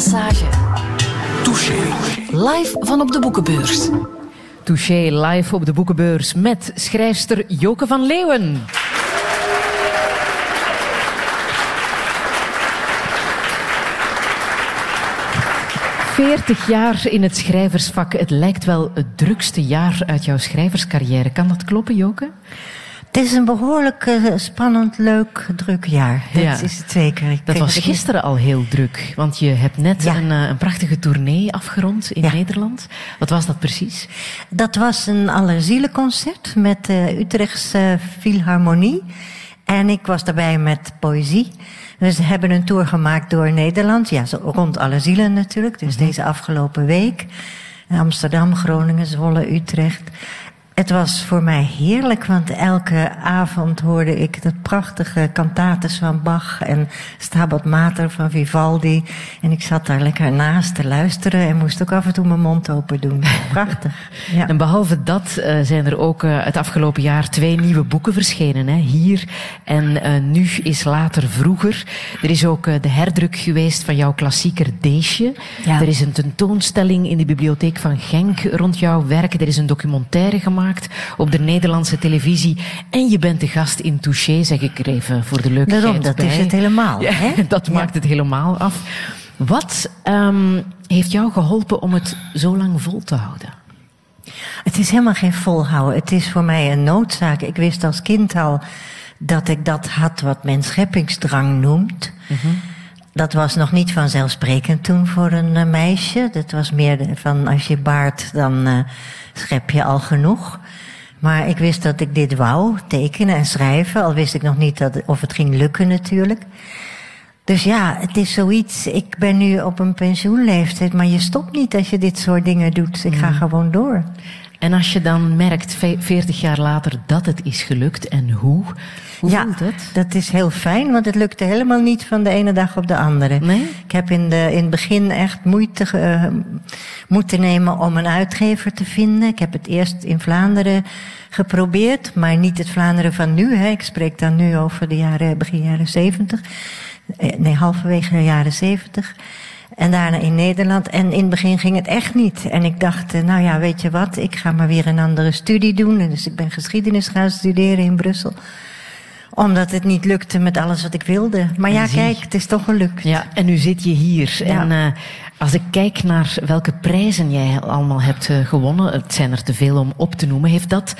Passage. Touché. Live van op de boekenbeurs. Touché live op de boekenbeurs met schrijfster Joke van Leeuwen. Veertig jaar in het schrijversvak. Het lijkt wel het drukste jaar uit jouw schrijverscarrière. Kan dat kloppen, Joke? Het is een behoorlijk eh, spannend, leuk, druk jaar. Dat Ja. is het zeker. Ik Dat was gisteren al heel druk, want je hebt net Ja. een, eh, een prachtige tournee afgerond in Ja. Nederland. Wat was dat precies? Dat was een allerzielenconcert met de Utrechtse Philharmonie. En ik was daarbij met poëzie. We hebben een tour gemaakt door Nederland. Ja, rond alle zielen natuurlijk. Dus deze afgelopen week. Amsterdam, Groningen, Zwolle, Utrecht. Het was voor mij heerlijk, want elke avond hoorde ik de prachtige cantates van Bach en Stabat Mater van Vivaldi. En ik zat daar lekker naast te luisteren en moest ook af en toe mijn mond open doen. Prachtig. Ja. En behalve dat eh, zijn er ook eh, het afgelopen jaar twee nieuwe boeken verschenen. Hè? Hier en eh, Nu is later vroeger. Er is ook de herdruk geweest van jouw klassieker Deesje. Ja. Er is een tentoonstelling in de bibliotheek van Genk rond jouw werk. Er is een documentaire gemaakt op de Nederlandse televisie. En je bent de gast in Touché, zeg ik er even voor de leukheid Daarom, dat bij. is het helemaal. Ja, hè? dat Ja. maakt het helemaal af. Wat ehm, heeft jou geholpen om het zo lang vol te houden? Het is helemaal geen volhouden. Het is voor mij een noodzaak. Ik wist als kind al dat ik dat had wat men scheppingsdrang noemt. Dat was nog niet vanzelfsprekend toen voor een eh, meisje. Dat was meer van als je baart, dan eh, schep je al genoeg. Maar ik wist dat ik dit wou, tekenen en schrijven. Al wist ik nog niet dat, of het ging lukken natuurlijk. Dus ja, het is zoiets. Ik ben nu op een pensioenleeftijd, maar je stopt niet als je dit soort dingen doet. Ik ga gewoon door. En als je dan merkt, ve- 40 jaar later, dat het is gelukt en hoe, hoe ja, voelt het? dat is heel fijn, want het lukte helemaal niet van de ene dag op de andere. Nee? Ik heb in, de, in het begin echt moeite eh, moeten nemen om een uitgever te vinden. Ik heb het eerst in Vlaanderen geprobeerd, maar niet het Vlaanderen van nu. Hè. Ik spreek dan nu over de jaren, begin jaren zeventig. Eh, Nee, halverwege de jaren zeventig. En daarna in Nederland. En in het begin ging het echt niet. En ik dacht, eh, nou ja, weet je wat, ik ga maar weer een andere studie doen. En dus ik ben geschiedenis gaan studeren in Brussel omdat het niet lukte met alles wat ik wilde. Maar ja, kijk, het is toch gelukt. Ja, en nu zit je hier. Ja. En eh, als ik kijk naar welke prijzen jij allemaal hebt eh, gewonnen, het zijn er te veel om op te noemen, heeft dat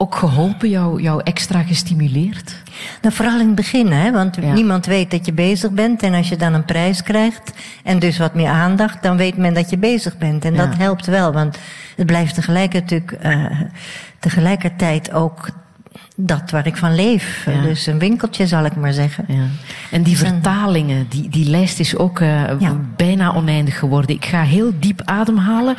ook geholpen, jou, jou extra gestimuleerd? Nou, vooral in het begin, hè, want Ja. niemand weet dat je bezig bent. En als je dan een prijs krijgt en dus wat meer aandacht, dan weet men dat je bezig bent. En Ja. dat helpt wel, want het blijft tegelijkertijd, eh, tegelijkertijd ook dat waar ik van leef. Ja. Dus een winkeltje, zal ik maar zeggen. Ja. En die Dus een- vertalingen, die, die lijst is ook eh, Ja. bijna oneindig geworden. Ik ga heel diep ademhalen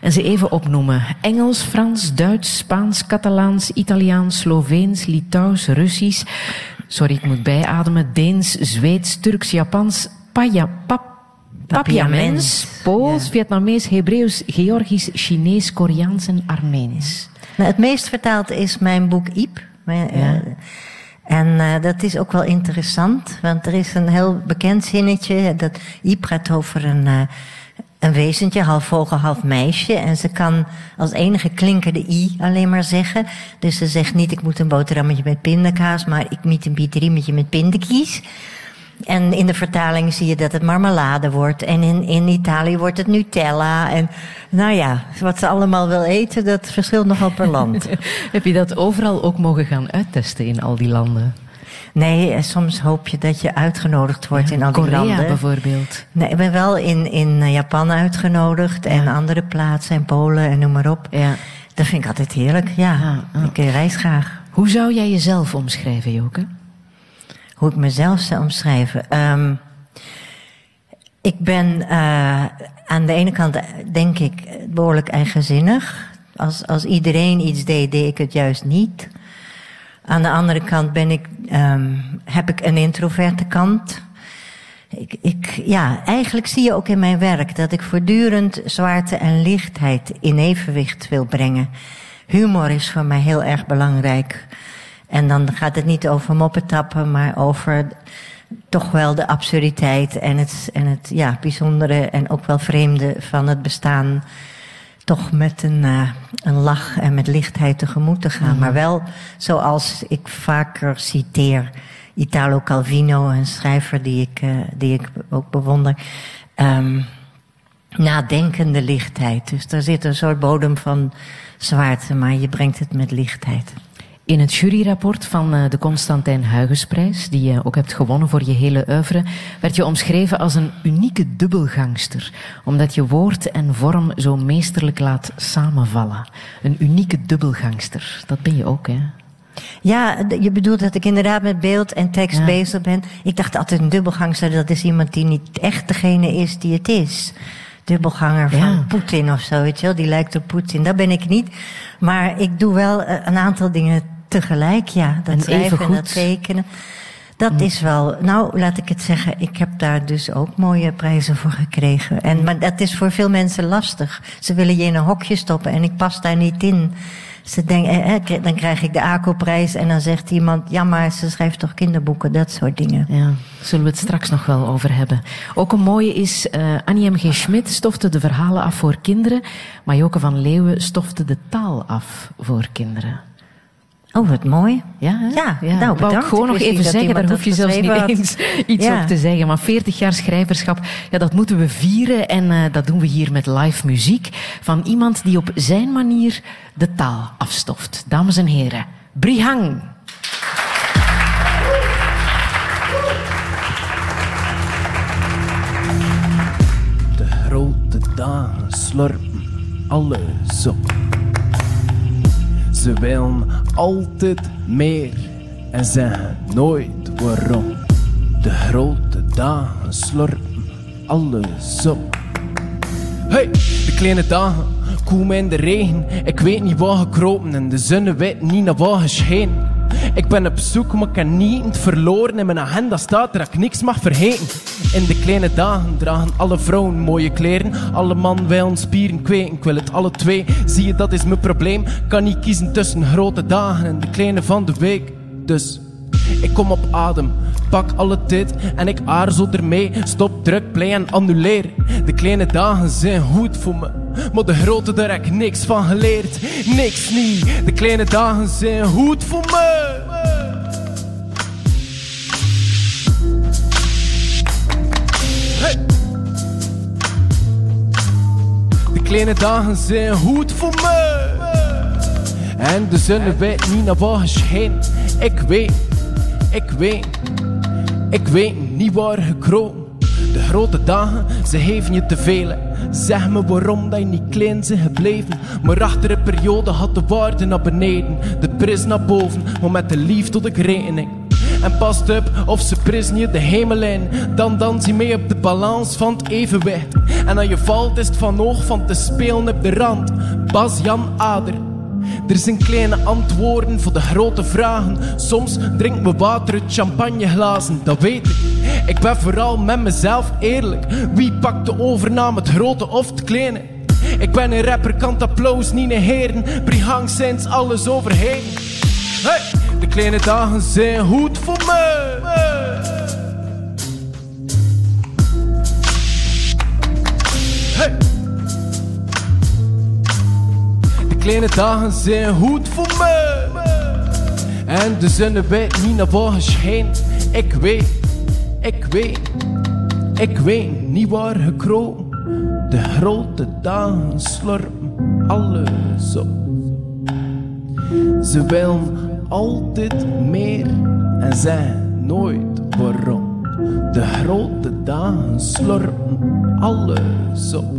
en ze even opnoemen. Engels, Frans, Duits, Spaans, Catalaans, Italiaans, Sloveens, Litouws, Russisch. Sorry, ik moet bijademen. Deens, Zweeds, Turks, Japans, Paya, pap, Papiaments, Pools. Vietnamees, Hebreeuws, Georgisch, Chinees, Koreaans en Armeens. Nou, het meest vertaald is mijn boek Iep. Mijn, eh, Ja. en eh, dat is ook wel interessant, want er is een heel bekend zinnetje. Dat Iep gaat over een, eh, een wezentje, half vogel, half meisje. En ze kan als enige klinker de i alleen maar zeggen. Dus ze zegt niet, ik moet een boterhammetje met pindakaas, maar ik moet een bieteriemetje met pindakies. En in de vertaling zie je dat het marmelade wordt. En in, in Italië wordt het Nutella. En nou ja, wat ze allemaal wil eten, dat verschilt nogal per land. Heb je dat overal ook mogen gaan uittesten in al die landen? Nee, eh, soms hoop je dat je uitgenodigd wordt in al die Korea landen. bijvoorbeeld. Nee, ik ben wel in, in eh, Japan uitgenodigd en andere plaatsen en Polen en noem maar op. Ja. Dat vind ik altijd heerlijk, ja. Ik eh, reis graag. Hoe zou jij jezelf omschrijven, Joke? Hoe ik mezelf zou omschrijven. Ehm, ik ben eh, aan de ene kant, eh, denk ik, eh, behoorlijk eigenzinnig. Als, als iedereen iets deed, deed ik het juist niet. Aan de andere kant ben ik, ehm, heb ik een introverte kant. Ik, ik, ja, eigenlijk zie je ook in mijn werk dat ik voortdurend zwaarte en lichtheid in evenwicht wil brengen. Humor is voor mij heel erg belangrijk. En dan gaat het niet over moppetappen, maar over toch wel de absurditeit en het, en het ja, bijzondere en ook wel vreemde van het bestaan toch met een, uh, een lach en met lichtheid tegemoet te gaan. Maar wel zoals ik vaker citeer, Italo Calvino, een schrijver die ik, uh, die ik ook bewonder. Um, nadenkende lichtheid. Dus daar zit een soort bodem van zwaarte, maar je brengt het met lichtheid. In het juryrapport van eh, de Constantijn Huygensprijs, die je ook hebt gewonnen voor je hele oeuvre, werd je omschreven als een unieke dubbelgangster, omdat je woord en vorm zo meesterlijk laat samenvallen. Een unieke dubbelgangster, dat ben je ook, hè? Ja, je bedoelt dat ik inderdaad met beeld en tekst bezig ben. Ik dacht altijd een dubbelgangster, dat is iemand die niet echt degene is die het is dubbelganger van Poetin of zo, weet je wel. Die lijkt op Poetin. Dat ben ik niet. Maar ik doe wel eh, een aantal dingen tegelijk, ja. Dat schrijven en dat tekenen. Dat hm. is wel, nou laat ik het zeggen, ik heb daar dus ook mooie prijzen voor gekregen. En, maar dat is voor veel mensen lastig. Ze willen je in een hokje stoppen en ik pas daar niet in. Ze denken, eh, dan krijg ik de ACO-prijs en dan zegt iemand, ja maar ze schrijft toch kinderboeken, dat soort dingen. Ja, zullen we het straks nog wel over hebben. Ook een mooie is, uh, Annie M. G. Schmidt stofte de verhalen af voor kinderen, maar Joke van Leeuwen stofte de taal af voor kinderen. Oh, wat mooi. Ja, ja, ja. nou bedankt. Ik gewoon nog even zeggen, daar hoef je zelfs niet eens iets op te zeggen. Maar 40 jaar schrijverschap, ja, dat moeten we vieren. En uh, dat doen we hier met live muziek van iemand die op zijn manier de taal afstoft. Dames en heren, Brihang. De grote dagen slorpen alles op. Ze willen altijd meer en zeggen nooit waarom. De grote dagen slorpen alles op. Hey, de kleine dagen komen in de regen. Ik weet niet waar gekropen en de zon weet niet naar waar gescheen. Ik ben op zoek, maar ik kan niet verloren. In mijn agenda staat dat ik niks mag vergeten. In de kleine dagen dragen alle vrouwen mooie kleren. Alle man wil spieren kweken. Ik wil het alle twee. Zie je, dat is mijn probleem. Kan niet kiezen tussen grote dagen en de kleine van de week. Dus ik kom op adem, pak alle tijd en ik aarzel ermee. Stop, druk, play en annuleer. De kleine dagen zijn goed voor me, maar de grote daar heb ik niks van geleerd. Niks niet, de kleine dagen zijn goed voor me. De kleine dagen zijn goed voor me. En de zon weet niet naar waar. Ik weet ik weet, ik weet niet waar gekropen. De grote dagen, ze geven je te veel. Zeg me waarom dat je niet klein bent gebleven. Maar achter een periode had de waarde naar beneden. De prijs naar boven, maar met de liefde tot de rekening. En past op of ze prijzen je de hemel in. Dan dans je mee op de balans van het evenwicht. En als je valt is het van oog van te spelen op de rand. Bas Jan Ader. Er zijn kleine antwoorden voor de grote vragen. Soms drinken we water uit champagneglazen, dat weet ik. Ik ben vooral met mezelf eerlijk. Wie pakt de overname, het grote of het kleine? Ik ben een rapper, kan het applaus niet negeren. Brihang sinds alles overheen. Hey, de kleine dagen zijn goed voor me. Kleine dagen zijn goed voor me. En de zon weet niet naar waar scheen. Ik weet, ik weet, ik weet niet waar gekropen. De grote dagen slurpen alles op. Ze willen altijd meer en zijn nooit waarom. De grote dagen slurpen alles op.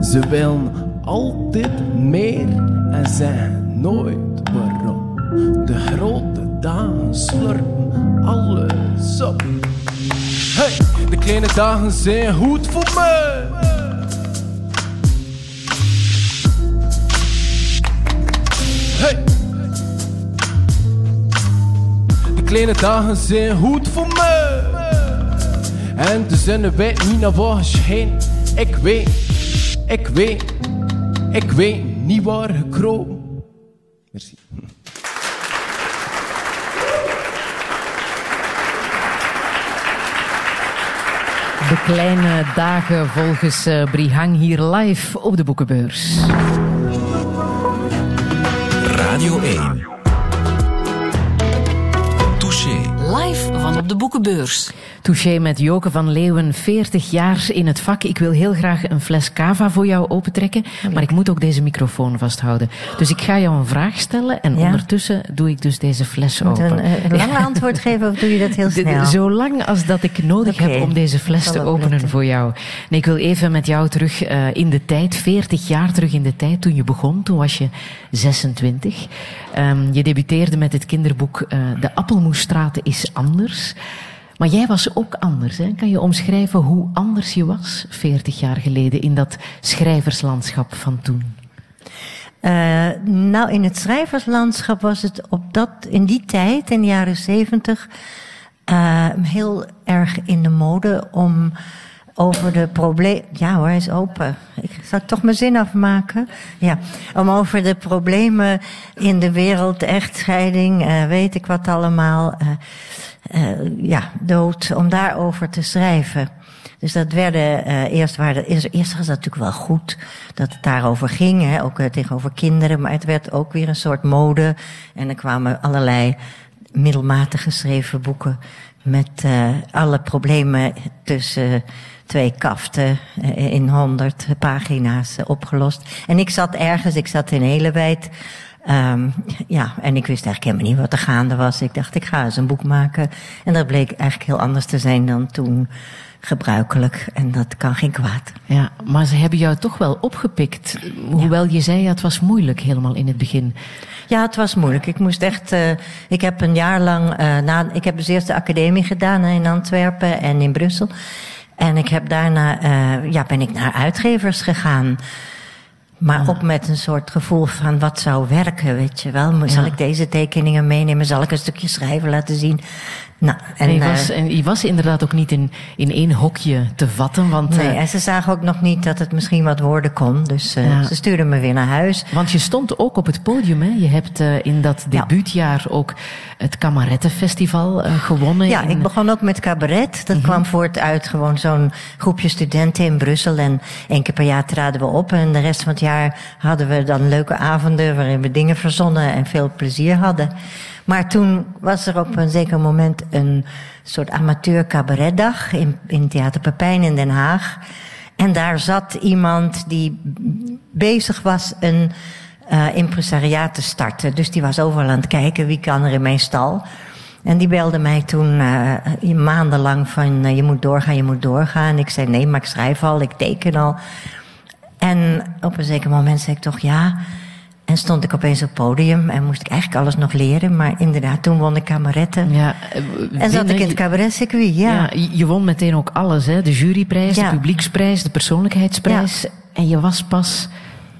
Ze willen altijd meer en zeggen nooit waarom. De grote dagen slurpen alles op. Hey, de kleine dagen zijn goed voor me. Hey. De kleine dagen zijn goed voor me. En de zon weet niet naar waar heen. Ik weet, ik weet ik weet niet waar gekropen. Merci. De kleine dagen volgens eh, Brihang hier live op de boekenbeurs. Radio 1. Touché. Live van op de boekenbeurs. Touché met Joke van Leeuwen, 40 jaar in het vak. Ik wil heel graag een fles cava voor jou opentrekken, maar ik moet ook deze microfoon vasthouden. Dus ik ga jou een vraag stellen en ondertussen doe ik dus deze fles moet open. Een, een lange antwoord geven of doe je dat heel snel? Zo lang als dat ik nodig heb om deze fles te openen voor jou. Nee, ik wil even met jou terug uh, in de tijd, 40 jaar terug in de tijd, toen je begon. Toen was je 26. Um, je debuteerde met het kinderboek uh, De Appelmoesstraat is anders. Maar jij was ook anders. Hè? Kan je omschrijven hoe anders je was 40 jaar geleden in dat schrijverslandschap van toen? Uh, nou, in het schrijverslandschap was het op dat, in die tijd, in de jaren zeventig, uh, heel erg in de mode om over de probleem. Ja hoor, hij is open. Ik zal toch mijn zin afmaken. Ja, om over de problemen in de wereld, echtscheiding, uh, weet ik wat allemaal. Uh, ja, dood, om daarover te schrijven. Dus dat werden, eerst, waren, eerst, eerst was dat natuurlijk wel goed dat het daarover ging, hè, ook tegenover kinderen, maar het werd ook weer een soort mode. En er kwamen allerlei middelmatig geschreven boeken met alle problemen tussen twee kaften in honderd pagina's opgelost. En ik zat ergens, ik zat in Elewijd. Um, ja, en ik wist eigenlijk helemaal niet wat er gaande was. Ik dacht, ik ga eens een boek maken. En dat bleek eigenlijk heel anders te zijn dan toen gebruikelijk. En dat kan geen kwaad. Ja, maar ze hebben jou toch wel opgepikt. Hoewel je zei, ja, het was moeilijk helemaal in het begin. Ja, het was moeilijk. Ik moest echt. Uh, ik heb een jaar lang. Uh, na, ik heb dus eerst de academie gedaan in Antwerpen en in Brussel. En ik heb daarna. Uh, ja, ben ik naar uitgevers gegaan. Maar ja. ook met een soort gevoel van wat zou werken, weet je wel. Zal ja. ik deze tekeningen meenemen? Zal ik een stukje schrijven laten zien? Nou, en, en, je was, en je was inderdaad ook niet in, in één hokje te vatten. Want, nee, uh, en ze zagen ook nog niet dat het misschien wat worden kon. Dus uh, ja. ze stuurden me weer naar huis. Want je stond ook op het podium. Hè? Je hebt uh, in dat debuutjaar ook het Kamarettenfestival gewonnen. Ja, in... ik begon ook met cabaret. Dat -hmm. kwam voort uit gewoon zo'n groepje studenten in Brussel. En één keer per jaar traden we op. En de rest van het jaar hadden we dan leuke avonden... waarin we dingen verzonnen en veel plezier hadden. Maar toen was er op een zeker moment een soort amateur cabaretdag in, in Theater Pepijn in Den Haag. En daar zat iemand die bezig was een uh, impresariaat te starten. Dus die was overal aan het kijken wie kan er in mijn stal. En die belde mij toen uh, maandenlang van uh, je moet doorgaan, je moet doorgaan. En ik zei nee, maar ik schrijf al, ik teken al. En op een zeker moment zei ik toch ja. En stond ik opeens op het podium en moest ik eigenlijk alles nog leren. Maar inderdaad, toen won ik kameretten. Ja, en zat ik in het cabaretcircuit, ja. ja. Je won meteen ook alles, hè? De juryprijs, ja. de publieksprijs, de persoonlijkheidsprijs. Ja. En je was pas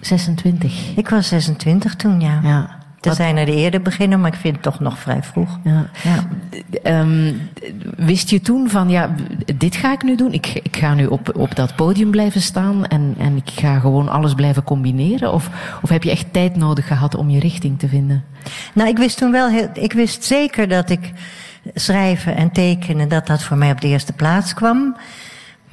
26. Ik was 26 toen, ja. Er zijn er eerder beginnen, maar ik vind het toch nog vrij vroeg. Ja. Ja. Um, wist je toen van, ja, dit ga ik nu doen. Ik, ik ga nu op, op dat podium blijven staan en, en ik ga gewoon alles blijven combineren? Of, of heb je echt tijd nodig gehad om je richting te vinden? Nou, ik wist toen wel, heel, ik wist zeker dat ik schrijven en tekenen, dat dat voor mij op de eerste plaats kwam.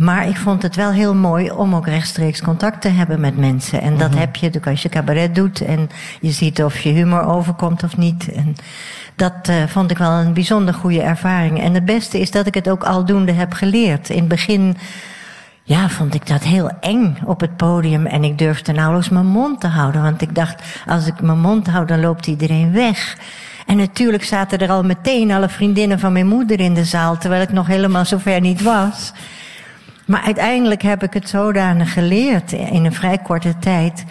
Maar ik vond het wel heel mooi om ook rechtstreeks contact te hebben met mensen. En dat mm -hmm. heb je natuurlijk als je cabaret doet en je ziet of je humor overkomt of niet. En dat uh, vond ik wel een bijzonder goede ervaring. En het beste is dat ik het ook aldoende heb geleerd. In het begin ja, vond ik dat heel eng op het podium. En ik durfde nauwelijks mijn mond te houden. Want ik dacht, als ik mijn mond houd, dan loopt iedereen weg. En natuurlijk zaten er al meteen alle vriendinnen van mijn moeder in de zaal. Terwijl ik nog helemaal zover niet was. Maar uiteindelijk heb ik het zodanig geleerd in een vrij korte tijd.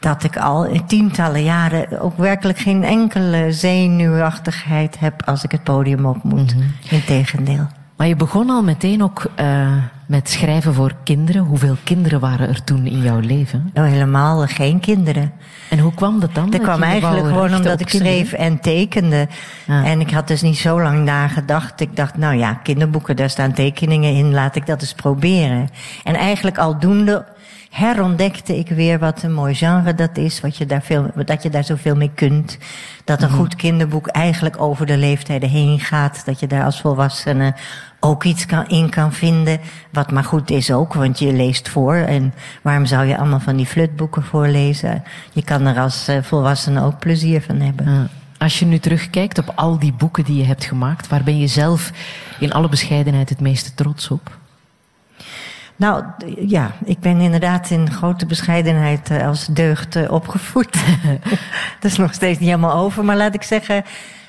dat ik al in tientallen jaren ook werkelijk geen enkele zenuwachtigheid heb als ik het podium op moet. Mm -hmm. Integendeel. Maar je begon al meteen ook uh, met schrijven voor kinderen. Hoeveel kinderen waren er toen in jouw leven? Nou, helemaal geen kinderen. En hoe kwam dat dan? Dat, dat kwam eigenlijk gewoon omdat ik schreef en tekende. Ah. En ik had dus niet zo lang nagedacht. Ik dacht, nou ja, kinderboeken, daar staan tekeningen in. Laat ik dat eens proberen. En eigenlijk aldoende herontdekte ik weer wat een mooi genre dat is. Wat je daar veel, dat je daar zoveel mee kunt. Dat een goed kinderboek eigenlijk over de leeftijden heen gaat. Dat je daar als volwassene ook iets kan, in kan vinden. Wat maar goed is ook, want je leest voor. En waarom zou je allemaal van die flutboeken voorlezen? Je kan er als eh, volwassene ook plezier van hebben. Als je nu terugkijkt op al die boeken die je hebt gemaakt, waar ben je zelf in alle bescheidenheid het meeste trots op? Nou ja, ik ben inderdaad in grote bescheidenheid eh, als deugd eh, opgevoed. dat is nog steeds niet helemaal over, maar laat ik zeggen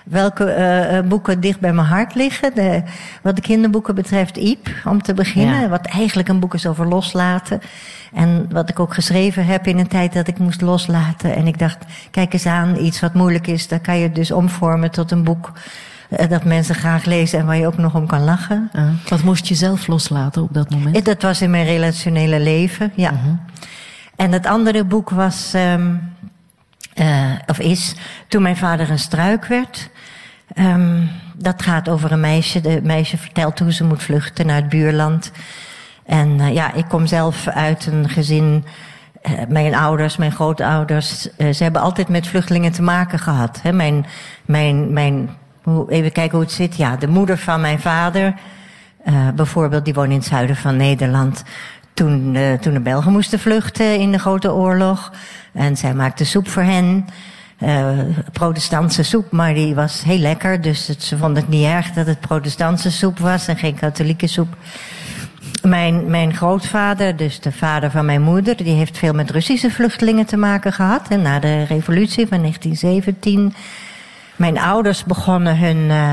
welke uh, boeken dicht bij mijn hart liggen. De, wat de kinderboeken betreft, Iep, om te beginnen. Wat eigenlijk een boek is over loslaten. En wat ik ook geschreven heb in een tijd dat ik moest loslaten. En ik dacht, kijk eens aan, iets wat moeilijk is, dan kan je dus omvormen tot een boek dat mensen graag lezen en waar je ook nog om kan lachen. Uh, wat moest je zelf loslaten op dat moment? Dat was in mijn relationele leven, ja. -huh. En het andere boek was, um, of is, toen mijn vader een struik werd. Um, dat gaat over een meisje. De meisje vertelt hoe ze moet vluchten naar het buurland. En ja, ik kom zelf uit een gezin. Mijn ouders, mijn grootouders, ze hebben altijd met vluchtelingen te maken gehad. Hè. Mijn, mijn, mijn, even kijken hoe het zit. Ja, de moeder van mijn vader, bijvoorbeeld, die woonde in het zuiden van Nederland. Toen, toen de Belgen moesten vluchten in de Grote Oorlog. En zij maakte soep voor hen. Uh, protestantse soep, maar die was heel lekker. Dus ze vonden het niet erg dat het protestantse soep was en geen katholieke soep. Mijn, mijn grootvader, dus de vader van mijn moeder, die heeft veel met Russische vluchtelingen te maken gehad. En na de revolutie van 1917. Mijn ouders begonnen hun, uh,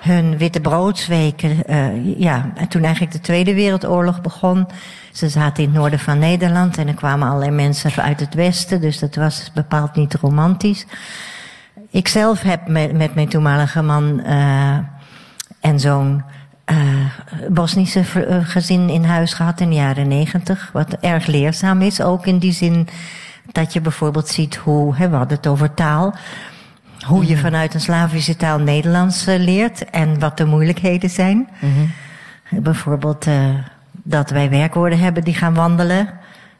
hun witte broodsweken. Uh, ja, en toen eigenlijk de Tweede Wereldoorlog begon. Ze zaten in het noorden van Nederland en er kwamen allerlei mensen uit het westen, dus dat was bepaald niet romantisch. Ik zelf heb met, met mijn toenmalige man uh, en uh, Bosnische gezin in huis gehad in de jaren negentig, wat erg leerzaam is, ook in die zin dat je bijvoorbeeld ziet hoe, hè, we hadden het over taal, hoe je vanuit een Slavische taal Nederlands uh, leert en wat de moeilijkheden zijn. Mm -hmm. Bijvoorbeeld dat wij werkwoorden hebben die gaan wandelen.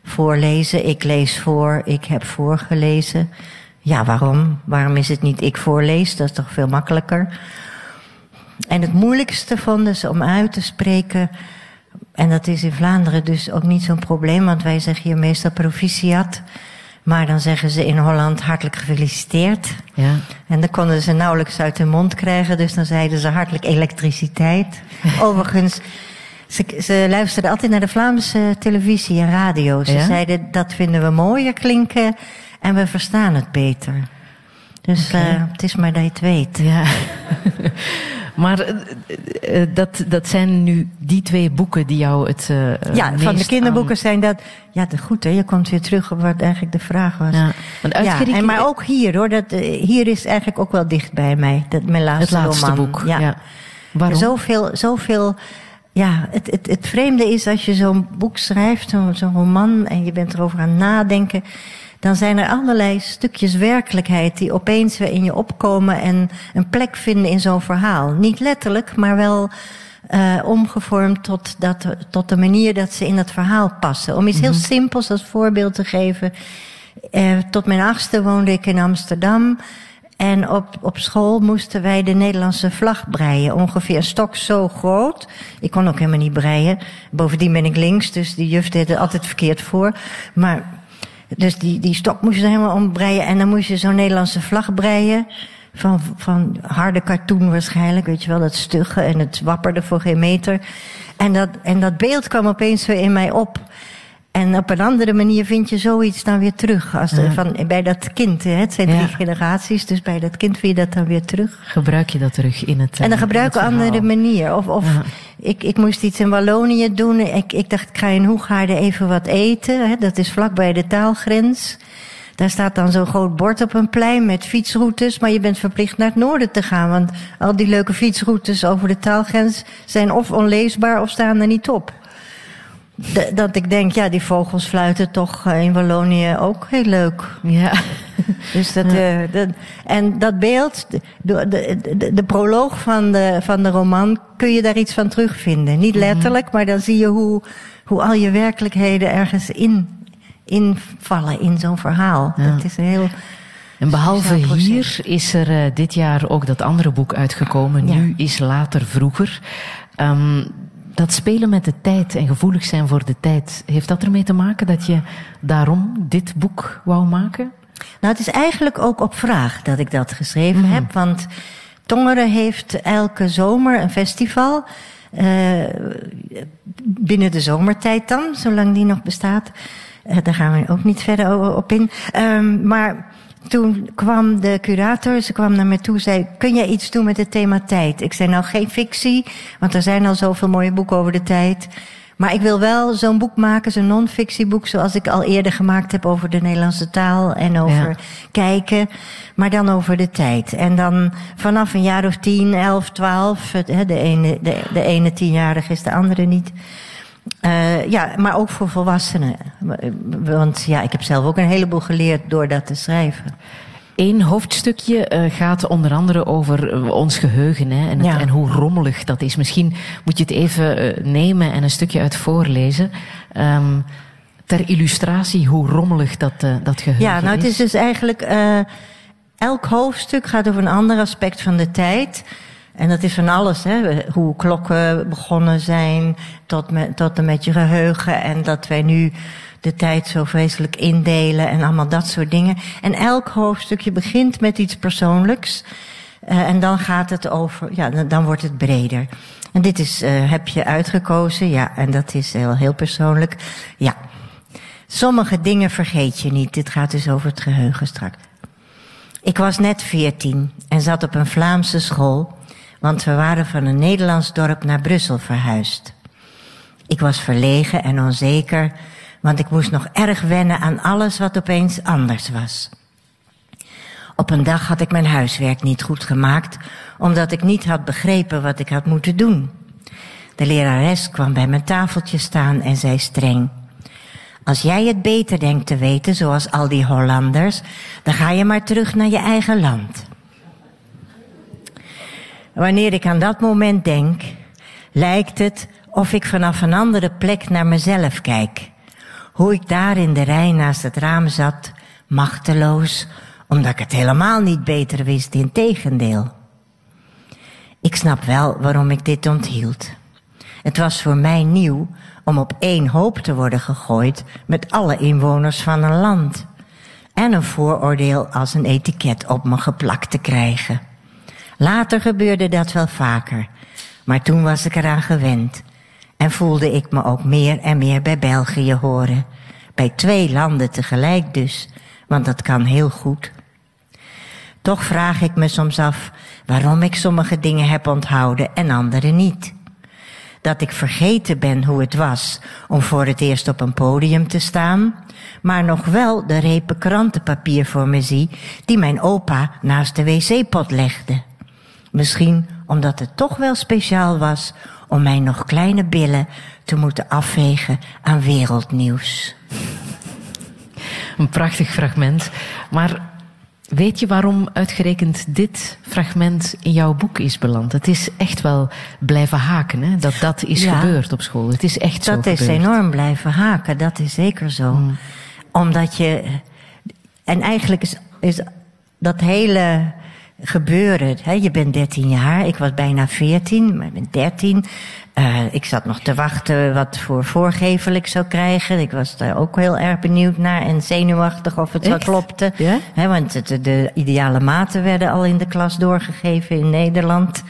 Voorlezen, ik lees voor, ik heb voorgelezen. Ja, waarom? Waarom is het niet ik voorlees? Dat is toch veel makkelijker. En het moeilijkste vonden ze om uit te spreken. En dat is in Vlaanderen dus ook niet zo'n probleem, want wij zeggen hier meestal proficiat. Maar dan zeggen ze in Holland hartelijk gefeliciteerd. Ja. En dan konden ze nauwelijks uit hun mond krijgen, dus dan zeiden ze hartelijk elektriciteit. Overigens ze, ze luisterden altijd naar de Vlaamse televisie en radio. Ze ja? zeiden, dat vinden we mooier klinken en we verstaan het beter. Dus okay. uh, het is maar dat je het weet. Ja. maar uh, uh, dat, dat zijn nu die twee boeken die jou het. Uh, ja, van de kinderboeken aan... zijn dat. Ja, goed hè, je komt weer terug op wat eigenlijk de vraag was. Ja, want ja en maar ook hier hoor, dat, hier is eigenlijk ook wel dicht bij mij. Dat, mijn laatste, het laatste roman. boek. Ja. ja. Waarom? Zoveel, zoveel ja, het, het, het vreemde is als je zo'n boek schrijft, zo'n zo roman, en je bent erover aan nadenken, dan zijn er allerlei stukjes werkelijkheid die opeens weer in je opkomen en een plek vinden in zo'n verhaal. Niet letterlijk, maar wel uh, omgevormd tot, dat, tot de manier dat ze in het verhaal passen. Om iets heel simpels als voorbeeld te geven. Uh, tot mijn achtste woonde ik in Amsterdam. En op, op school moesten wij de Nederlandse vlag breien. Ongeveer een stok zo groot. Ik kon ook helemaal niet breien. Bovendien ben ik links, dus die juf deed het altijd verkeerd voor. Maar, dus die, die stok moest je helemaal ombreien. En dan moest je zo'n Nederlandse vlag breien. Van, van harde cartoon waarschijnlijk, weet je wel, dat stugge. En het wapperde voor geen meter. En dat, en dat beeld kwam opeens weer in mij op. En op een andere manier vind je zoiets dan weer terug. Als de, van, bij dat kind, hè? het zijn drie ja. generaties, dus bij dat kind vind je dat dan weer terug. Gebruik je dat terug in het En dan gebruik ik een andere manier. Of, of ja. ik, ik moest iets in Wallonië doen. Ik, ik dacht, ik ga in Hoegaarden even wat eten. Hè? Dat is vlakbij de taalgrens. Daar staat dan zo'n groot bord op een plein met fietsroutes. Maar je bent verplicht naar het noorden te gaan. Want al die leuke fietsroutes over de taalgrens zijn of onleesbaar of staan er niet op. de- dat ik denk, ja, die vogels fluiten toch eh, in Wallonië ook heel leuk. Ja. Dus dat, eh, dat, en dat beeld, de, de, de, proloog van de, van de roman, kun je daar iets van terugvinden. Niet letterlijk, maar dan zie je hoe, hoe al je werkelijkheden ergens in, invallen in zo'n verhaal. Ja. Dat is een heel. En behalve hier is er eh, dit jaar ook dat andere boek uitgekomen. Ja. Nu is later vroeger. Ehm, dat spelen met de tijd en gevoelig zijn voor de tijd. Heeft dat ermee te maken dat je daarom dit boek wou maken? Nou, het is eigenlijk ook op vraag dat ik dat geschreven heb. Want Tongeren heeft elke zomer een festival. eh, binnen de zomertijd dan, zolang die nog bestaat. Eh, daar gaan we ook niet verder op in. Ehm, maar toen kwam de curator, ze kwam naar me toe, zei: Kun jij iets doen met het thema tijd? Ik zei: Nou, geen fictie, want er zijn al zoveel mooie boeken over de tijd. Maar ik wil wel zo'n boek maken, zo'n non-fictieboek, zoals ik al eerder gemaakt heb over de Nederlandse taal en over Ja. kijken, maar dan over de tijd. En dan vanaf een jaar of tien, elf, twaalf, de, ene, de, de ene tienjarige is de andere niet. Eh, ja, maar ook voor volwassenen. Want ja, ik heb zelf ook een heleboel geleerd door dat te schrijven. Eén hoofdstukje eh, gaat onder andere over eh, ons geheugen hè, en, het- Ja. en hoe rommelig dat is. Misschien moet je het even nemen en een stukje uit voorlezen. Ehm, ter illustratie hoe rommelig dat, dat geheugen Ja, nou het is dus eigenlijk... eh, elk hoofdstuk gaat over een ander aspect van de tijd. En dat is van alles, hè. Hoe klokken begonnen zijn, tot, met, tot en met je geheugen. En dat wij nu de tijd zo vreselijk indelen en allemaal dat soort dingen. En elk hoofdstukje begint met iets persoonlijks. Eh, en dan gaat het over, ja, dan, wordt het breder. En dit is, eh, heb je uitgekozen, ja, en dat is heel, heel persoonlijk. Ja, Sommige dingen vergeet je niet. Dit gaat dus over het geheugen straks. Ik was net veertien en zat op een Vlaamse school, want we waren van een Nederlands dorp naar Brussel verhuisd. Ik was verlegen en onzeker, want ik moest nog erg wennen aan alles wat opeens anders was. Op een dag had ik mijn huiswerk niet goed gemaakt, omdat ik niet had begrepen wat ik had moeten doen. De lerares kwam bij mijn tafeltje staan en zei streng: Als jij het beter denkt te weten, zoals al die Hollanders, dan ga je maar terug naar je eigen land. Wanneer ik aan dat moment denk, lijkt het of ik vanaf een andere plek naar mezelf kijk. Hoe ik daar in de rij naast het raam zat, machteloos, omdat ik het helemaal niet beter wist, in tegendeel. Ik snap wel waarom ik dit onthield. Het was voor mij nieuw om op één hoop te worden gegooid met alle inwoners van een land. En een vooroordeel als een etiket op me geplakt te krijgen. Later gebeurde dat wel vaker, maar toen was ik eraan gewend. En voelde ik me ook meer en meer bij België horen. Bij twee landen tegelijk dus, want dat kan heel goed. Toch vraag ik me soms af waarom ik sommige dingen heb onthouden en andere niet. Dat ik vergeten ben hoe het was om voor het eerst op een podium te staan, maar nog wel de repen krantenpapier voor me zie die mijn opa naast de wc-pot legde. Misschien omdat het toch wel speciaal was om mijn nog kleine billen te moeten afvegen aan wereldnieuws. Een prachtig fragment. Maar weet je waarom uitgerekend dit fragment in jouw boek is beland? Het is echt wel blijven haken, hè? Dat dat is Ja. gebeurd op school. Het is echt zo Dat is gebeurd. enorm blijven haken, dat is zeker zo. Mm. Omdat je. En eigenlijk is, is dat hele gebeuren. Hè, je bent 13 jaar, ik was bijna 14, maar ik ben 13. Eh, ik zat nog te wachten wat voor voorgevel ik zou krijgen. Ik was daar ook heel erg benieuwd naar en zenuwachtig of het wel klopte. Ja? Hè, want het- de ideale maten werden al in de klas doorgegeven in Nederland.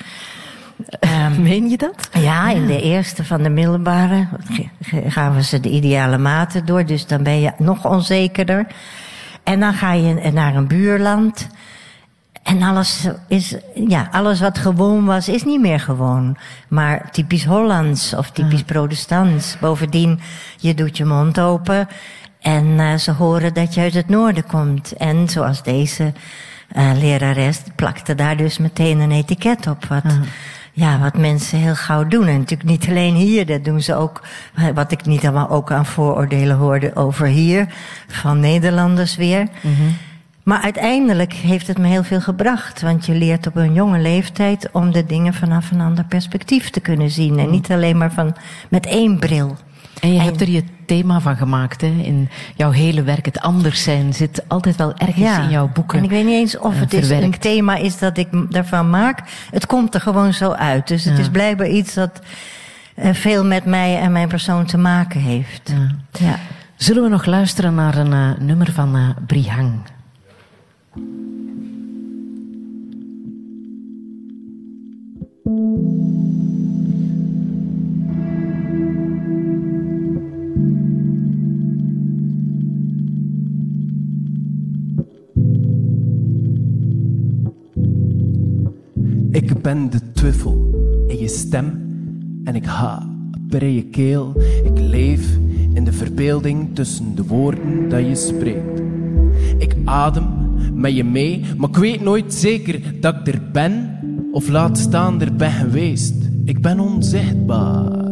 Ehm, Meen je dat? ja, in de eerste van de middelbare gaven ze de ideale maten door, dus dan ben je nog onzekerder. En dan ga je naar een buurland. En alles is, ja, alles wat gewoon was, is niet meer gewoon. Maar typisch Hollands of typisch protestants. Bovendien, je doet je mond open en eh, ze horen dat je uit het noorden komt. En zoals deze eh, lerares plakte daar dus meteen een etiket op. Wat ja, wat mensen heel gauw doen. En natuurlijk niet alleen hier, dat doen ze ook. Wat ik niet allemaal ook aan vooroordelen hoorde over hier, van Nederlanders weer. Maar uiteindelijk heeft het me heel veel gebracht. Want je leert op een jonge leeftijd om de dingen vanaf een ander perspectief te kunnen zien. En niet alleen maar van, met één bril. En je hebt er je thema van gemaakt, hè? In jouw hele werk. Het anders zijn zit altijd wel ergens in jouw boeken. En ik weet niet eens of uh, het is een thema is dat ik daarvan maak. Het komt er gewoon zo uit. Dus het Ja. is blijkbaar iets dat eh, veel met mij en mijn persoon te maken heeft. Ja. Ja. Zullen we nog luisteren naar een eh, nummer van eh Brihang? Ik ben de twijfel in je stem en ik ha je keel. Ik leef in de verbeelding tussen de woorden dat je spreekt. Ik adem met je mee, maar ik weet nooit zeker dat ik er ben of laat staan er ben geweest. Ik ben onzichtbaar.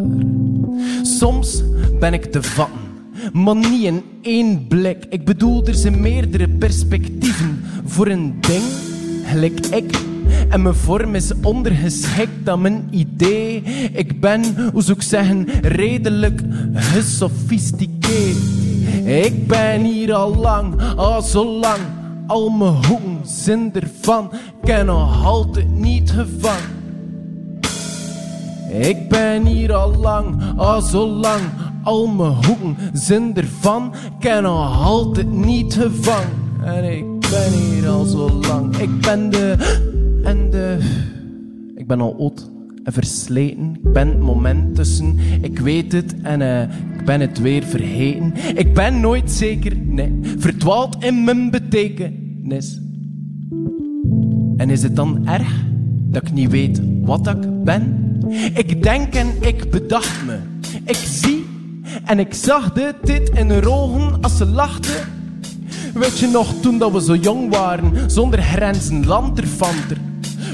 Soms ben ik te vatten, maar niet in één blik. Ik bedoel, er zijn meerdere perspectieven voor een ding, gelijk ik. En mijn vorm is ondergeschikt aan mijn idee. Ik ben, hoe zou ik zeggen, redelijk gesofisticeerd. Ik ben hier al lang, al zo lang. Al mijn hoeken zijn ervan, heb nog altijd niet gevangen. Ik ben hier al lang, al zo lang. Al mijn hoeken zijn ervan, heb nog altijd niet gevangen. En ik ben hier al zo lang. Ik ben de. En de. Ik ben al en versleten. Ik ben het moment tussen. Ik weet het en eh, ik ben het weer vergeten. Ik ben nooit zeker, nee. Verdwaald in mijn betekenis. En is het dan erg dat ik niet weet wat ik ben? Ik denk en ik bedacht me. Ik zie en ik zag de dit in haar ogen als ze lachte. Weet je nog toen dat we zo jong waren, zonder grenzen, lanterfanter.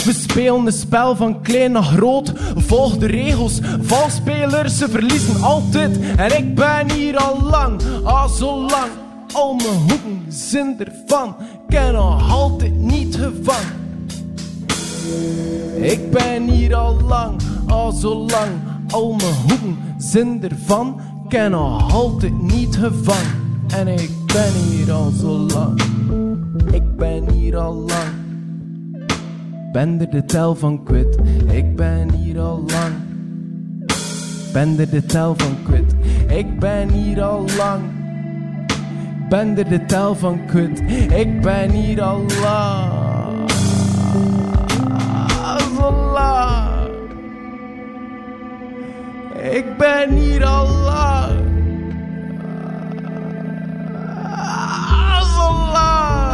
We spelen een spel van klein naar groot, volg de regels. Valspelers, ze verliezen altijd. En ik ben hier al lang, al zo lang. Al mijn hoeken zijn ervan, heb nog altijd niet gevangen. Ik ben hier al lang, al zo lang. Al mijn hoeken zijn ervan, heb nog altijd niet gevangen. En ik ben hier al zo lang, ik ben hier al lang. Ben de tel van kwit, ik ben hier al lang. Ben de tel van kwit, ik ben hier al lang. Ben de tel van kwit, ik ben hier al lang. Zo lang. Ik ben hier al lang. Zo lang.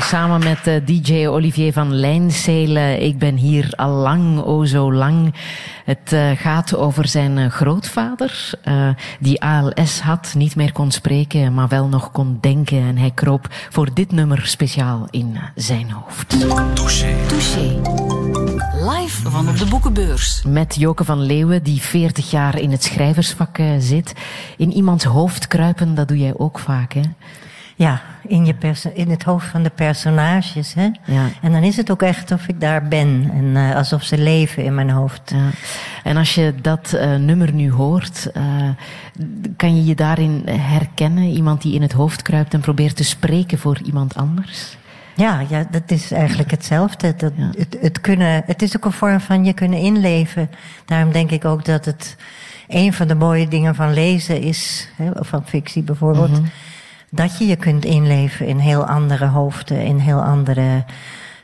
Samen met eh, DJ Olivier van Lijnzelen. Ik ben hier al lang, oh zo lang. Het eh, gaat over zijn eh, grootvader, eh, die ALS had, niet meer kon spreken, maar wel nog kon denken. En hij kroop voor dit nummer speciaal in zijn hoofd. Touché. Live van op de boekenbeurs. Met Joke van Leeuwen, die 40 jaar in het schrijversvak zit. In iemands hoofd kruipen, dat doe jij ook vaak, hè? Ja, in, je in het hoofd van de personages. Hè? Ja. En dan is het ook echt of ik daar ben. En eh, alsof ze leven in mijn hoofd. Ja. En als je dat eh, nummer nu hoort, eh, kan je je daarin herkennen? Iemand die in het hoofd kruipt en probeert te spreken voor iemand anders? Ja, ja dat is eigenlijk hetzelfde. Dat, Ja. het, het, kunnen, het is ook een vorm van je kunnen inleven. Daarom denk ik ook dat het een van de mooie dingen van lezen is, hè, of van fictie bijvoorbeeld, dat je je kunt inleven in heel andere hoofden, in heel andere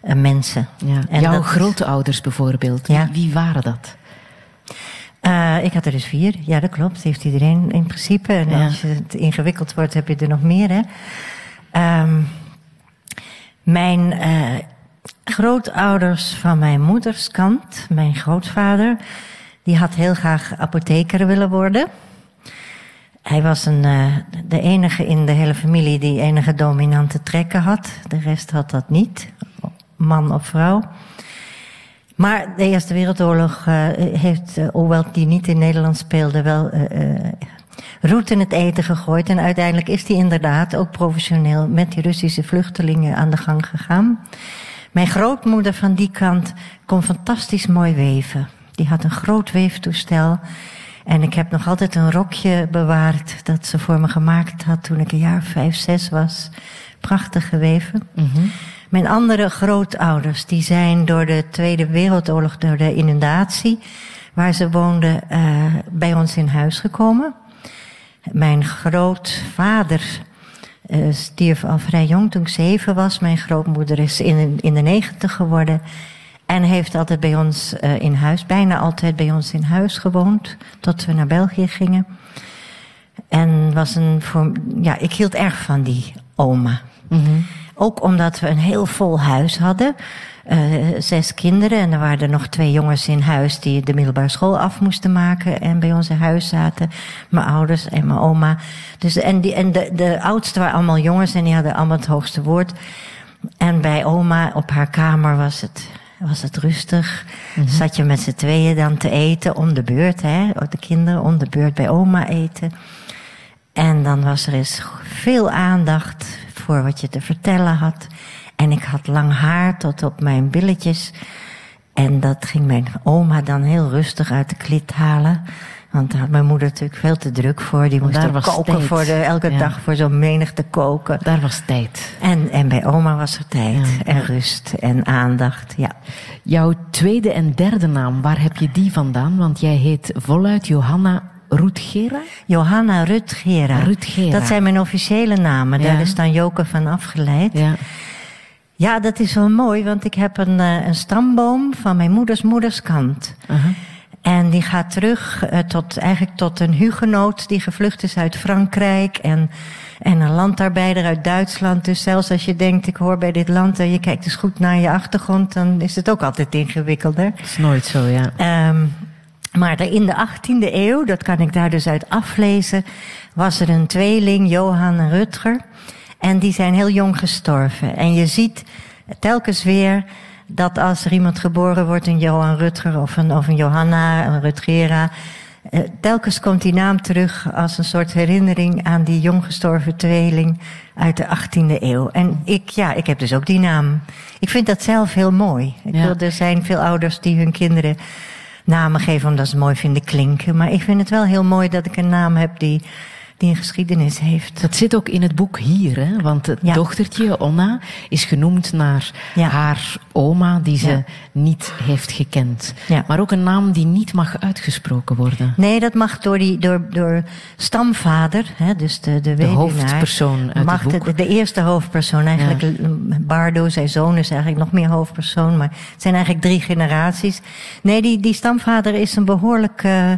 eh, mensen. Ja. En Jouw dat grootouders bijvoorbeeld, wie, Ja. wie waren dat? Eh, ik had er dus vier. Ja, dat klopt. Heeft iedereen in principe. En Ja. als je het ingewikkeld wordt, heb je er nog meer. Hè? Ehm, mijn eh, grootouders van mijn moeders kant, mijn grootvader, die had heel graag apotheker willen worden. Hij was een, eh, de enige in de hele familie die enige dominante trekken had. De rest had dat niet, man of vrouw. Maar de Eerste Wereldoorlog eh, heeft, eh, hoewel die niet in Nederland speelde, wel roet in het eten gegooid. En uiteindelijk is die inderdaad ook professioneel met die Russische vluchtelingen aan de gang gegaan. Mijn grootmoeder van die kant kon fantastisch mooi weven. Die had een groot weeftoestel. En ik heb nog altijd een rokje bewaard dat ze voor me gemaakt had toen ik een jaar vijf, zes was. Prachtig geweven. Mijn andere grootouders, die zijn door de Tweede Wereldoorlog, door de inundatie, waar ze woonden, eh, bij ons in huis gekomen. Mijn grootvader eh, stierf al vrij jong toen ik zeven was. Mijn grootmoeder is in, in de negentig geworden. En heeft altijd bij ons eh, in huis, bijna altijd bij ons in huis gewoond. Tot we naar België gingen. En was een, voor, ja, ik hield erg van die oma. Ook omdat we een heel vol huis hadden. Eh, zes kinderen en er waren er nog twee jongens in huis die de middelbare school af moesten maken en bij ons in huis zaten. Mijn ouders en mijn oma. Dus, en die, en de, de oudste waren allemaal jongens en die hadden allemaal het hoogste woord. En bij oma op haar kamer was het, was het rustig. Zat je met z'n tweeën dan te eten om de beurt, hè? De kinderen om de beurt bij oma eten. En dan was er eens veel aandacht voor wat je te vertellen had. En ik had lang haar tot op mijn billetjes. En dat ging mijn oma dan heel rustig uit de klit halen. Want daar had mijn moeder natuurlijk veel te druk voor. Die moest ook koken tijd. voor de, elke Ja. dag voor zo'n menigte koken. Daar was tijd. En, en bij oma was er tijd Ja. en rust en aandacht. Ja. Jouw tweede en derde naam, waar heb je die vandaan? Want jij heet voluit Johanna Roetgera? Johanna Rutgera. Rutgera. Dat zijn mijn officiële namen. Ja. Daar is dan Joke van afgeleid. Ja. Ja, dat is wel mooi, want ik heb een, eh, een stamboom van mijn moeders moederskant. Aha. En die gaat terug eh, tot, eigenlijk tot een hugenoot die gevlucht is uit Frankrijk. En, en een landarbeider uit Duitsland. Dus zelfs als je denkt, ik hoor bij dit land... en je kijkt eens goed naar je achtergrond... dan is het ook altijd ingewikkelder. Dat is nooit zo, ja. Ehm, maar in de 18e eeuw, dat kan ik daar dus uit aflezen, was er een tweeling, Johan en Rutger. En die zijn heel jong gestorven. En je ziet telkens weer dat als er iemand geboren wordt, een Johan Rutger of een, of een Johanna, een Rutgera. eh, telkens komt die naam terug als een soort herinnering aan die jong gestorven tweeling uit de 18e eeuw. En ik, ja, ik heb dus ook die naam. Ik vind dat zelf heel mooi. Ik Ja. wil, er zijn veel ouders die hun kinderen namen geven omdat ze het mooi vinden klinken. Maar ik vind het wel heel mooi dat ik een naam heb die, die een geschiedenis heeft. Dat zit ook in het boek hier, hè? want het Ja. dochtertje, Onna, is genoemd naar Ja. haar oma die ze Ja. niet heeft gekend. Ja. Maar ook een naam die niet mag uitgesproken worden. Nee, dat mag door, die, door, door stamvader, hè, dus de, de, weduwnaar, hoofdpersoon uit mag het boek. De, de eerste hoofdpersoon, eigenlijk Bardo, zijn zoon is eigenlijk nog meer hoofdpersoon, maar het zijn eigenlijk drie generaties. Nee, die, die stamvader is een behoorlijk eh,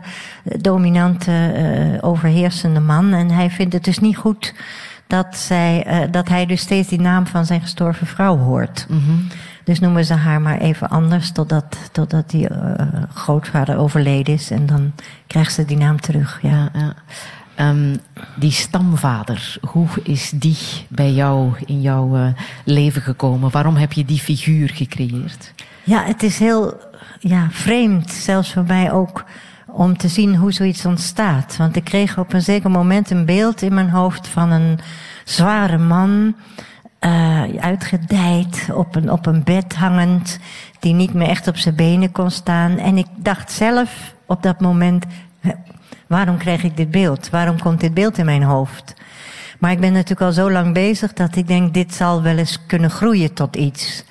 dominante, eh, overheersende man en hij vindt het dus niet goed dat, zij, eh, dat hij dus steeds die naam van zijn gestorven vrouw hoort. Dus noemen ze haar maar even anders totdat, totdat die eh, grootvader overleden is. En dan krijgt ze die naam terug. Ja. Ja, ja. Ehm, die stamvader, hoe is die bij jou in jouw eh, leven gekomen? Waarom heb je die figuur gecreëerd? ja, het is heel ja, vreemd, zelfs voor mij ook, om te zien hoe zoiets ontstaat. Want ik kreeg op een zeker moment een beeld in mijn hoofd van een zware man. eh, uitgedijd, op een, op een bed hangend, die niet meer echt op zijn benen kon staan. En ik dacht zelf op dat moment, waarom krijg ik dit beeld? Waarom komt dit beeld in mijn hoofd? Maar ik ben natuurlijk al zo lang bezig dat ik denk, dit zal wel eens kunnen groeien tot iets.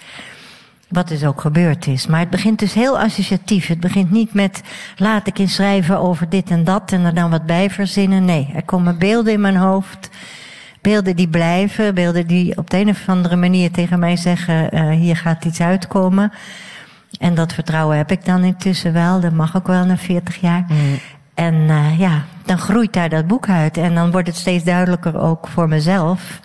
Wat dus ook gebeurd is. Maar het begint dus heel associatief. Het begint niet met laat ik eens schrijven over dit en dat en er dan wat bij verzinnen. Nee, er komen beelden in mijn hoofd. Beelden die blijven, beelden die op de een of andere manier tegen mij zeggen: uh, hier gaat iets uitkomen. En dat vertrouwen heb ik dan intussen wel, dat mag ook wel na 40 jaar. Mm. En uh, ja, dan groeit daar dat boek uit. En dan wordt het steeds duidelijker ook voor mezelf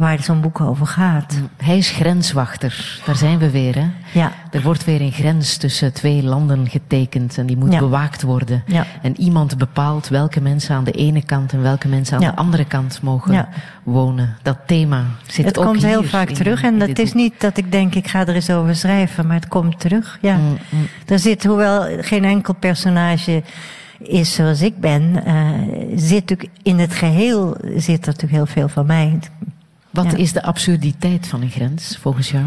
waar zo'n boek over gaat. Mm. Hij is grenswachter, daar zijn we weer. Hè? Ja. Er wordt weer een grens tussen twee landen getekend en die moet bewaakt worden. Ja. En iemand bepaalt welke mensen aan de ene kant en welke mensen aan de andere kant mogen wonen. Dat thema zit het ook komt heel vaak in- terug. En het is niet dat ik denk, ik ga er eens over schrijven, maar het komt terug. Ja. Mm, mm. Er zit, hoewel geen enkel personage is zoals ik ben, eh, zit natuurlijk in het geheel zit er natuurlijk heel veel van mij. Wat Ja. is de absurditeit van een grens, volgens jou?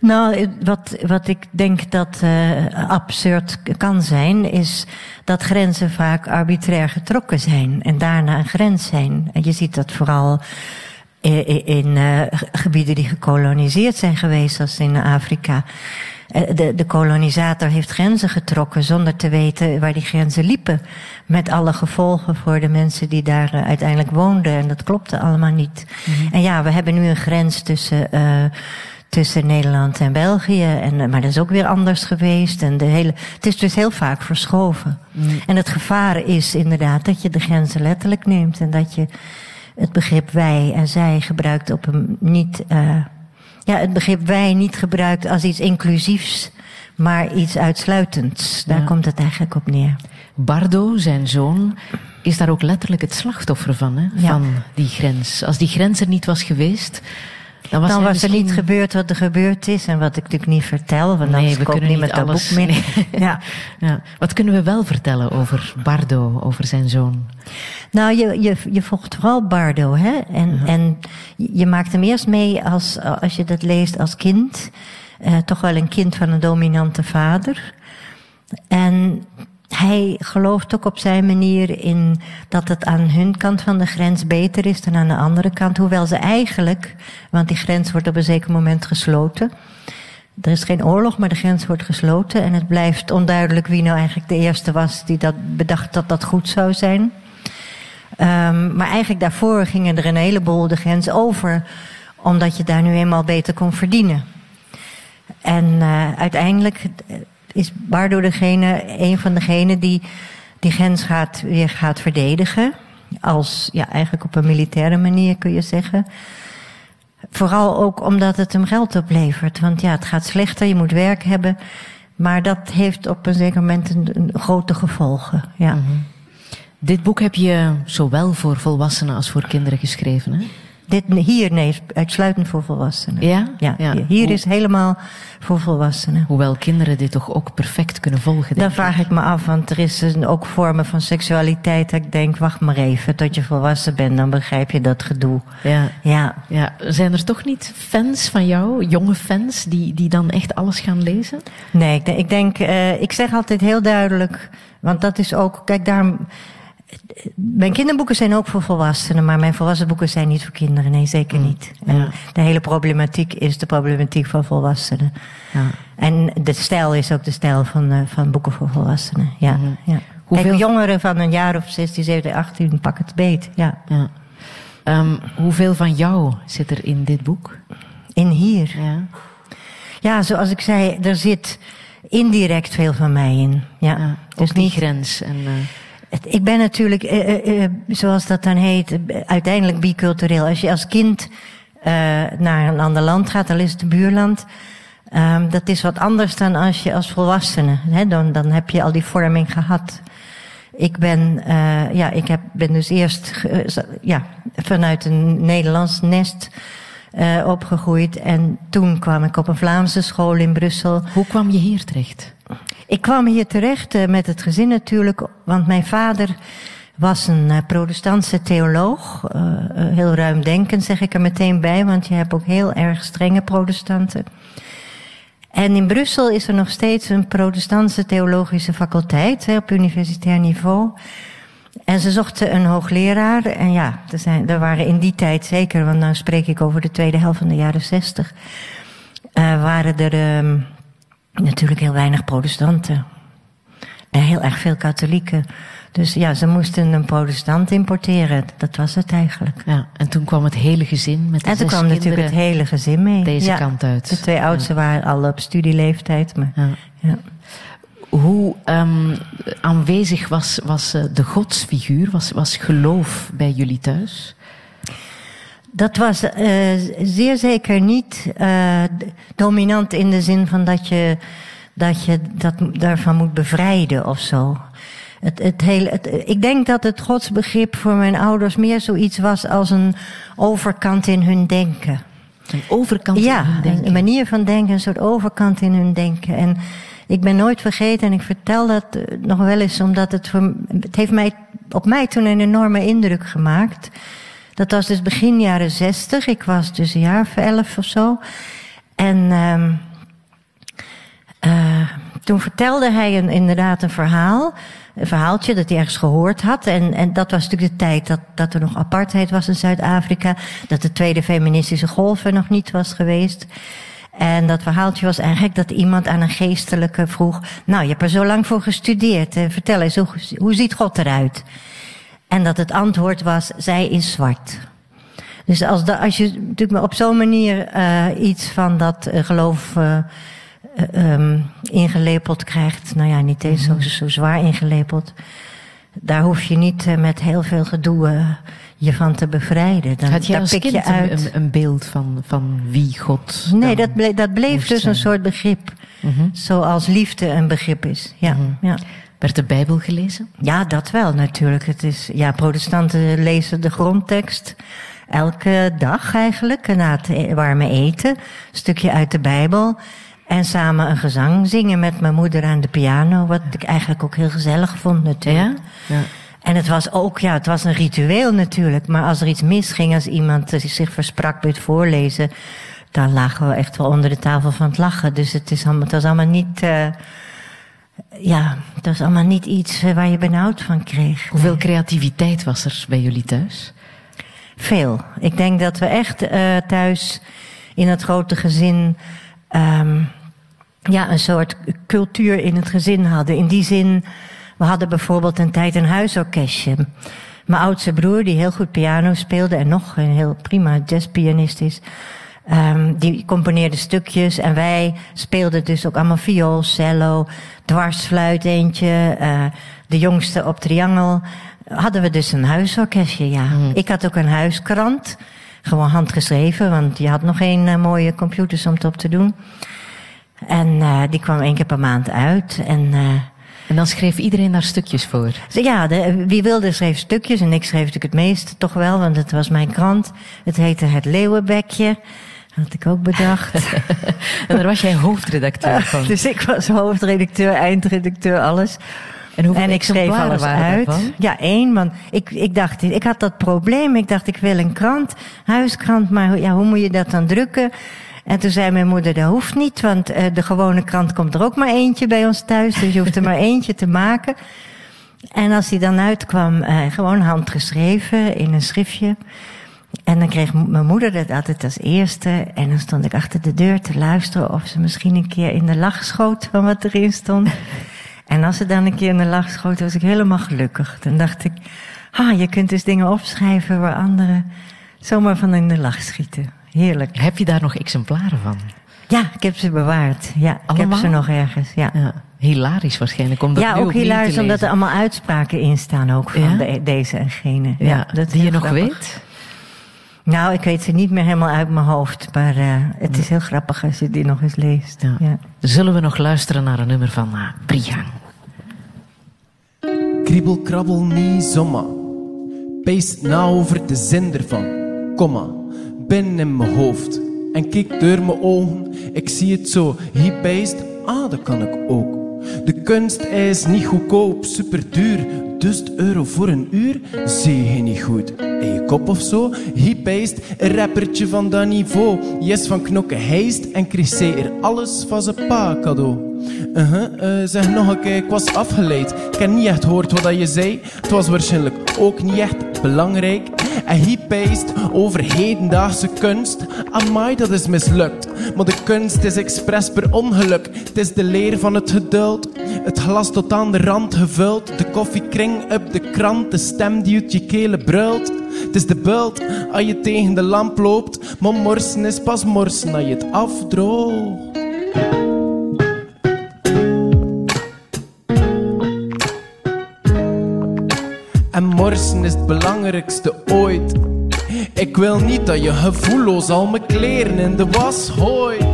Nou, wat, wat ik denk dat eh, absurd kan zijn, is dat grenzen vaak arbitrair getrokken zijn en daarna een grens zijn. En je ziet dat vooral i- i- in eh, gebieden die gekoloniseerd zijn geweest, zoals in Afrika. Eh, De, de kolonisator heeft grenzen getrokken zonder te weten waar die grenzen liepen. Met alle gevolgen voor de mensen die daar eh, uiteindelijk woonden. En dat klopte allemaal niet. En ja, we hebben nu een grens tussen, eh, tussen Nederland en België. En, maar dat is ook weer anders geweest. En de hele, het is dus heel vaak verschoven. En het gevaar is inderdaad dat je de grenzen letterlijk neemt. En dat je het begrip wij en zij gebruikt op een niet. eh, ja, het begrip wij niet gebruikt als iets inclusiefs, maar iets uitsluitends. Daar Ja. komt het eigenlijk op neer. Bardo, zijn zoon, is daar ook letterlijk het slachtoffer van, hè? Ja. van die grens. Als die grens er niet was geweest, dan was, dan er niet gebeurd wat er gebeurd is en wat ik natuurlijk niet vertel, want Nee, kunnen niemand niet dat alles. boek meer. Nee. Ja. Ja. Wat kunnen we wel vertellen over Bardo, over zijn zoon? Nou, je, je, je volgt vooral Bardo, hè? En, en je maakt hem eerst mee als, als je dat leest als kind. Eh, toch wel een kind van een dominante vader. En hij gelooft ook op zijn manier in dat het aan hun kant van de grens beter is dan aan de andere kant. Hoewel ze eigenlijk, want die grens wordt op een zeker moment gesloten. Er is geen oorlog, maar de grens wordt gesloten. En het blijft onduidelijk wie nou eigenlijk de eerste was die dat bedacht dat dat goed zou zijn. Ehm, maar eigenlijk daarvoor gingen er een heleboel de grens over, omdat je daar nu eenmaal beter kon verdienen. En eh, uiteindelijk is Bardo degene, een van degenen die die grens gaat, weer gaat verdedigen. Als, ja, eigenlijk op een militaire manier kun je zeggen. Vooral ook omdat het hem geld oplevert. Want ja, het gaat slechter, je moet werk hebben. Maar dat heeft op een zeker moment een, een grote gevolgen. Ja. Dit boek heb je zowel voor volwassenen als voor kinderen geschreven, hè? Dit, hier, nee, is uitsluitend voor volwassenen. Ja? Ja, Ja. hier Hoe- is helemaal voor volwassenen. Hoewel kinderen dit toch ook perfect kunnen volgen. Dan vraag ik me af, want er is een, ook vormen van seksualiteit dat ik denk, wacht maar even, tot je volwassen bent, dan begrijp je dat gedoe. Ja. Ja, Ja, zijn er toch niet fans van jou, jonge fans, die, die dan echt alles gaan lezen? nee, ik denk, ik, denk eh, ik zeg altijd heel duidelijk, want dat is ook, kijk, daarom, mijn kinderboeken zijn ook voor volwassenen, maar mijn volwassen boeken zijn niet voor kinderen, nee, zeker niet. En ja. de hele problematiek is de problematiek van volwassenen. Ja. En de stijl is ook de stijl van, eh, van boeken voor volwassenen. Ja, Mhm. ja. Hoeveel- Kijk, jongeren van een jaar of 16, 17, 18 pak het beet. Ja. ja. Ehm, hoeveel van jou zit er in dit boek? In hier. Ja. Ja, zoals ik zei, er zit indirect veel van mij in. Ja. ja. Dus die niet, grens. En, eh, ik ben natuurlijk, eh, eh, eh, zoals dat dan heet, uiteindelijk bicultureel. Als je als kind naar een ander land gaat, dan is het een buurland. Ehm, dat is wat anders dan als je als volwassene. Hè, dan, dan heb je al die vorming gehad. Ik ben, ja, ik heb, ben dus eerst ja, vanuit een Nederlands nest opgegroeid. En toen kwam ik op een Vlaamse school in Brussel. hoe kwam je hier terecht? Ik kwam hier terecht eh, met het gezin natuurlijk, want mijn vader was een eh, protestantse theoloog. eh, heel ruimdenkend zeg ik er meteen bij, want je hebt ook heel erg strenge protestanten. En in Brussel is er nog steeds een protestantse theologische faculteit op universitair niveau. En ze zochten een hoogleraar. En ja, er, zijn, er waren in die tijd zeker, want nu spreek ik over de tweede helft van de jaren zestig, eh, waren er ehm, natuurlijk heel weinig protestanten. En heel erg veel katholieken. Dus ja, ze moesten een protestant importeren. Dat was het eigenlijk. Ja, en toen kwam het hele gezin met de En toen kwam natuurlijk het hele gezin mee. deze Ja. kant uit. De twee oudsten waren al op studieleeftijd. Maar, Ja. ja. Hoe ehm, aanwezig was, was eh, de godsfiguur, was, was geloof bij jullie thuis? Dat was eh, zeer zeker niet eh, d- dominant in de zin van dat je dat, je dat daarvan moet bevrijden of zo. Het, het hele, het, ik denk dat het godsbegrip voor mijn ouders meer zoiets was als een overkant in hun denken. Een overkant Ja, in hun denken. een manier van denken, een soort overkant in hun denken. En ik ben nooit vergeten, en ik vertel dat eh, nog wel eens, omdat het, voor, het heeft mij, op mij toen een enorme indruk gemaakt. Dat was dus begin jaren zestig. Ik was dus een jaar of elf of zo. En ehm eh, toen vertelde hij inderdaad een verhaal. Een verhaaltje dat hij ergens gehoord had. En, en dat was natuurlijk de tijd dat, dat er nog apartheid was in Zuid-Afrika. Dat de tweede feministische golf er nog niet was geweest. En dat verhaaltje was eigenlijk dat iemand aan een geestelijke vroeg... Nou, je hebt er zo lang voor gestudeerd. Vertel eens, hoe ziet God eruit? En dat het antwoord was, zij is zwart. Dus als, da, als je natuurlijk op zo'n manier eh, iets van dat eh, geloof eh, eh, ehm, ingelepeld krijgt, nou ja, niet eens zo, zo zwaar ingelepeld, daar hoef je niet met heel veel gedoe je van te bevrijden. Dan, Had daar als pik kind je uit. een, een, een beeld van, van wie God nee, dat bleef, dat bleef dus een soort begrip. Mhm. Zoals liefde een begrip is. Ja, ja. Werd de Bijbel gelezen? Ja, dat wel natuurlijk. Het is, ja, protestanten lezen de grondtekst elke dag eigenlijk, na het e- warme eten. Een stukje uit de Bijbel. En samen een gezang zingen met mijn moeder aan de piano. Wat ik eigenlijk ook heel gezellig vond natuurlijk. Ja. En het was ook, ja, het was een ritueel natuurlijk. Maar als er iets misging, als iemand zich versprak bij het voorlezen... dan lagen we echt wel onder de tafel van het lachen. Dus het, is allemaal, het was allemaal niet... eh, ja, het was allemaal niet iets eh, waar je benauwd van kreeg. Hoeveel creativiteit was er bij jullie thuis? Veel. Ik denk dat we echt eh, thuis in het grote gezin ehm, ja, een soort cultuur in het gezin hadden. In die zin, we hadden bijvoorbeeld een tijd een huisorkestje. Mijn oudste broer, die heel goed piano speelde en nog een heel prima jazzpianist is, ehm, die componeerde stukjes en wij speelden dus ook allemaal viool, cello, dwarsfluit eentje, eh, de jongste op triangel. Hadden we dus een huisorkestje, ja. Ik had ook een huiskrant, gewoon handgeschreven, want je had nog geen eh, mooie computers om het op te doen. En eh, die kwam één keer per maand uit. En En dan schreef iedereen daar stukjes voor. ja, de, wie wilde schreef stukjes. En ik schreef natuurlijk het meeste toch wel, want het was mijn krant. Het heette Het Leeuwenbekje. Dat had ik ook bedacht. En daar was jij hoofdredacteur van. dus ik was hoofdredacteur, eindredacteur, alles. En ik schreef alles uit. Ja, één. Want ik, ik dacht, ik had dat probleem. Ik dacht, ik wil een krant, huiskrant, maar hoe- ja, hoe moet je dat dan drukken? En toen zei mijn moeder, dat hoeft niet, want eh, de gewone krant komt er ook maar eentje bij ons thuis. Dus je hoeft er maar eentje te maken. En als die dan uitkwam, eh, gewoon handgeschreven in een schriftje. En dan kreeg mijn moeder dat altijd als eerste. En dan stond ik achter de deur te luisteren of ze misschien een keer in de lach schoot van wat erin stond. En als ze dan een keer in de lach schoot, was ik helemaal gelukkig. Dan dacht ik, ah, je kunt dus dingen opschrijven waar anderen zomaar van in de lach schieten. Heerlijk. Heb je daar nog exemplaren van? Ja, ik heb ze bewaard. Ja, ik heb ze nog ergens. Ja, Ja, hilarisch waarschijnlijk. Om dat ja ook hilarisch, omdat er allemaal uitspraken in staan ook van Ja? de- deze en gene. Ja, dat die je nog grappig. weet? Nou, ik weet ze niet meer helemaal uit mijn hoofd. Maar eh, het is heel grappig als je die nog eens leest. Ja. Ja. Zullen we nog luisteren naar een nummer van uh, Brian? Kriebel, krabbel, niet zomaar. Pees na over de zin ervan. Komma, binnen in mijn hoofd. En kijk door mijn ogen, ik zie het zo. Peest, ah, dat kan ik ook. De kunst is niet goedkoop, super duur. Dus euro voor een uur, zie je niet goed. In je kop of zo, een rappertje van dat niveau. Yes van knokken heist en kreeg er alles van zijn pa cadeau. Uh-huh, eh, zeg nog een keer, ik was afgeleid. Ik heb niet echt gehoord wat je zei. Het was waarschijnlijk ook niet echt belangrijk. En hij over hedendaagse kunst. Amai, dat is mislukt. Maar de kunst is expres per ongeluk. Het is de leer van het geduld. Het glas tot aan de rand gevuld. De koffiekring op de krant. De stem die uit je kelen brult. Het is de bult als je tegen de lamp loopt. Maar morsen is pas morsen als je het afdroogt. En morsen is het belangrijkste ooit. Ik wil niet dat je gevoelloos al mijn kleren in de was gooit.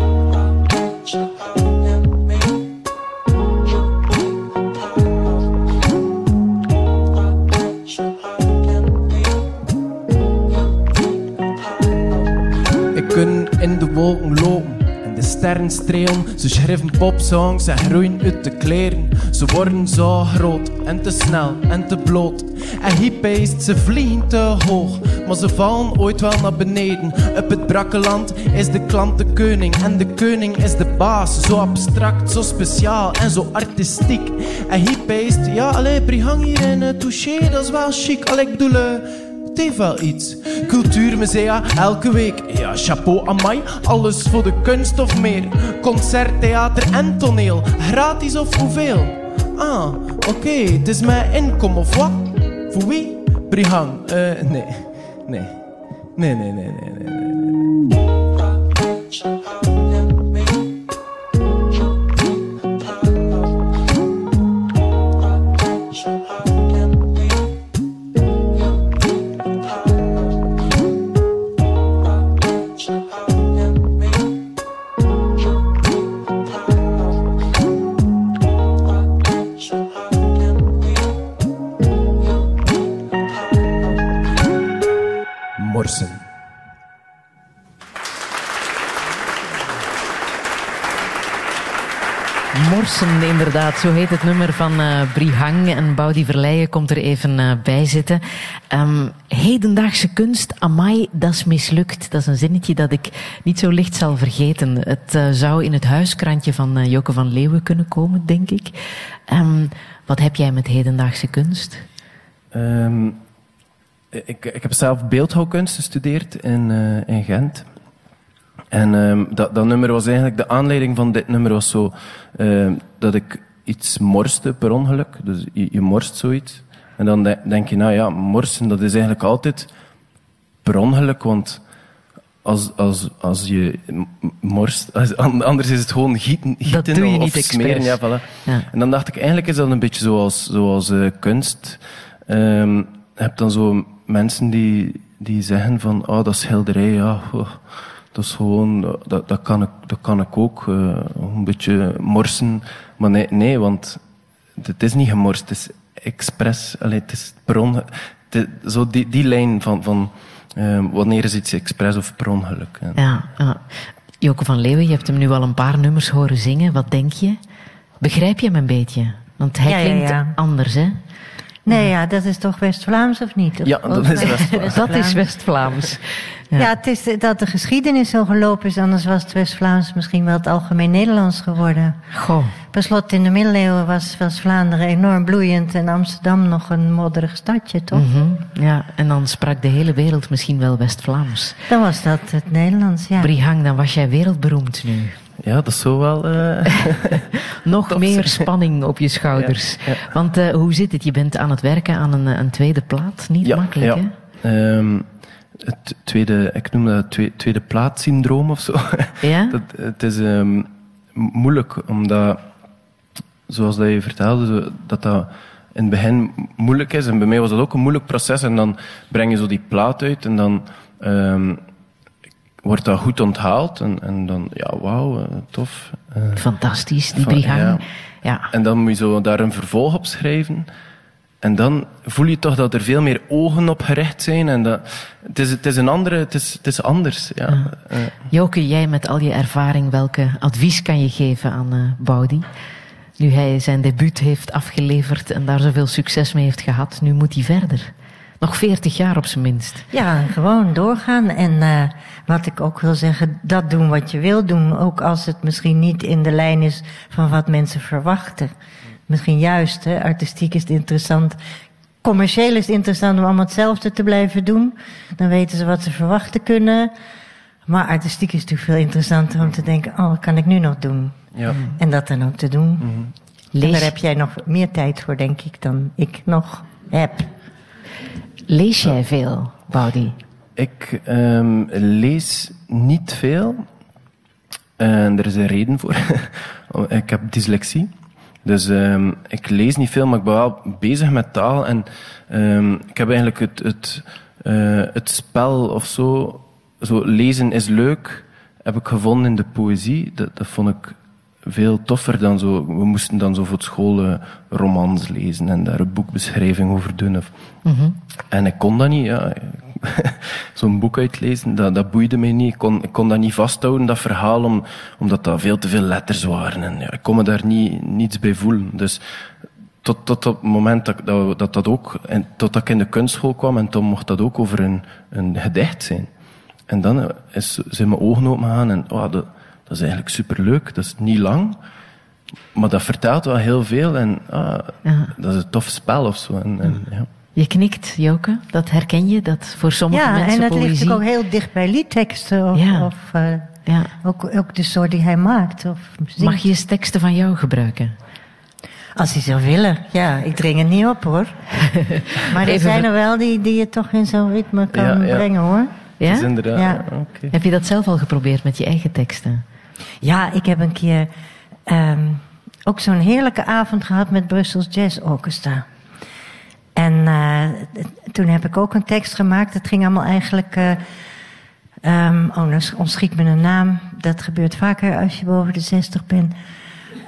En de sterren strelen. Ze schrijven popsongs en groeien uit de kleren. Ze worden zo groot en te snel en te bloot. En hij peest, ze vliegen te hoog, maar ze vallen ooit wel naar beneden. Op het brakkeland is de klant de koning en de koning is de baas. Zo abstract, zo speciaal en zo artistiek. En hij peest, ja, allee, Brihang hier in het touché, dat is wel chic. Allee, ik bedoel, eh, het heeft wel iets. Cultuurmusea elke week. Ja, chapeau amai. Alles voor de kunst of meer. Concert, theater en toneel. Gratis of hoeveel? Ah, oké. Het is mijn inkom of wat? Voor wie? Brihang. Eh, nee. Nee. Nee, nee, nee, nee, nee. nee. Inderdaad. Zo heet het nummer van eh Brihang. En Boudi Verleijen komt er even eh, bij zitten. Ehm, hedendaagse kunst, amai, dat is mislukt. Dat is een zinnetje dat ik niet zo licht zal vergeten. Het eh, zou in het huiskrantje van Joke van Leeuwen kunnen komen, denk ik. Ehm, wat heb jij met hedendaagse kunst? Ehm, ik, ik heb zelf beeldhouwkunst gestudeerd in, in Gent. En ehm, dat, dat nummer was eigenlijk, de aanleiding van dit nummer was zo, ehm, dat ik iets morste per ongeluk. Dus je, je morst zoiets. En dan de- denk je, nou ja, morsen, dat is eigenlijk altijd per ongeluk, want als, als, als je morst, als- anders is het gewoon gieten, gieten doe je of niet smeren. Ja, voilà. Ja. En dan dacht ik, eigenlijk is dat een beetje zoals, zoals eh, kunst. Ehm, je hebt dan zo mensen die, die zeggen van, oh, dat schilderij, ja, oh, dat is gewoon, dat, dat, kan, ik, dat kan ik ook, eh, een beetje morsen. Maar nee, nee, want het is niet gemorst, het is expres, allee, het is per onge- het is zo die, die lijn van, van ehm, wanneer is iets expres of per ongeluk. Ja, ja. Joke van Leeuwen, je hebt hem nu al een paar nummers horen zingen. Wat denk je? Begrijp je hem een beetje? Want hij Ja, ja, klinkt ja. anders, hè? Nee, ja, dat is toch West-Vlaams of niet? Of- Ja, dat is West-Vlaams. Dat is West-Vlaams. Ja. het is dat de geschiedenis zo gelopen is, anders was het West-Vlaams misschien wel het algemeen Nederlands geworden. Goh. Per slot in de middeleeuwen was, was Vlaanderen enorm bloeiend en Amsterdam nog een modderig stadje, toch? Mhm. Ja, en dan sprak de hele wereld misschien wel West-Vlaams. Dan was dat het Nederlands, ja. Brihang, dan was jij wereldberoemd nu. Ja, dat is zo wel... eh, Nog meer spanning op je schouders. Ja, Want eh, hoe zit het? Je bent aan het werken aan een, een tweede plaat. Niet makkelijk, ja. hè? Ehm, het tweede, ik noem dat tweede, tweede plaatsyndroom of zo. Ja? Dat, het is ehm, moeilijk, omdat, zoals dat je vertelde, dat dat in het begin moeilijk is. En bij mij was dat ook een moeilijk proces. En dan breng je zo die plaat uit en dan ehm, wordt dat goed onthaald. En, en dan, ja, wauw, eh, tof. Eh, Fantastisch, die Brihang. ja. Ja. en dan moet je zo daar een vervolg op schrijven. En dan voel je toch dat er veel meer ogen op gericht zijn. En dat, het, is, het is een andere, het is, het is anders. Ja. Joke, jij met al je ervaring, welke advies kan je geven aan eh Boudi? Nu hij zijn debuut heeft afgeleverd en daar zoveel succes mee heeft gehad, nu moet hij verder. Nog veertig jaar op zijn minst. Ja, gewoon doorgaan. En eh, wat ik ook wil zeggen, dat doen wat je wil doen. Ook als het misschien niet in de lijn is van wat mensen verwachten. Misschien juist, hè, artistiek is het interessant. commercieel is het interessant om allemaal hetzelfde te blijven doen. Dan weten ze wat ze verwachten kunnen. Maar artistiek is natuurlijk veel interessanter om te denken: oh, wat kan ik nu nog doen? Ja. En dat dan ook te doen. En daar heb jij nog meer tijd voor, denk ik, dan ik nog heb. lees jij veel, Baudi? Ik ehm, lees niet veel. En er is een reden voor. ik heb dyslexie. Dus ehm, ik lees niet veel, maar ik ben wel bezig met taal. En ehm, ik heb eigenlijk het, het, eh, het spel of zo, zo. Lezen is leuk, heb ik gevonden in de poëzie. Dat, dat vond ik veel toffer dan zo. We moesten dan zo voor school eh, romans lezen en daar een boekbeschrijving over doen. Of, En ik kon dat niet, ja. Zo'n boek uitlezen, dat, dat boeide mij niet. Ik kon, ik kon dat niet vasthouden, dat verhaal, om, omdat dat veel te veel letters waren. En ja, ik kon me daar niet, niets bij voelen. Dus tot, tot het moment dat dat, dat, dat ook, en totdat ik in de kunstschool kwam, en toen mocht dat ook over een, een gedicht zijn. En dan eh, is, zijn mijn ogen open gegaan en oh, dat, dat is eigenlijk superleuk. Dat is niet lang, maar dat vertelt wel heel veel en ah, dat is een tof spel of zo. En, en, ja. Je knikt, Joke. Dat herken je, dat voor sommige Ja, mensen en dat ligt poëzie... ook heel dicht bij liedteksten. Of, Ja. of eh, Ja. ook, ook de soort die hij maakt. Of zingt. Mag je eens teksten van jou gebruiken? Als hij zou willen. Ja, ik dring het niet op hoor. maar er zijn er wel die, die je toch in zo'n ritme kan Ja, ja. brengen hoor. Ja? Is inderdaad, Ja. ja, oké. Heb je dat zelf al geprobeerd met je eigen teksten? Ja, ik heb een keer ehm, ook zo'n heerlijke avond gehad met Brussels Jazz Orchestra. En eh, toen heb ik ook een tekst gemaakt. Het ging allemaal eigenlijk. eh, ehm, oh, nou ontschiet me een naam. Dat gebeurt vaker als je boven de 60 bent.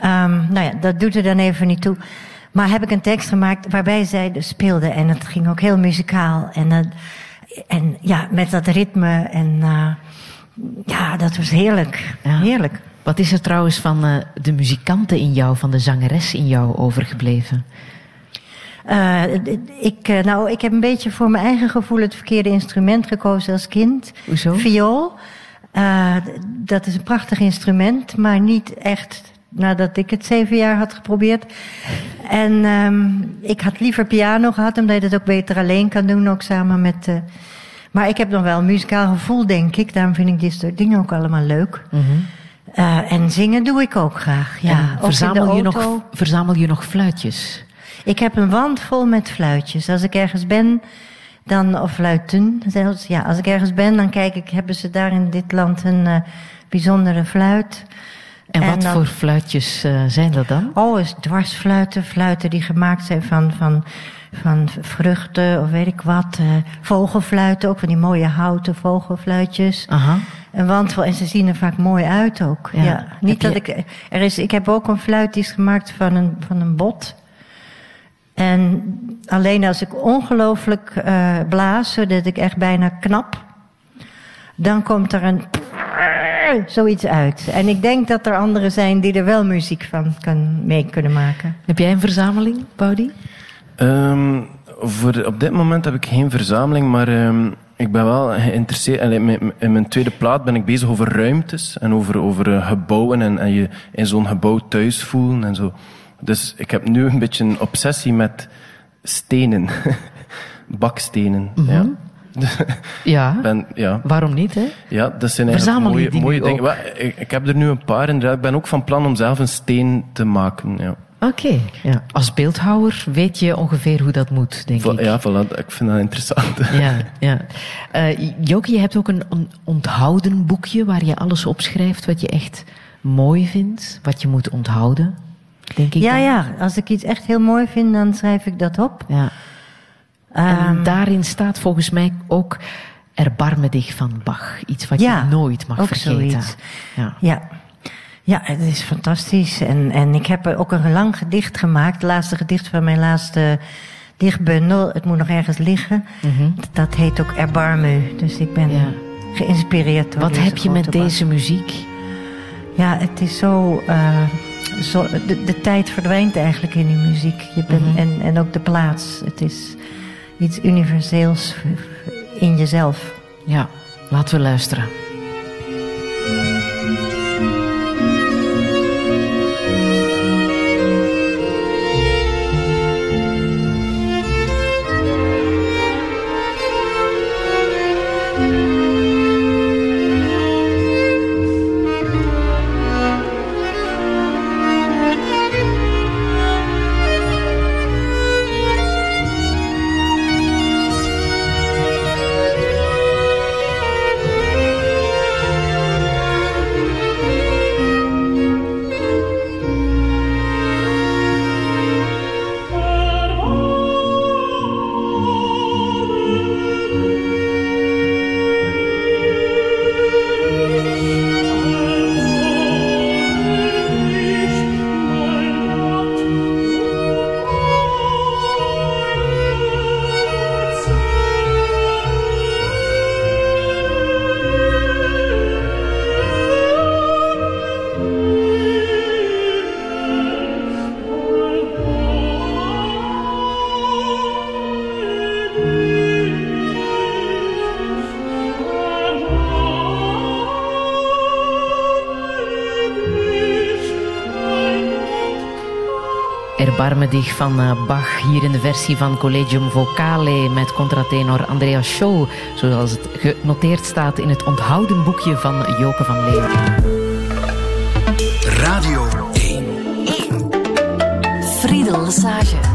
Ehm, nou ja, dat doet er dan even niet toe. Maar heb ik een tekst gemaakt waarbij zij dus speelde. En het ging ook heel muzikaal. En, dat- en ja, met dat ritme. En eh, ja, dat was heerlijk. Ja. Heerlijk. Wat is er trouwens van de muzikanten in jou, van de zangeres in jou overgebleven? Eh, ik, eh, nou, ik heb een beetje voor mijn eigen gevoel het verkeerde instrument gekozen als kind. Hoezo? Viool. Eh, dat is een prachtig instrument, maar niet echt nadat ik het zeven jaar had geprobeerd. En ehm, ik had liever piano gehad, omdat je dat ook beter alleen kan doen, ook samen met. maar ik heb nog wel een muzikaal gevoel, denk ik. Daarom vind ik dit soort dingen ook allemaal leuk. Eh, en zingen doe ik ook graag. Ja, En verzamel, je nog, verzamel je nog fluitjes? Ik heb een wand vol met fluitjes. Als ik ergens ben, dan, of fluiten zelfs. Ja, als ik ergens ben, dan kijk ik, hebben ze daar in dit land een eh, bijzondere fluit. En, En wat dan- voor fluitjes eh, zijn dat dan? Oh, is dwarsfluiten, fluiten die gemaakt zijn van, van, van vruchten of weet ik wat. eh, vogelfluiten, ook van die mooie houten vogelfluitjes. Aha. Een wand vol, en ze zien er vaak mooi uit ook. Ja. Ja. Niet dat ik, er is, ik heb ook een fluit die is gemaakt van een, van een bot. En alleen als ik ongelooflijk eh, blaas, zodat ik echt bijna knap, dan komt er een zoiets uit. En ik denk dat er anderen zijn die er wel muziek van kan, mee kunnen maken. Heb jij een verzameling, Paudi? Ehm, voor, op dit moment heb ik geen verzameling, maar ehm, ik ben wel geïnteresseerd. Allee, mijn- In mijn tweede plaat ben ik bezig over ruimtes en over, over eh, gebouwen en, en je in zo'n gebouw thuis voelen en zo. Dus ik heb nu een beetje een obsessie met stenen. Bakstenen. ja. Ja. Ben, ja. Waarom niet, hè? Ja, dat zijn eigenlijk Verzamel mooie, mooie dingen. Wel, Ik, ik heb er nu een paar inderdaad. Ik ben ook van plan om zelf een steen te maken. Ja, Oké. Ja. Als beeldhouwer weet je ongeveer hoe dat moet, denk Vo- ik. ja voilà, ik vind dat interessant. Ja, ja. Eh, Joke, je hebt ook een onthouden boekje waar je alles opschrijft wat je echt mooi vindt, wat je moet onthouden, denk ik. Ja, dan. ja, als ik iets echt heel mooi vind, dan schrijf ik dat op. ja. En Ehm, daarin staat volgens mij ook Erbarme dich van Bach. Iets wat Ja, je nooit mag vergeten. Ja. Ja. Ja, het is fantastisch. En, en ik heb ook een lang gedicht gemaakt. Het laatste gedicht van mijn laatste dichtbundel. Het moet nog ergens liggen. Dat heet ook Erbarme. Dus ik ben Mhm. Ja. geïnspireerd door Wat heb je met deze muziek? Ja, het is zo... eh, zo de, de tijd verdwijnt eigenlijk in die muziek. Je bent, Mhm. en, en ook de plaats. Het is iets universeels in jezelf. Ja, laten we luisteren. Van eh, Bach, hier in de versie van Collegium Vocale met contratenor Andreas Scholl, zoals het genoteerd staat in het onthouden boekje van Joke van Leeuwen. Radio 1. Friedel Lesage.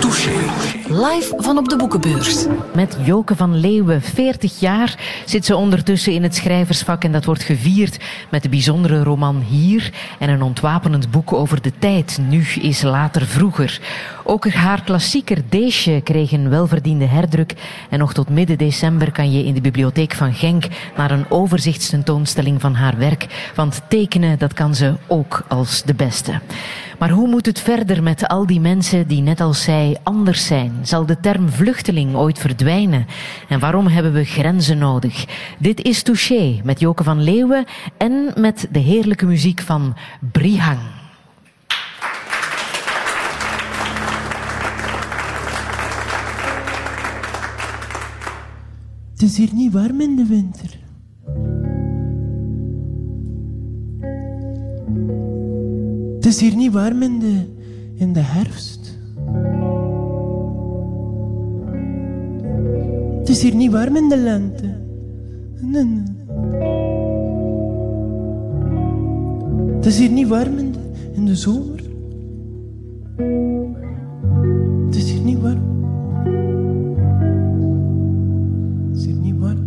Touché. Live van op de boekenbeurs. Met Joke van Leeuwen, 40 jaar, zit ze ondertussen in het schrijversvak en dat wordt gevierd met de bijzondere roman Hier en een ontwapenend boek over de tijd. Nu is later vroeger. Ook haar klassieker Deesje kreeg een welverdiende herdruk en nog tot midden december kan je in de bibliotheek van Genk naar een overzichtstentoonstelling van haar werk, want tekenen dat kan ze ook als de beste. Maar hoe moet het verder met al die mensen die net als zij anders zijn? Zal de term vluchteling ooit verdwijnen? En waarom hebben we grenzen nodig? Dit is Touché met Joke van Leeuwen en met de heerlijke muziek van Brihang. Het is hier niet warm in de winter. Het is hier niet warm in de, in de herfst. Het is hier niet warm in de lente. Nee. Het is hier niet warm in de, in de zomer. Het is hier niet warm. Het is hier niet warm.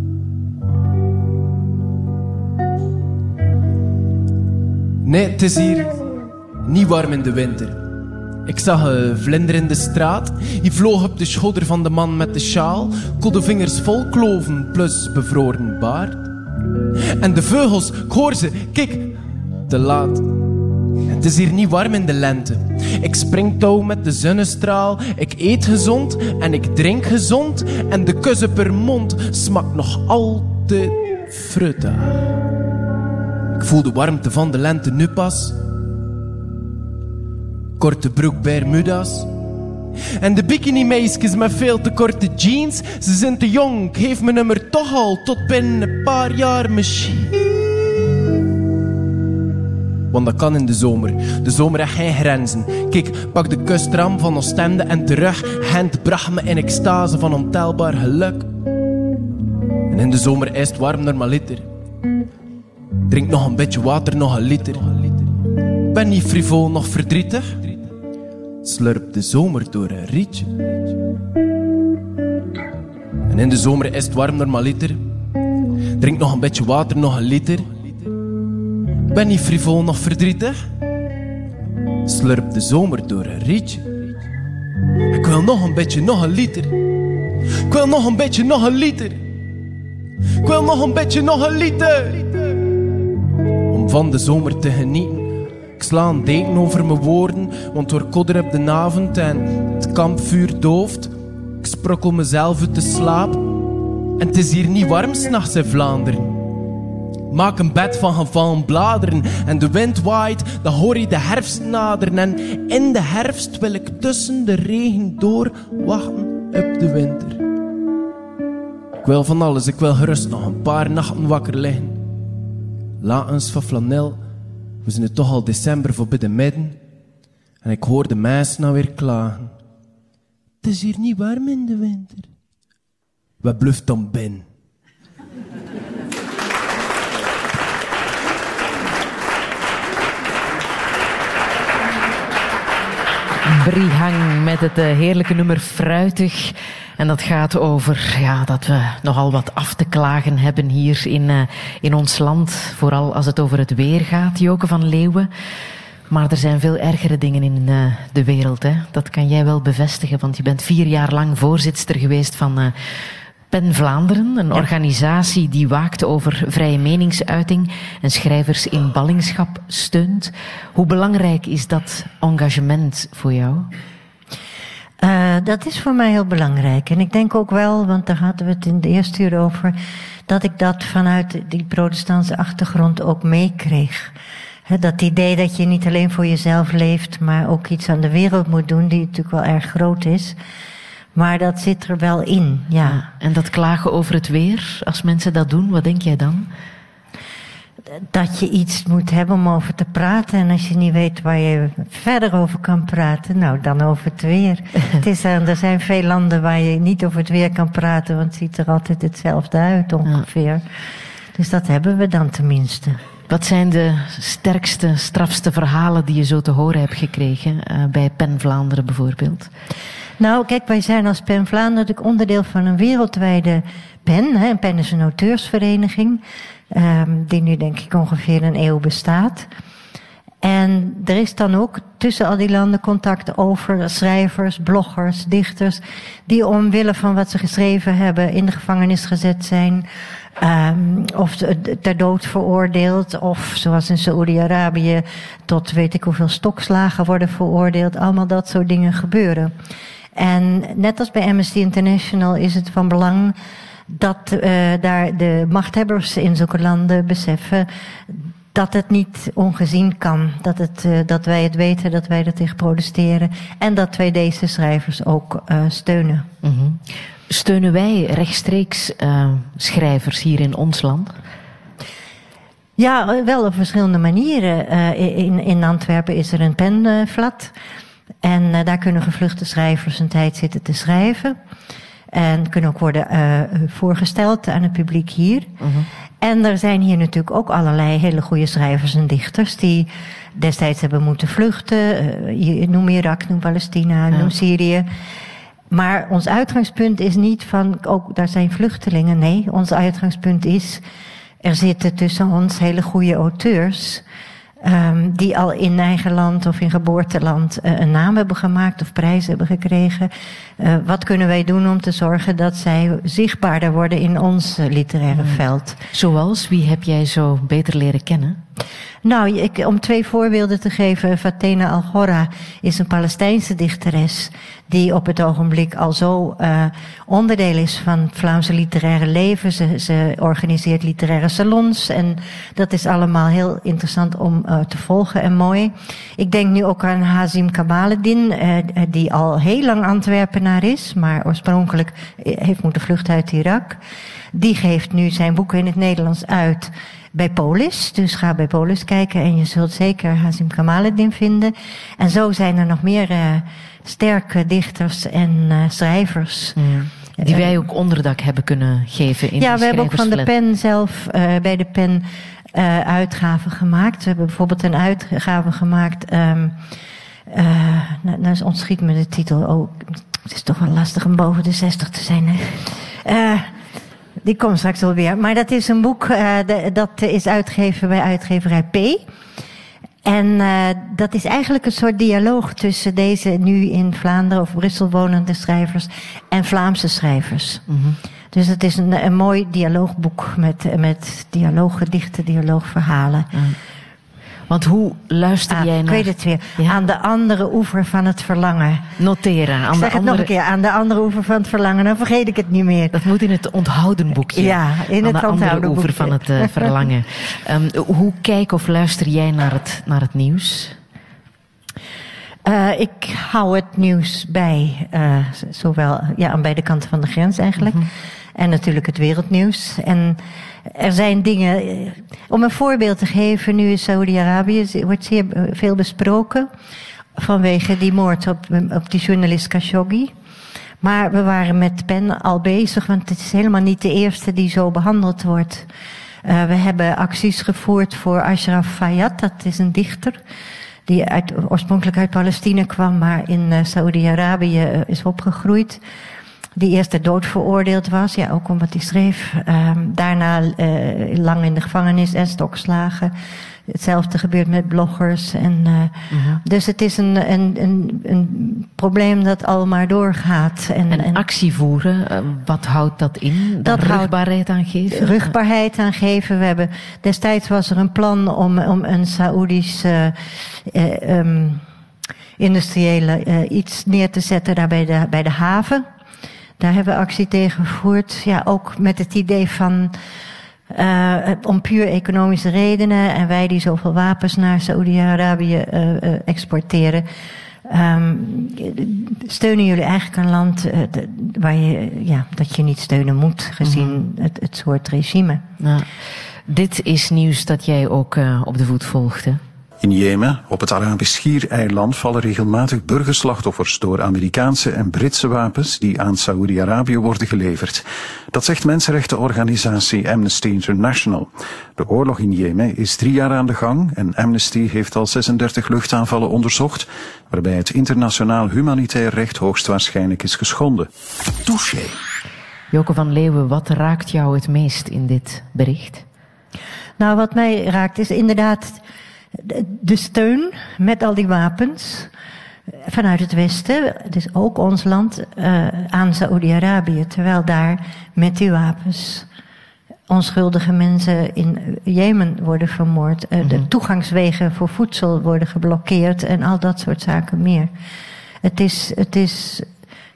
Nee, het is hier niet warm in de winter. Ik zag een vlinder in de straat. Die vloog op de schouder van de man met de sjaal. Kodde vingers vol kloven plus bevroren baard. En de vogels, ik hoor ze, kijk, te laat. Het is hier niet warm in de lente. Ik spring touw met de zonnestraal. Ik eet gezond en ik drink gezond. En de kussen per mond smakt nog altijd fruta. Ik voel de warmte van de lente nu pas. Korte broek Bermuda's. En de bikini-meisjes met veel te korte jeans, ze zijn te jong. Geef mijn nummer toch al tot binnen een paar jaar misschien. Want dat kan in de zomer. De zomer heeft geen grenzen. Kijk, pak de kustram van Oostende en terug. Gent bracht me in extase van ontelbaar geluk. En in de zomer is het warm normaliter. Drink nog een beetje water, nog een liter. Ben niet frivol, nog verdrietig. Slurp de zomer door een rietje. En in de zomer is het warm normaliter. Drink nog een beetje water, nog een liter. Ben niet frivol, nog verdrietig. Slurp de zomer door een rietje. Ik wil nog een beetje, nog een liter. Ik wil nog een beetje, nog een liter. Ik wil nog een beetje, nog een liter. Om van de zomer te genieten. Ik sla een deken over mijn woorden, want door kodder op de avond en het kampvuur dooft. Ik sprokkel mezelf uit de slaap. En het is hier niet warm s'nachts in Vlaanderen. Maak een bed van gevallen bladeren en de wind waait, dan hoor je de herfst naderen. En in de herfst wil ik tussen de regen door wachten op de winter. Ik wil van alles, ik wil gerust nog een paar nachten wakker liggen. Lakens van flanel, we zijn het toch al december voorbij de midden. En ik hoor de mensen nou weer klagen. Het is hier niet warm in de winter. Wat bluft dan binnen? Brihang met het eh, heerlijke nummer Fruitig. En dat gaat over ja, dat we nogal wat af te klagen hebben hier in, uh, in ons land. Vooral als het over het weer gaat, Joke van Leeuwen. Maar er zijn veel ergere dingen in uh, de wereld. Hè? Dat kan jij wel bevestigen, want je bent vier jaar lang voorzitter geweest van PEN Vlaanderen. Een ja. organisatie die waakt over vrije meningsuiting en schrijvers in ballingschap steunt. Hoe belangrijk is dat engagement voor jou? Uh, dat is voor mij heel belangrijk. En ik denk ook wel, want daar hadden we het in de eerste uur over, dat ik dat vanuit die protestantse achtergrond ook meekreeg. Dat idee dat je niet alleen voor jezelf leeft, maar ook iets aan de wereld moet doen, die natuurlijk wel erg groot is. Maar dat zit er wel in, ja. ja. En dat klagen over het weer, als mensen dat doen, wat denk jij dan? dat je iets moet hebben om over te praten. En als je niet weet waar je verder over kan praten, nou dan over het weer. het is, er, er zijn veel landen waar je niet over het weer kan praten, want het ziet er altijd hetzelfde uit ongeveer. Dus dat hebben we dan tenminste. Wat zijn de sterkste, strafste verhalen die je zo te horen hebt gekregen uh, bij PEN Vlaanderen bijvoorbeeld? Nou, kijk, wij zijn als PEN Vlaanderen natuurlijk onderdeel van een wereldwijde PEN. Hè. PEN is een auteursvereniging, um, die nu denk ik ongeveer een eeuw bestaat. En er is dan ook tussen al die landen contact over schrijvers, bloggers, dichters, die omwille van wat ze geschreven hebben in de gevangenis gezet zijn, um, of ter dood veroordeeld, of zoals in Saoedi-Arabië tot weet ik hoeveel stokslagen worden veroordeeld. Allemaal dat soort dingen gebeuren. En net als bij Amnesty International is het van belang dat uh, daar de machthebbers in zulke landen beseffen dat het niet ongezien kan. Dat, het, uh, dat wij het weten, dat wij er tegen protesteren. En dat wij deze schrijvers ook uh, steunen. Mm -hmm. Steunen wij rechtstreeks schrijvers hier in ons land? Ja, wel op verschillende manieren. in, in Antwerpen is er een penflat. En daar kunnen gevluchte schrijvers een tijd zitten te schrijven. En kunnen ook worden uh, voorgesteld aan het publiek hier. -huh. En er zijn hier natuurlijk ook allerlei hele goede schrijvers en dichters die destijds hebben moeten vluchten. Uh, noem Irak, noem Palestina, noem Syrië. Maar ons uitgangspunt is niet van, ook daar zijn vluchtelingen. Nee, ons uitgangspunt is, er zitten tussen ons hele goede auteurs. Um, die al in eigen land of in geboorteland uh, een naam hebben gemaakt of prijzen hebben gekregen. Uh, wat kunnen wij doen om te zorgen dat zij zichtbaarder worden in ons uh, literaire veld? Zoals, wie heb jij zo beter leren kennen? Nou, ik, om twee voorbeelden te geven. Fatena Algora is een Palestijnse dichteres. Die op het ogenblik al zo uh, onderdeel is van het Vlaamse literaire leven. Ze, ze organiseert literaire salons. En dat is allemaal heel interessant om uh, te volgen en mooi. Ik denk nu ook aan Hazim Kamaledin. Uh, die al heel lang Antwerpenaar is. Maar oorspronkelijk heeft moeten vluchten uit Irak. Die geeft nu zijn boeken in het Nederlands uit bij Polis. Dus ga bij Polis kijken en je zult zeker Hazim Kamaledin vinden. En zo zijn er nog meer uh, sterke dichters en uh, schrijvers. Ja. Die wij ook onderdak hebben kunnen geven in Ja, we hebben ook van de pen zelf uh, bij de pen uitgaven gemaakt. We hebben bijvoorbeeld een uitgave gemaakt. Um, nou, nou ontschiet me de titel. Oh, het is toch wel lastig om boven de 60 te zijn. Hè? Die komt straks wel weer. Maar dat is een boek uh, de, dat is uitgegeven bij uitgeverij P. En uh, dat is eigenlijk een soort dialoog tussen deze nu in Vlaanderen of Brussel wonende schrijvers en Vlaamse schrijvers. Mm -hmm. Dus het is een, een mooi dialoogboek met, met dialooggedichten, dialoogverhalen. Mm. Want hoe luister ah, jij naar... Ik weet het weer. Ja? Aan de andere oever van het verlangen. Noteren. Aan ik zeg de het andere... nog een keer. Aan de andere oever van het verlangen. Dan vergeet ik het niet meer. Dat moet in het onthouden boekje. Ja, in aan het de andere oever van het uh, verlangen. um, hoe kijk of luister jij naar het, naar het nieuws? Uh, ik hou het nieuws bij, uh, zowel ja, aan beide kanten van de grens eigenlijk. Mm -hmm. En natuurlijk het wereldnieuws. En er zijn dingen. Om een voorbeeld te geven, nu in Saudi-Arabië wordt zeer veel besproken. Vanwege die moord op, op die journalist Khashoggi. Maar we waren met PEN al bezig, want het is helemaal niet de eerste die zo behandeld wordt. Uh, we hebben acties gevoerd voor Ashraf Fayyad, dat is een dichter. Die uit, oorspronkelijk uit Palestina kwam, maar in Saudi-Arabië is opgegroeid die eerst ter dood veroordeeld was. Ja, ook omdat hij schreef. Um, daarna uh, lang in de gevangenis en stokslagen. Hetzelfde gebeurt met bloggers. En, uh, uh -huh. Dus het is een, een, een, een probleem dat al maar doorgaat. En, en, en actie voeren, uh, wat houdt dat in? Dat rugbaarheid aan geven? Rugbaarheid aan geven. We hebben, destijds was er een plan om, om een Saoedisch um, industriële iets neer te zetten daar bij de, bij de haven. Daar hebben we actie tegen gevoerd. Ja, ook met het idee van. Uh, om puur economische redenen. En wij die zoveel wapens naar Saoedi-Arabië uh, uh, exporteren. Um, steunen jullie eigenlijk een land de, waar je, ja, dat je niet steunen moet, gezien -hmm. het, het soort regime? Ja. Dit is nieuws dat jij ook op de voet volgde. In Jemen, op het Arabisch Schiereiland, vallen regelmatig burgerslachtoffers door Amerikaanse en Britse wapens die aan Saoedi-Arabië worden geleverd. Dat zegt mensenrechtenorganisatie Amnesty International. De oorlog in Jemen is drie jaar aan de gang en Amnesty heeft al 36 luchtaanvallen onderzocht, waarbij het internationaal humanitair recht hoogstwaarschijnlijk is geschonden. Touché. Joke van Leeuwen, wat raakt jou het meest in dit bericht? Nou, wat mij raakt is inderdaad de steun met al die wapens vanuit het Westen, dus ook ons land, uh, aan Saoedi-Arabië. Terwijl daar met die wapens onschuldige mensen in Jemen worden vermoord. Uh, De mhm. toegangswegen voor voedsel worden geblokkeerd en al dat soort zaken meer. Het is, het is,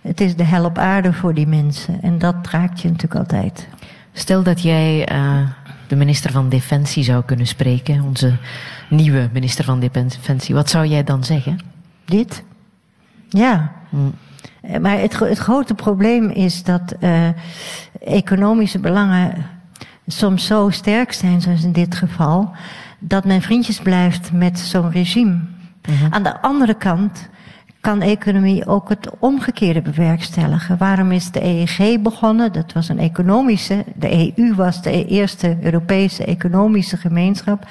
het is de hel op aarde voor die mensen. En dat raakt je natuurlijk altijd. Stel dat jij uh, de minister van Defensie zou kunnen spreken, onze nieuwe minister van Defensie. Wat zou jij dan zeggen? Dit? Ja. Hmm. Maar het, het, grote probleem is dat uh, economische belangen soms zo sterk zijn, zoals in dit geval, dat men vriendjes blijft met zo'n regime. Mhm. Aan de andere kant kan economie ook het omgekeerde bewerkstelligen. Waarom is de EEG begonnen? Dat was een economische. De EU was de eerste Europese economische gemeenschap.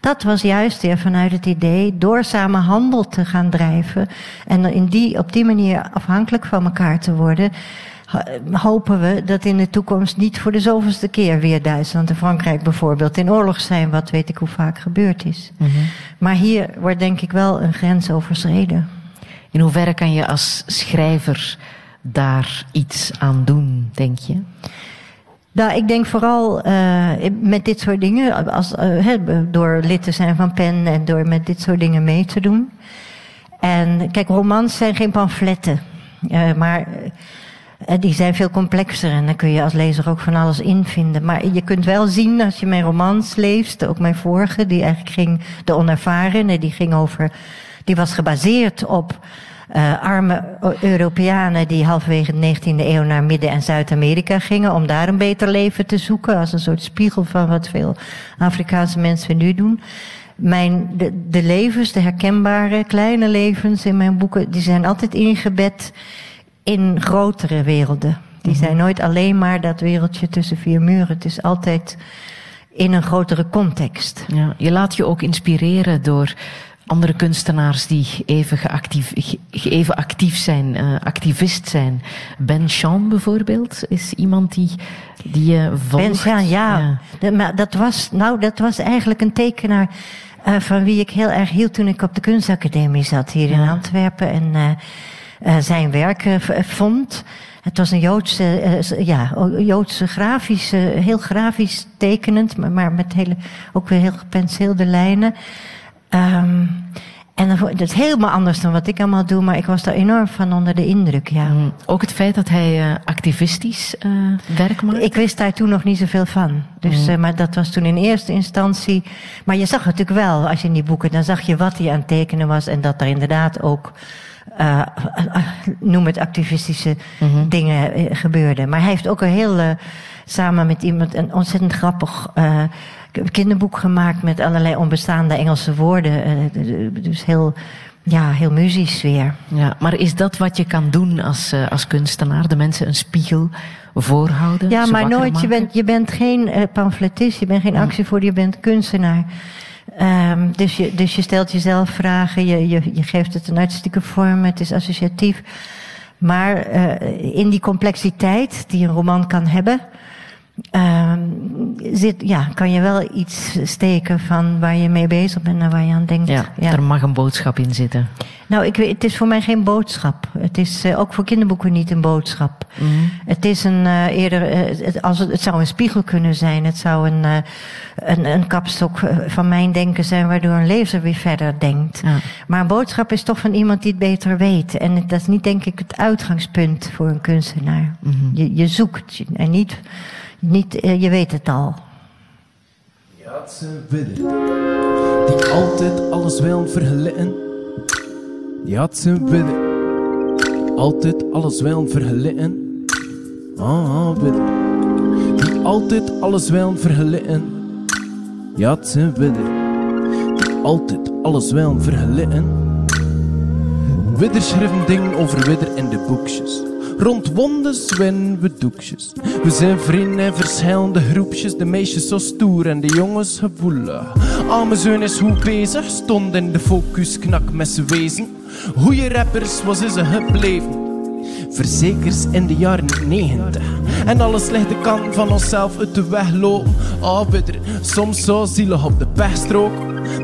Dat was juist weer vanuit het idee door samen handel te gaan drijven en in die, op die manier afhankelijk van elkaar te worden. Hopen we dat in de toekomst niet voor de zoveelste keer weer Duitsland en Frankrijk bijvoorbeeld in oorlog zijn, wat weet ik hoe vaak gebeurd is. Mhm. Maar hier wordt denk ik wel een grens overschreden. In hoeverre kan je als schrijver daar iets aan doen, denk je? Nou, ik denk vooral uh, met dit soort dingen, als, uh, door lid te zijn van PEN en door met dit soort dingen mee te doen. En kijk, romans zijn geen pamfletten, uh, maar die zijn veel complexer en dan kun je als lezer ook van alles invinden. Maar je kunt wel zien als je mijn romans leest, ook mijn vorige, die eigenlijk ging, De Onervaren, die ging over, die was gebaseerd op uh, arme Europeanen die halverwege de 19e eeuw naar Midden- en Zuid-Amerika gingen om daar een beter leven te zoeken, als een soort spiegel van wat veel Afrikaanse mensen nu doen. Mijn, de, de levens, de herkenbare kleine levens in mijn boeken, die zijn altijd ingebed in grotere werelden. Die mhm. zijn nooit alleen maar dat wereldje tussen vier muren. Het is altijd in een grotere context. Ja, je laat je ook inspireren door andere kunstenaars die even, geactief, even actief zijn, uh, activist zijn. Ben Chan bijvoorbeeld is iemand die, die je volgt. Ben Chan, ja. ja. maar dat was, nou, dat was eigenlijk een tekenaar uh, van wie ik heel erg hield toen ik op de kunstacademie zat hier in Antwerpen en zijn werken vond. Het was een Joodse, ja, Joodse grafische, heel grafisch tekenend, maar, maar met hele, ook weer heel gepenseelde lijnen. Um, en dat is helemaal anders dan wat ik allemaal doe, maar ik was daar enorm van onder de indruk, ja. Mm. Ook het feit dat hij uh, activistisch uh, werk maakt? Ik wist daar toen nog niet zoveel van. Dus, uh, maar dat was toen in eerste instantie... Maar je zag natuurlijk wel, als je in die boeken... dan zag je wat hij aan het tekenen was... en dat er inderdaad ook... noem het activistische mm dingen gebeurden. Maar hij heeft ook een heel... samen met iemand een ontzettend grappig kinderboek gemaakt met allerlei onbestaande Engelse woorden. Eh, dus heel, ja, heel muzisch weer. Ja, maar is dat wat je kan doen als, uh, als kunstenaar? De mensen een spiegel voorhouden? Ja, maar nooit. Je bent, je bent geen uh, pamfletist, je bent geen actievoerder, je bent kunstenaar. Um, dus, je, dus je stelt jezelf vragen, je, je, je geeft het een artistieke vorm, het is associatief. Maar uh, in die complexiteit die een roman kan hebben, uh, zit, ja, kan je wel iets steken van waar je mee bezig bent en waar je aan denkt. Ja, er mag een boodschap in zitten. Nou, ik weet, het is voor mij geen boodschap. Het is uh, ook voor kinderboeken niet een boodschap. Mm. Het is een uh, eerder, uh, het, als het, het, zou een spiegel kunnen zijn. Het zou een, een, een kapstok van mijn denken zijn, waardoor een lezer weer verder denkt. Ja. Maar een boodschap is toch van iemand die het beter weet. En dat is niet, denk ik, het uitgangspunt voor een kunstenaar. Mm -hmm. je, je zoekt en niet niet, uh, je weet het al. Had ze willen, die altijd alles willen vergelijken. Had ze willen, altijd alles willen vergelijken. Ah, willen, die altijd alles willen vergelijken. Ja, zijn widder die altijd alles willen vergelijken. Widder schrijven dingen over widder in de boekjes. Rond wondes winnen we doekjes. We zijn vrienden in verschillende groepjes. De meisjes zo stoer en de jongens gevoelig. Arme zoon is hoe bezig, stond in de focus, knak met z'n wezen. Goeie rappers was ze gebleven. Verzekers in de jaren 90. En alles ligt de kant van onszelf uit de weg lopen. Ah, bitter, soms zo zielig op de pechstrook.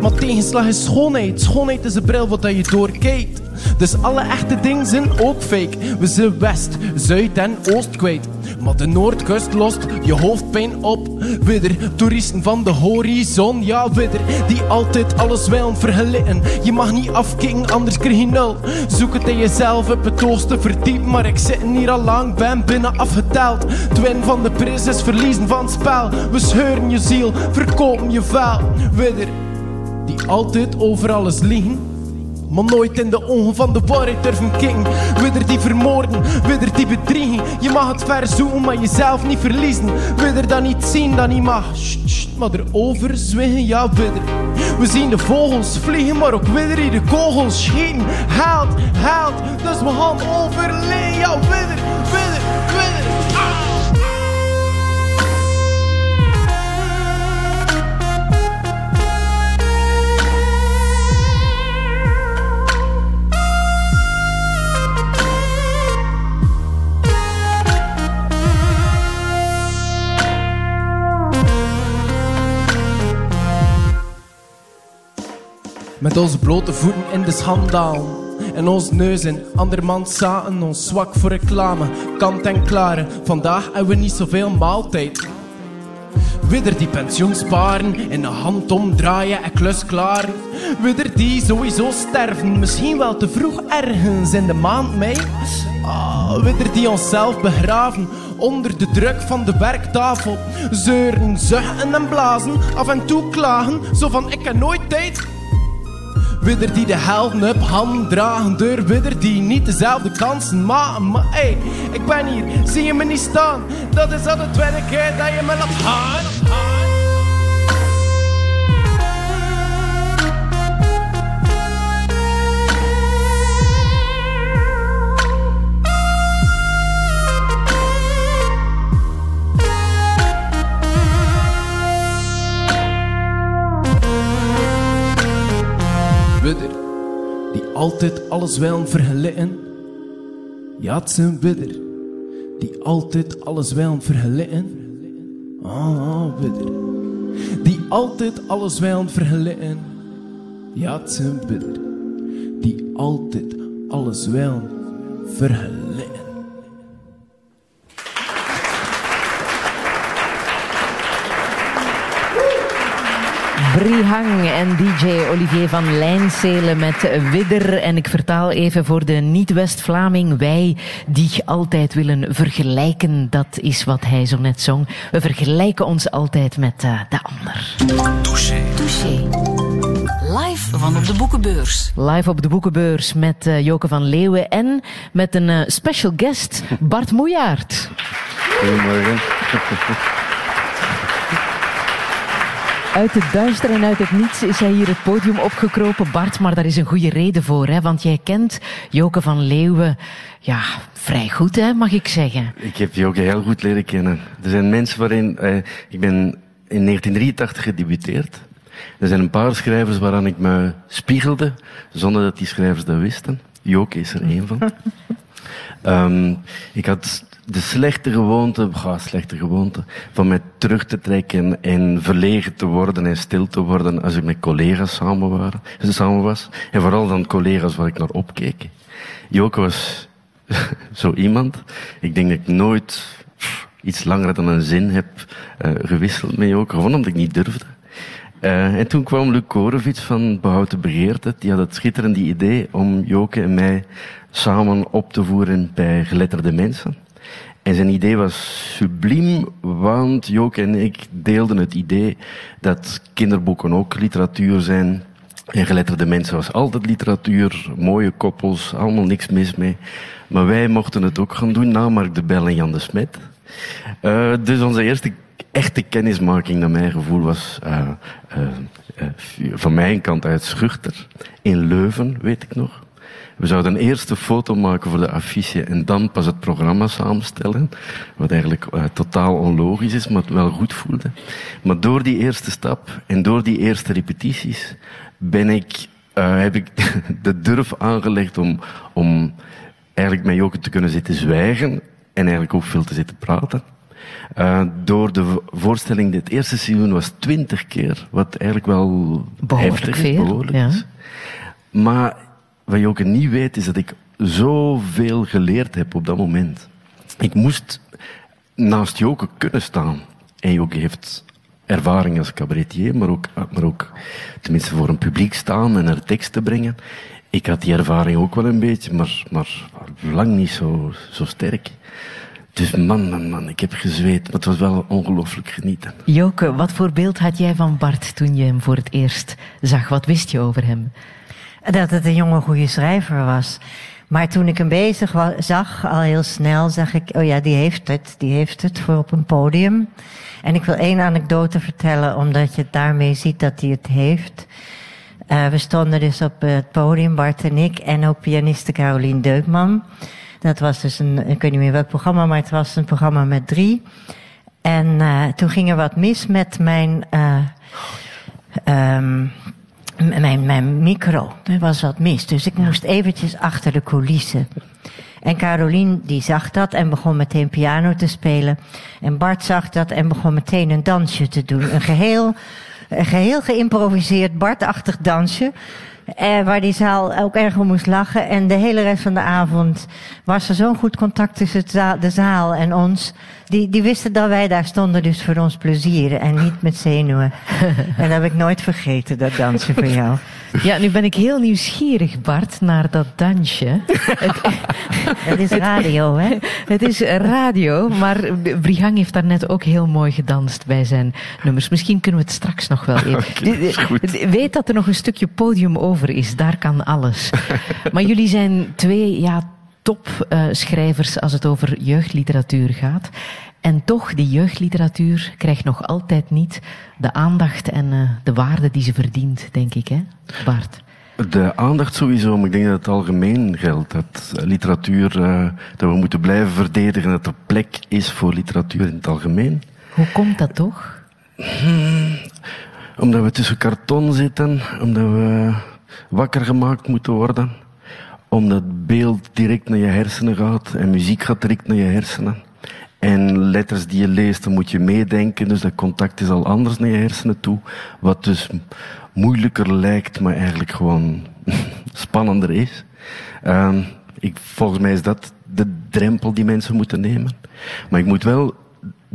Maar tegenslag is schoonheid. Schoonheid is een bril wat je doorkijkt. Dus alle echte dingen zijn ook fake. We zijn West, Zuid en Oost kwijt. Maar de Noordkust lost je hoofdpijn op. Widder, toeristen van de horizon, ja widder. Die altijd alles willen vergelijken. Je mag niet afkicken, anders krijg je nul. Zoek het in jezelf op het oosten verdiepen. Maar ik zit hier al lang, ben binnen afgeteld. Twin van de prijs is verliezen van spel. We scheuren je ziel, verkopen je vuil. Widder, die altijd over alles liegen maar nooit in de ogen van de waarheid durven kijken. Widder die vermoorden, widder die bedriegen. Je mag het verzoeken, maar jezelf niet verliezen. Widder dat niet zien, dat niet mag. Sst, maar erover zwijgen, ja widder. We zien de vogels vliegen, maar ook widder die de kogels schieten. Haalt, haalt, dus we gaan overleen, ja widder, widder, widder. Met onze blote voeten in de schandaal. En ons neus in andermans zaten, ons zwak voor reclame. Kant en klare, vandaag hebben we niet zoveel maaltijd. Widder die pensioen sparen, in de hand omdraaien en klus klaar. Widder die sowieso sterven, misschien wel te vroeg ergens in de maand mei. Ah, widder die onszelf begraven, onder de druk van de werktafel. Zeuren, zuchten en blazen, af en toe klagen, zo van ik heb nooit tijd. Widder die de helden op hand dragen door widder die niet dezelfde kansen maken. Maar hey, ik ben hier, zie je me niet staan? Dat is al de tweede keer dat je me laat gaan. Die altijd alles wil vergelijken. Ja, het is die altijd alles wil vergelijken. Ah, widder, die altijd alles wil vergelijken. Ja, het is die altijd alles wil vergelijken. Brihang en DJ Olivier van Lijnselen met Widder. En ik vertaal even voor de niet-West-Vlaming. Wij die altijd willen vergelijken, dat is wat hij zo net zong. We vergelijken ons altijd met uh, de ander. Touché. Touché. Live van op de boekenbeurs. Live op de boekenbeurs met uh, Joke van Leeuwen en met een uh, special guest, Bart Moejaert. Goedemorgen. Uit het duister en uit het niets is hij hier het podium opgekropen, Bart. Maar daar is een goede reden voor, hè? want jij kent Joke van Leeuwen ja, vrij goed, hè, mag ik zeggen. Ik heb Joke heel goed leren kennen. Er zijn mensen waarin... Eh, ik ben in 1983 gedebuteerd. Er zijn een paar schrijvers waaraan ik me spiegelde, zonder dat die schrijvers dat wisten. Joke is er één van. um, ik had de slechte gewoonte, ga, slechte gewoonte, van mij terug te trekken en verlegen te worden en stil te worden als ik met collega's samen, waren, samen was. En vooral dan collega's waar ik naar opkeek. Joke was zo iemand. Ik denk dat ik nooit iets langer dan een zin heb uh, gewisseld met Joke, gewoon omdat ik niet durfde. Uh, en toen kwam Luc Korevits van Behouden Begeerte. Die had het schitterende idee om Joke en mij samen op te voeren bij geletterde mensen. En zijn idee was subliem, want Joke en ik deelden het idee dat kinderboeken ook literatuur zijn. En geletterde mensen was altijd literatuur, mooie koppels, allemaal niks mis mee. Maar wij mochten het ook gaan doen na Mark de Bel en Jan de Smet. Uh, dus onze eerste echte kennismaking naar mijn gevoel was uh, uh, van mijn kant uit Schuchter. In Leuven, weet ik nog. We zouden een eerste foto maken voor de affiche en dan pas het programma samenstellen. Wat eigenlijk uh, totaal onlogisch is, maar het wel goed voelde. Maar door die eerste stap en door die eerste repetities ben ik, uh, heb ik de durf aangelegd om, om eigenlijk met Joke te kunnen zitten zwijgen en eigenlijk ook veel te zitten praten. Uh, door de voorstelling, dit eerste seizoen was twintig keer, wat eigenlijk wel behoorlijk heftig veel, is, behoorlijk ja. is. Maar wat Joke niet weet, is dat ik zoveel geleerd heb op dat moment. Ik moest naast Joke kunnen staan. En Joke heeft ervaring als cabaretier, maar ook, maar ook tenminste voor een publiek staan en er tekst te brengen. Ik had die ervaring ook wel een beetje, maar, maar lang niet zo, zo sterk. Dus man, man, man, ik heb gezweet. Het was wel ongelooflijk genieten. Joke, wat voor beeld had jij van Bart toen je hem voor het eerst zag? Wat wist je over hem? Dat het een jonge goede schrijver was. Maar toen ik hem bezig zag, al heel snel, zag ik, oh ja, die heeft het, die heeft het voor op een podium. En ik wil één anekdote vertellen, omdat je daarmee ziet dat hij het heeft. Uh, we stonden dus op het podium, Bart en ik, en ook pianiste Carolien Deukman. Dat was dus een, ik weet niet meer welk programma, maar het was een programma met drie. En uh, toen ging er wat mis met mijn, uh, mijn, mijn micro. Er was wat mis, dus ik moest eventjes achter de coulissen. En Carolien die zag dat en begon meteen piano te spelen. En Bart zag dat en begon meteen een dansje te doen. Een geheel, een geheel geïmproviseerd Bartachtig dansje. Eh, waar die zaal ook erg om moest lachen. En de hele rest van de avond was er zo'n goed contact tussen de zaal en ons. Die, die wisten dat wij daar stonden dus voor ons plezier en niet met zenuwen. en dat heb ik nooit vergeten, dat dansje van jou. Ja, nu ben ik heel nieuwsgierig, Bart, naar dat dansje. Het is radio, hè? Het is radio, maar Brihang heeft daarnet ook heel mooi gedanst bij zijn nummers. Misschien kunnen we het straks nog wel even. Weet dat er nog een stukje podium over is, daar kan alles. Maar jullie zijn twee, ja, topschrijvers uh, als het over jeugdliteratuur gaat. En toch, die jeugdliteratuur krijgt nog altijd niet de aandacht en uh, de waarde die ze verdient, denk ik, hè, Bart? De aandacht sowieso, maar ik denk dat het algemeen geldt. Dat literatuur, uh, dat we moeten blijven verdedigen, dat er plek is voor literatuur in het algemeen. Hoe komt dat toch? Hmm, omdat we tussen karton zitten, omdat we wakker gemaakt moeten worden omdat beeld direct naar je hersenen gaat en muziek gaat direct naar je hersenen. En letters die je leest, dan moet je meedenken, dus dat contact is al anders naar je hersenen toe. Wat dus moeilijker lijkt, maar eigenlijk gewoon spannender is. Um, ik, volgens mij is dat de drempel die mensen moeten nemen. Maar ik moet wel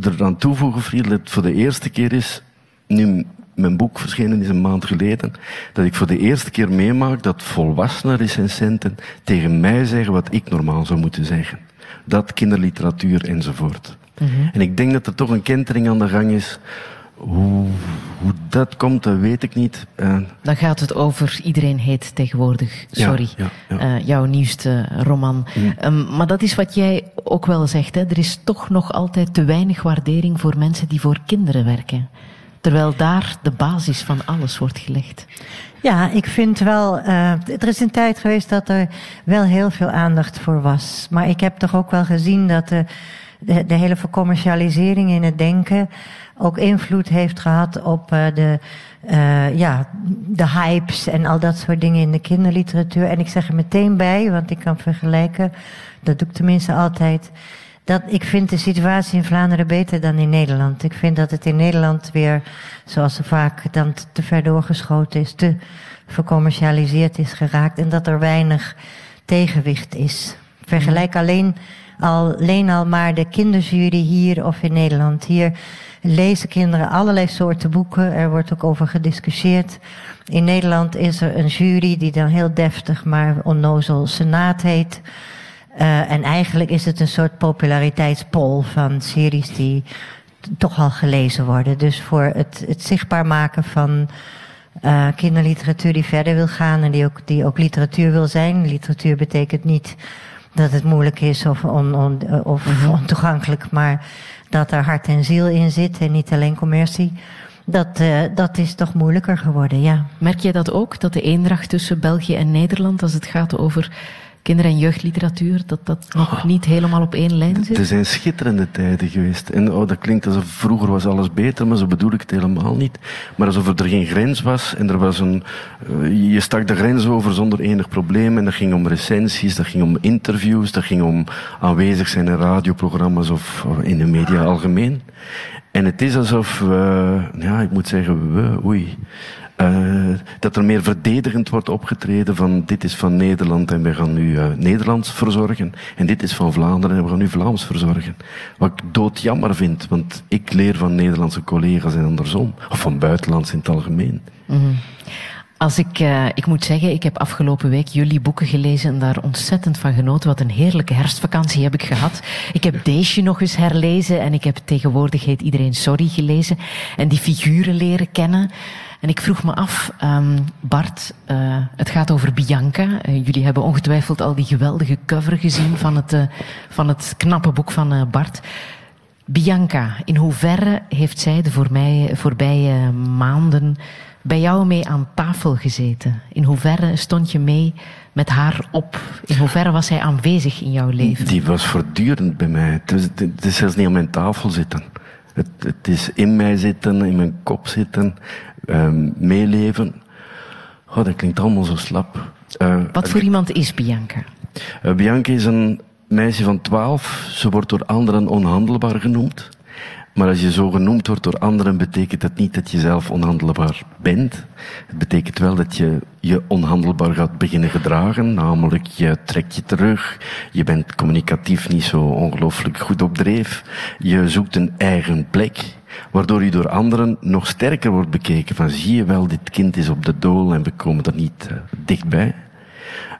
eraan toevoegen, Fried, dat het voor de eerste keer is, nu mijn boek verschenen is een maand geleden, dat ik voor de eerste keer meemaak dat volwassenen recensenten tegen mij zeggen wat ik normaal zou moeten zeggen. Dat kinderliteratuur enzovoort. Mm -hmm. En ik denk dat er toch een kentering aan de gang is. Hoe, hoe dat komt, dat weet ik niet. Uh, Dan gaat het over Iedereen heet tegenwoordig. Sorry. Ja, ja, ja. Uh, jouw nieuwste roman. Mm. Um, maar dat is wat jij ook wel zegt. Hè? Er is toch nog altijd te weinig waardering voor mensen die voor kinderen werken. Terwijl daar de basis van alles wordt gelegd. Ja, ik vind wel. Uh, er is een tijd geweest dat er wel heel veel aandacht voor was. Maar ik heb toch ook wel gezien dat de, de, hele vercommercialisering in het denken ook invloed heeft gehad op uh, de, uh, ja, de hypes en al dat soort dingen in de kinderliteratuur. En ik zeg er meteen bij, want ik kan vergelijken, dat doe ik tenminste altijd dat ik vind de situatie in Vlaanderen beter dan in Nederland. Ik vind dat het in Nederland weer, zoals vaak dan te ver doorgeschoten is, te vercommercialiseerd is geraakt en dat er weinig tegenwicht is. Vergelijk alleen al, alleen al maar de kinderjury hier of in Nederland. Hier lezen kinderen allerlei soorten boeken. Er wordt ook over gediscussieerd. In Nederland is er een jury die dan heel deftig maar onnozel senaat heet. Uh, en eigenlijk is het een soort populariteitspol van series die toch al gelezen worden. Dus voor het, het zichtbaar maken van uh, kinderliteratuur die verder wil gaan en die ook, die ook literatuur wil zijn. Literatuur betekent niet dat het moeilijk is of, on, on, of mm -hmm. ontoegankelijk, maar dat er hart en ziel in zit en niet alleen commercie. Dat, uh, dat is toch moeilijker geworden, ja. Merk jij dat ook, dat de eendracht tussen België en Nederland, als het gaat over kinder- en jeugdliteratuur, dat dat nog oh. niet helemaal op één lijn zit? Er zijn schitterende tijden geweest. En oh, dat klinkt alsof vroeger was alles beter, maar zo bedoel ik het helemaal niet. Maar alsof er geen grens was en er was een... Uh, je stak de grens over zonder enig probleem en dat ging om recensies, dat ging om interviews, dat ging om aanwezig zijn in radioprogramma's of in de media algemeen. En het is alsof, uh, ja, ik moet zeggen, we, oei. Uh, dat er meer verdedigend wordt opgetreden van dit is van Nederland en we gaan nu uh, Nederlands verzorgen. En dit is van Vlaanderen en we gaan nu Vlaams verzorgen. Wat ik doodjammer vind, want ik leer van Nederlandse collega's en andersom. Of van buitenlands in het algemeen. -hmm. Als ik, uh, ik moet zeggen, ik heb afgelopen week jullie boeken gelezen en daar ontzettend van genoten. Wat een heerlijke herfstvakantie heb ik gehad. Ik heb Deesje nog eens herlezen en ik heb tegenwoordig heet iedereen Sorry gelezen. En die figuren leren kennen. En ik vroeg me af, um, Bart, uh, het gaat over Bianca. Uh, jullie hebben ongetwijfeld al die geweldige cover gezien van het, uh, van het knappe boek van Bart. Bianca, in hoeverre heeft zij de voor mij, voorbije maanden bij jou mee aan tafel gezeten? In hoeverre stond je mee met haar op? In hoeverre was zij aanwezig in jouw leven? Die was voortdurend bij mij. Het is, het is zelfs niet aan mijn tafel zitten. Het, het is in mij zitten, in mijn kop zitten, um, meeleven. Oh, dat klinkt allemaal zo slap. Uh, Wat voor iemand is Bianca? Uh, Bianca is een meisje van twaalf. Ze wordt door anderen onhandelbaar genoemd. Maar als je zo genoemd wordt door anderen, betekent dat niet dat je zelf onhandelbaar bent. Het betekent wel dat je je onhandelbaar gaat beginnen gedragen. Namelijk, je trekt je terug. Je bent communicatief niet zo ongelooflijk goed op dreef. Je zoekt een eigen plek. Waardoor je door anderen nog sterker wordt bekeken. Van zie je wel, dit kind is op de dool en we komen er niet uh, dichtbij.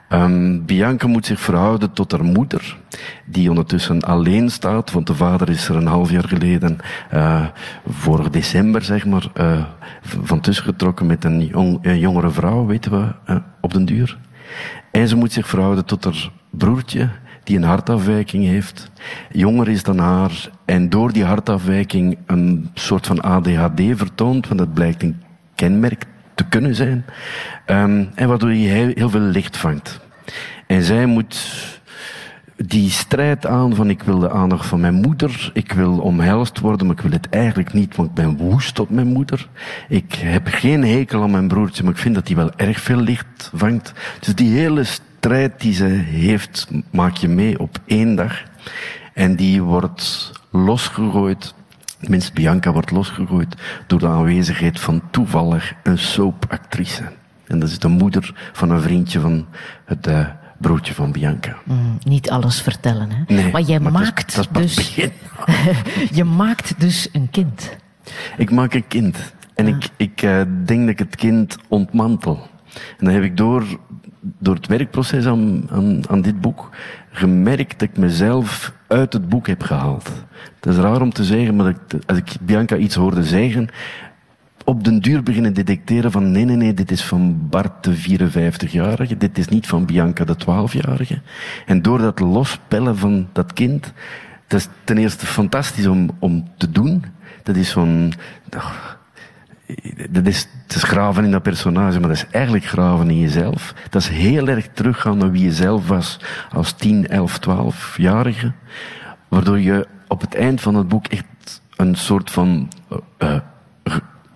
Um, Bianca moet zich verhouden tot haar moeder, die ondertussen alleen staat, want de vader is er een half jaar geleden, uh, voor december zeg maar, uh, van tussen getrokken met een, een jongere vrouw, weten we, op den duur. En ze moet zich verhouden tot haar broertje, die een hartafwijking heeft, jonger is dan haar, en door die hartafwijking een soort van ADHD vertoont, want dat blijkt een kenmerk te kunnen zijn. Um, en waardoor je heel, veel licht vangt. En zij moet die strijd aan van ik wil de aandacht van mijn moeder, ik wil omhelst worden, maar ik wil het eigenlijk niet, want ik ben woest op mijn moeder. Ik heb geen hekel aan mijn broertje, maar ik vind dat hij wel erg veel licht vangt. Dus die hele strijd die ze heeft, maak je mee op één dag. En die wordt losgegooid Tenminste, Bianca wordt losgegooid door de aanwezigheid van toevallig een soapactrice. En dat is de moeder van een vriendje van het uh, broertje van Bianca. Mm, niet alles vertellen, hè? Nee, maar jij maakt dat is, dat dus. je maakt dus een kind. Ik maak een kind. En ja. ik, ik uh, denk dat ik het kind ontmantel. En dan heb ik door, door het werkproces aan, aan, dit boek gemerkt dat ik mezelf uit het boek heb gehaald. Het is raar om te zeggen, maar als ik Bianca iets hoorde zeggen, op den duur beginnen detecteren van nee, nee, nee, dit is van Bart de 54-jarige, dit is niet van Bianca de 12-jarige. En door dat lospellen van dat kind, dat is ten eerste fantastisch om, om te doen. Dat is zo'n, dat is, het is graven in dat personage, maar dat is eigenlijk graven in jezelf. Dat is heel erg teruggaan naar wie je zelf was als 10, 11, 12-jarige. Waardoor je op het eind van het boek echt een soort van uh,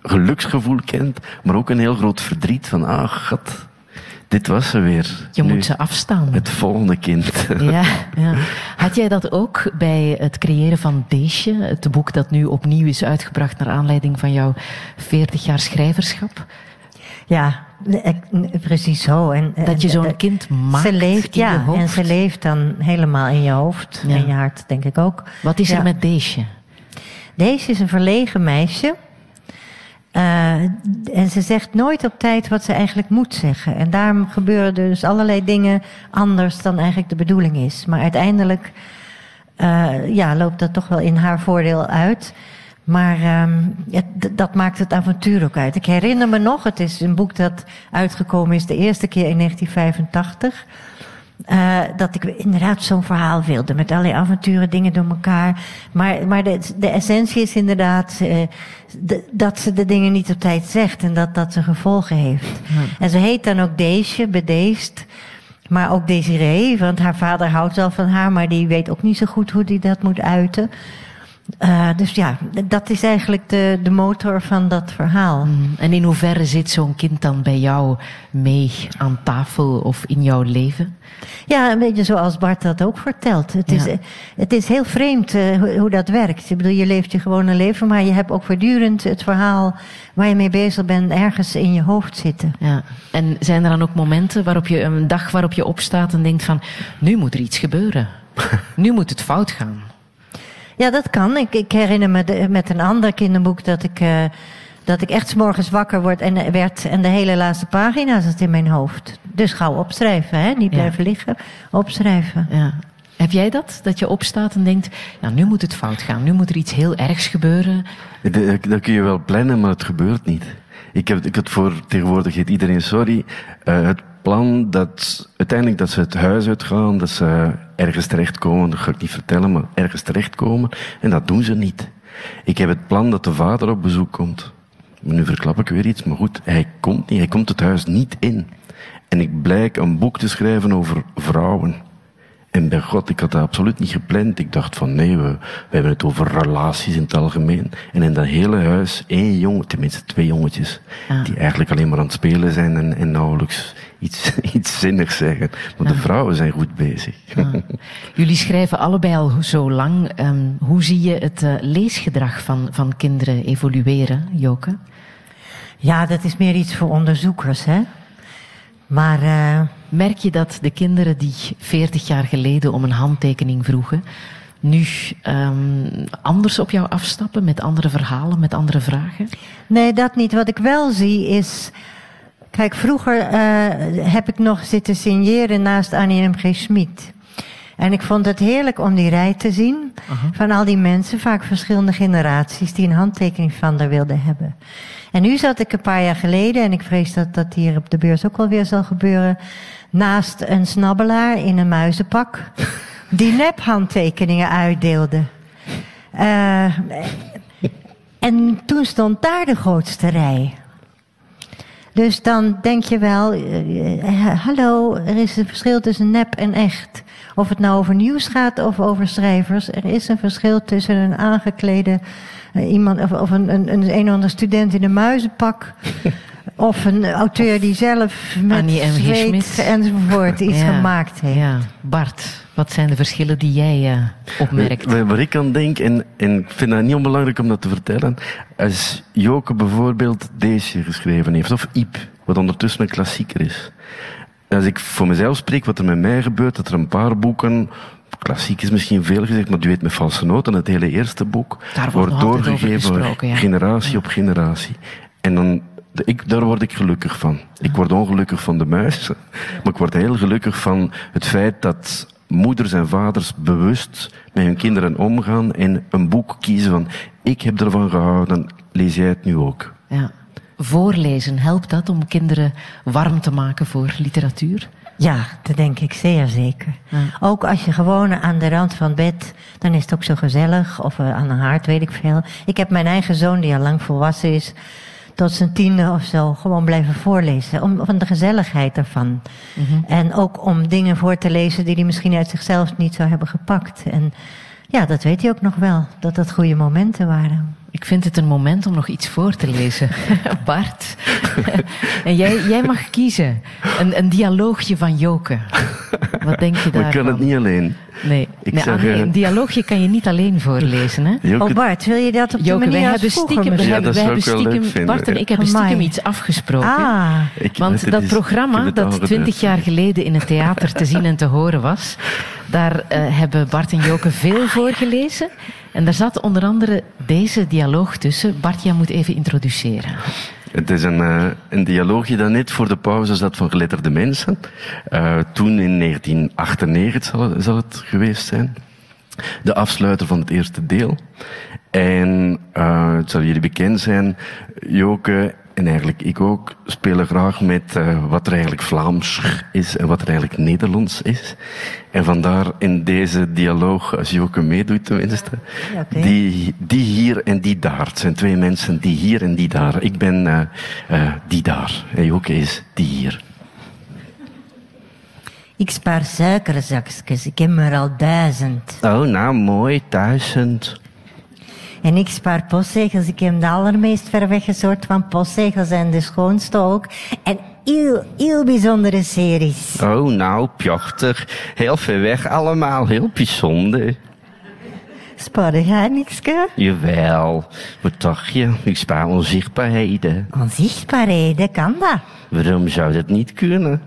geluksgevoel kent, maar ook een heel groot verdriet van, ah, gat, dit was ze weer. Je nu, moet ze afstaan. Het volgende kind. Ja, ja. Had jij dat ook bij het creëren van Deesje, het boek dat nu opnieuw is uitgebracht naar aanleiding van jouw 40 jaar schrijverschap? Ja, precies zo. En, dat je zo'n kind maakt ze leeft, in ja, je hoofd. En ze leeft dan helemaal in je hoofd Ja. en je hart, denk ik ook. Wat is Ja. er met Deesje? Deze is een verlegen meisje. Eh, en ze zegt nooit op tijd wat ze eigenlijk moet zeggen. En daarom gebeuren dus allerlei dingen anders dan eigenlijk de bedoeling is. Maar uiteindelijk eh, ja, loopt dat toch wel in haar voordeel uit. Maar ehm, dat maakt het avontuur ook uit. Ik herinner me nog, het is een boek dat uitgekomen is de eerste keer in 1985. Uh, dat ik inderdaad zo'n verhaal wilde. Met allerlei avonturen, dingen door elkaar. Maar, maar de, de essentie is inderdaad uh, de, dat ze de dingen niet op tijd zegt. En dat dat ze gevolgen heeft. En ze heet dan ook Deesje, bedeesd. Maar ook Desiree, want haar vader houdt wel van haar. Maar die weet ook niet zo goed hoe hij dat moet uiten. Uh, dus ja, dat is eigenlijk de, de motor van dat verhaal. Mm. En in hoeverre zit zo'n kind dan bij jou mee aan tafel of in jouw leven? Ja, een beetje zoals Bart dat ook vertelt. Het, is, het is heel vreemd uh, hoe, hoe, dat werkt. Ik bedoel, je leeft je gewone leven, maar je hebt ook voortdurend het verhaal waar je mee bezig bent ergens in je hoofd zitten. Ja. En zijn er dan ook momenten waarop je een dag waarop je opstaat en denkt van, nu moet er iets gebeuren. nu moet het fout gaan. Ja, dat kan. Ik, ik herinner me de, met een ander kinderboek dat ik, uh, dat ik echt s morgens wakker word en, werd en de hele laatste pagina zit in mijn hoofd. Dus gauw opschrijven, hè? niet blijven liggen, opschrijven. Ja. Heb jij dat? Dat je opstaat en denkt, nou nu moet het fout gaan, nu moet er iets heel ergs gebeuren? Dat kun je wel plannen, maar het gebeurt niet. Ik heb, ik had voor tegenwoordig heet iedereen sorry. Uh, het plan dat uiteindelijk dat ze het huis uitgaan, dat ze ergens terechtkomen, dat ga ik niet vertellen, maar ergens terechtkomen. En dat doen ze niet. Ik heb het plan dat de vader op bezoek komt. Nu verklap ik weer iets, maar goed, hij komt niet, hij komt het huis niet in. En ik blijk een boek te schrijven over vrouwen. En bij God, ik had dat absoluut niet gepland. Ik dacht van nee, we, we hebben het over relaties in het algemeen. En in dat hele huis één jongen, tenminste twee jongetjes, die eigenlijk alleen maar aan het spelen zijn en, en nauwelijks iets, iets zinnigs zeggen. Maar de vrouwen zijn goed bezig. Jullie schrijven allebei al zo lang. Um, hoe zie je het uh, leesgedrag van, van kinderen evolueren, Joke? Ja, dat is meer iets voor onderzoekers, hè? Maar uh, merk je dat de kinderen die 40 jaar geleden om een handtekening vroegen, nu um, anders op jou afstappen met andere verhalen, met andere vragen? Nee, dat niet. Wat ik wel zie is. Kijk, vroeger uh, heb ik nog zitten signeren naast Annie M. G. Schmid. En ik vond het heerlijk om die rij te zien van al die mensen, vaak verschillende generaties, die een handtekening van haar wilden hebben. En nu zat ik een paar jaar geleden, en ik vrees dat dat hier op de beurs ook alweer zal gebeuren, naast een snabbelaar in een muizenpak, die nephandtekeningen uitdeelde. Uh, en toen stond daar de grootste rij. Dus dan denk je wel, uh, hallo, er is een verschil tussen nep en echt. Of het nou over nieuws gaat of over schrijvers. Er is een verschil tussen een aangeklede uh, iemand, of, of een, een, een, een of andere student in een muizenpak. of een auteur die zelf met Annie M. enzovoort iets ja, gemaakt heeft. Ja. Bart, wat zijn de verschillen die jij uh, opmerkt? Waar, waar ik aan denk, en, en ik vind dat niet onbelangrijk om dat te vertellen, als Joke bijvoorbeeld deze geschreven heeft, of Iep, wat ondertussen een klassieker is. Als ik voor mezelf spreek wat er met mij gebeurt, dat er een paar boeken klassiek is misschien veel gezegd, maar weet met valse noten, het hele eerste boek, Daar wordt doorgegeven ja. generatie ja. op generatie. En dan, ik, daar word ik gelukkig van. Ik word ongelukkig van de muis, maar ik word heel gelukkig van het feit dat moeders en vaders bewust met hun kinderen omgaan en een boek kiezen van, ik heb ervan gehouden, lees jij het nu ook. Ja. Voorlezen, helpt dat om kinderen warm te maken voor literatuur? Ja, dat denk ik zeer zeker. Ja. Ook als je gewoon aan de rand van bed, dan is het ook zo gezellig. Of uh, aan de haard, weet ik veel. Ik heb mijn eigen zoon, die al lang volwassen is, tot zijn tiende of zo, gewoon blijven voorlezen. Om, van de gezelligheid ervan. Mm -hmm. En ook om dingen voor te lezen die hij misschien uit zichzelf niet zou hebben gepakt. En ja, dat weet hij ook nog wel, dat dat goede momenten waren. Ik vind het een moment om nog iets voor te lezen. Bart. en jij, jij mag kiezen. Een, een dialoogje van Joke. Wat denk je daarvan? Ik kan het niet alleen. Nee, ik nee, zeg, nee, uh, een dialoogje kan je niet alleen voorlezen. Hè? Joke... Oh Bart, wil je dat op Joke, de manier wij als hebben stiekem, Ja, hebben, wij hebben stiekem, vinden. Bart en ik hebben Amai. stiekem iets afgesproken. Ah, Ik- Want het dat is- programma dat twintig jaar geleden in het theater te zien en te horen was, daar uh, hebben Bart en Joke veel voorgelezen. En daar zat onder andere deze dialoog tussen. Bart, jij moet even introduceren. Het is een, uh, een dialoogje dat net voor de pauze zat van geletterde mensen. Uh, toen in 1998 zal, het geweest zijn. De afsluiter van het eerste deel. En uh, het zal jullie bekend zijn, Joke en eigenlijk ik ook, spelen graag met uh, wat er eigenlijk Vlaams is en wat er eigenlijk Nederlands is. En vandaar in deze dialoog, als Joke meedoet tenminste, ja, okay. die, die hier en die daar. Het zijn twee mensen, die hier en die daar. Ik ben uh, uh, die daar en Joke is die hier. Ik spaar suikerzakjes, ik heb er al duizend. Oh, nou mooi, duizend. En ik spaar postzegels. Ik heb de allermeest ver soort van postzegels en de schoonste ook. En heel, heel bijzondere series. Oh, nou, prachtig. Heel ver weg allemaal. Heel bijzonder. Spaar jij niks, Jawel. Wat dacht je? Ik spaar onzichtbaarheden. Onzichtbaarheden, kan dat? Waarom zou dat niet kunnen?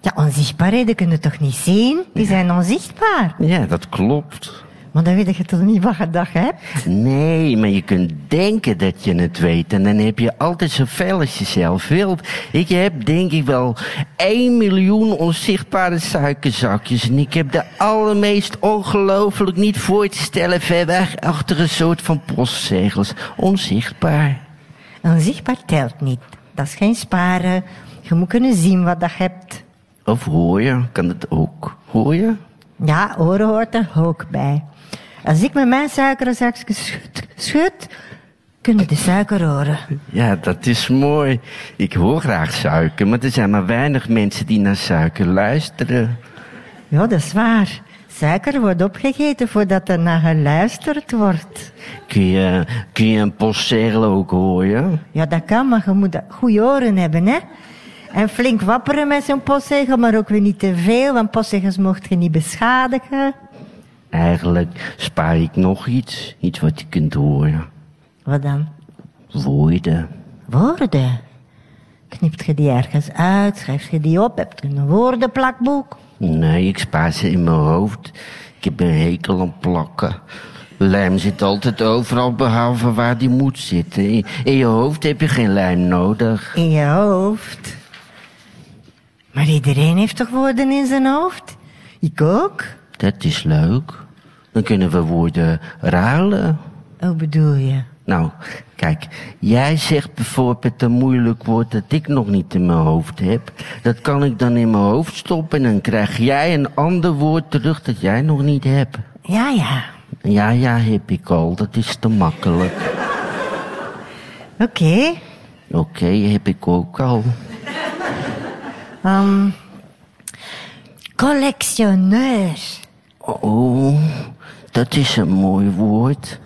Ja, onzichtbaarheden kunnen toch niet zien? Die zijn onzichtbaar. Ja, dat klopt. Maar dan weet je toch niet wat je dag hebt? Nee, maar je kunt denken dat je het weet. En dan heb je altijd zoveel als je zelf wilt. Ik heb denk ik wel 1 miljoen onzichtbare suikerzakjes. En ik heb de allermeest ongelooflijk niet voor te stellen ver weg achter een soort van postzegels. Onzichtbaar. Onzichtbaar telt niet. Dat is geen sparen. Je moet kunnen zien wat je hebt. Of hoor je? Kan het ook? Hoor je? Ja, horen hoort er ook bij. Als ik met mijn suikerzakjes schud, schud, kunnen de suiker horen. Ja, dat is mooi. Ik hoor graag suiker, maar er zijn maar weinig mensen die naar suiker luisteren. Ja, dat is waar. Suiker wordt opgegeten voordat er naar geluisterd wordt. Kun je, kun je een postzegel ook horen? Ja, dat kan, maar je moet goede oren hebben, hè? En flink wapperen met zo'n postzegel, maar ook weer niet te veel, want postzegels mocht je niet beschadigen. Eigenlijk spaar ik nog iets. Iets wat je kunt horen. Wat dan? Woorden. Woorden? Knipt je die ergens uit? Schrijf je die op? Heb je een woordenplakboek? Nee, ik spaar ze in mijn hoofd. Ik heb een hekel aan plakken. Lijm zit altijd overal behalve waar die moet zitten. In je hoofd heb je geen lijm nodig. In je hoofd? Maar iedereen heeft toch woorden in zijn hoofd? Ik ook. Dat is leuk. Dan kunnen we woorden ruilen. Hoe bedoel je? Nou, kijk, jij zegt bijvoorbeeld een moeilijk woord dat ik nog niet in mijn hoofd heb. Dat kan ik dan in mijn hoofd stoppen en dan krijg jij een ander woord terug dat jij nog niet hebt. Ja, ja. Ja, ja, heb ik al. Dat is te makkelijk. Oké. Okay. Oké, okay, heb ik ook al. Um, collectioneur. Oh, dat is een mooi woord.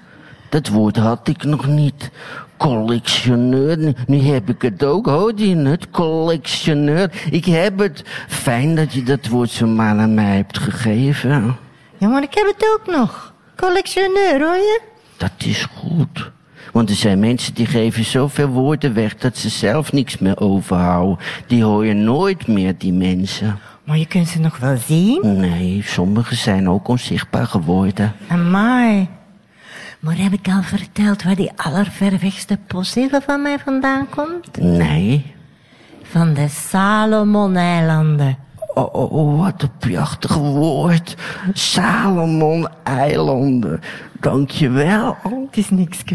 Dat woord had ik nog niet. Collectioneur. Nu heb ik het ook. Hoor je het? Collectioneur. Ik heb het. Fijn dat je dat woord zo maar aan mij hebt gegeven. Ja, maar ik heb het ook nog. Collectioneur, hoor je? Dat is goed. Want er zijn mensen die geven zoveel woorden weg dat ze zelf niks meer overhouden. Die hoor je nooit meer, die mensen. Maar je kunt ze nog wel zien? Nee, sommige zijn ook onzichtbaar geworden. Amai. Maar heb ik al verteld waar die allerverwegste postzegel van mij vandaan komt? Nee. Van de Salomon-eilanden. Oh, oh, oh, wat een prachtig woord. Salomon-eilanden. Dankjewel. Het is niks.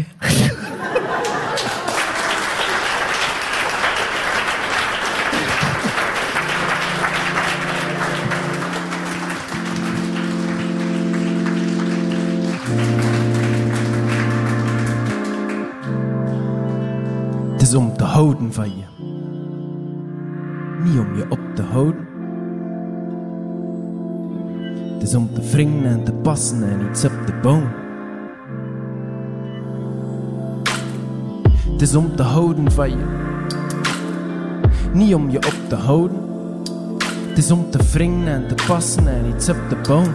is om te houden van je. Niet om je op te houden. Het is om te wringen en te passen en iets op te bouwen. Het is om te houden van je. Niet om je op te houden. Het is om te wringen en te passen en iets op te bouwen.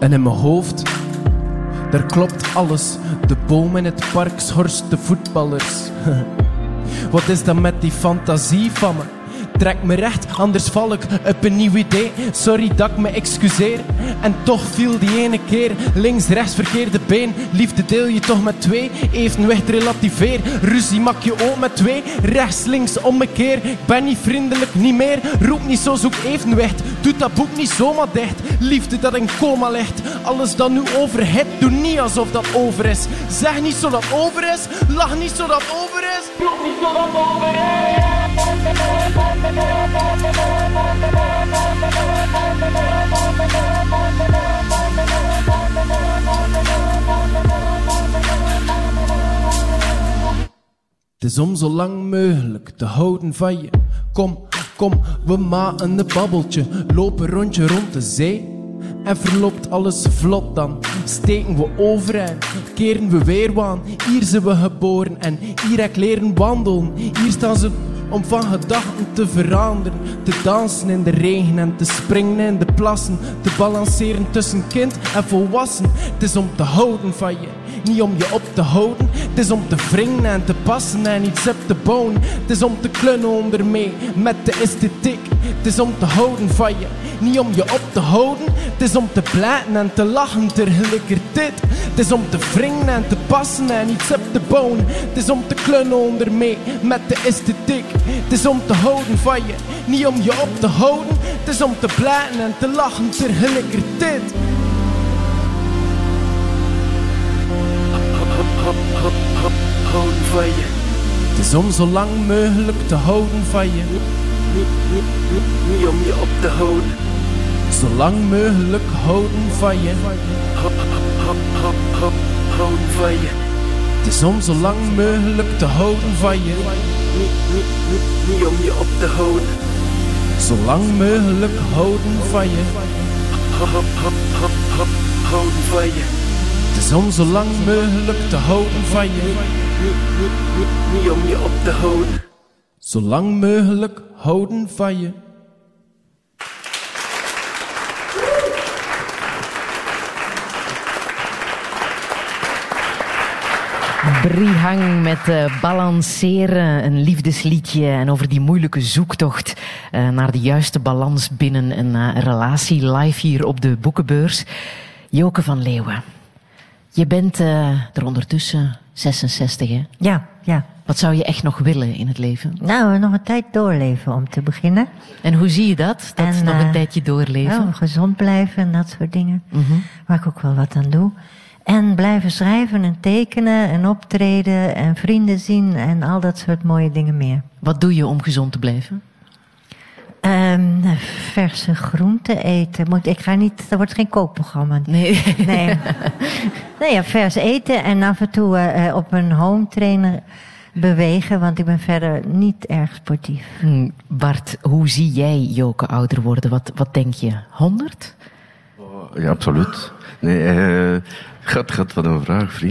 En in mijn hoofd daar klopt alles. De boom in het park schorst de voetballers. Wat is dat met die fantasie van me? Trek me recht, anders val ik op een nieuw idee. Sorry dat ik me excuseer. En toch viel die ene keer links, rechts, verkeerde been. Liefde deel je toch met twee, evenwicht relativeer. Ruzie mak je ook met twee, rechts, links, ommekeer. Ik ben niet vriendelijk, niet meer. Roep niet zo, zoek evenwicht. Doet dat boek niet zomaar dicht. Liefde dat in coma ligt. Alles dat nu overhit, doe niet alsof dat over is. Zeg niet zo dat over is, lach niet zo dat over is. Roep niet zo dat over is. Het is om zo lang mogelijk te houden van je. Kom, kom, we maken een babbeltje. Lopen rondje rond de zee. En verloopt alles vlot dan. Steken we overeind, keren we weer waan. Hier zijn we geboren en hier heb ik leren wandelen. Hier staan ze om van gedachten te veranderen. Te dansen in de regen en te springen in de plassen. Te balanceren tussen kind en volwassen. Het is om te houden van je, niet om je op te houden. Het is om te wringen en te passen en iets op te bouwen. Het is om te klunnen onder mee met de esthetiek. Het is om te houden van je, niet om je op te houden. Het is om te blijten en te lachen tegelijkertijd. Het is om te wringen en te passen en iets op te bouwen. Het is om te klunnen onder mee met de esthetiek. Het is om te houden van je, niet om je op te houden. Het is om te blijten en te lachen tegelijkertijd. Houden van je. Het is om zo lang mogelijk te houden van je. Niet om je op te houden. Zo lang mogelijk houden van je. Houden van je. Het is om zo lang mogelijk te houden van je. Niet om je op te houden. Zo lang mogelijk houden van je. Houden van je. Het is om zo lang mogelijk te houden van je. Niet om je op te houden. Zo lang mogelijk houden van je. Brihang met uh, Balanceren, een liefdesliedje. En over die moeilijke zoektocht uh, naar de juiste balans binnen een uh, relatie live hier op de boekenbeurs. Joke van Leeuwen, je bent er ondertussen 66, hè? Ja, ja. Wat zou je echt nog willen in het leven? Nou, nog een tijd doorleven om te beginnen. En hoe zie je dat? Dat En, nog een eh, tijdje doorleven? Nou, gezond blijven en dat soort dingen. Mhm. Waar ik ook wel wat aan doe. En blijven schrijven en tekenen en optreden en vrienden zien en al dat soort mooie dingen meer. Wat doe je om gezond te blijven? Ehm, verse groenten eten. Moet, ik ga niet, er wordt geen kookprogramma. Nee. Nee. nee, ja, vers eten en af en toe eh, eh, op een home trainer bewegen, want ik ben verder niet erg sportief. Hm, Bart, hoe zie jij Joke ouder worden? Wat, wat denk je? 100? Ja, absoluut. Nee, eh, gaat, gaat wat een vraag.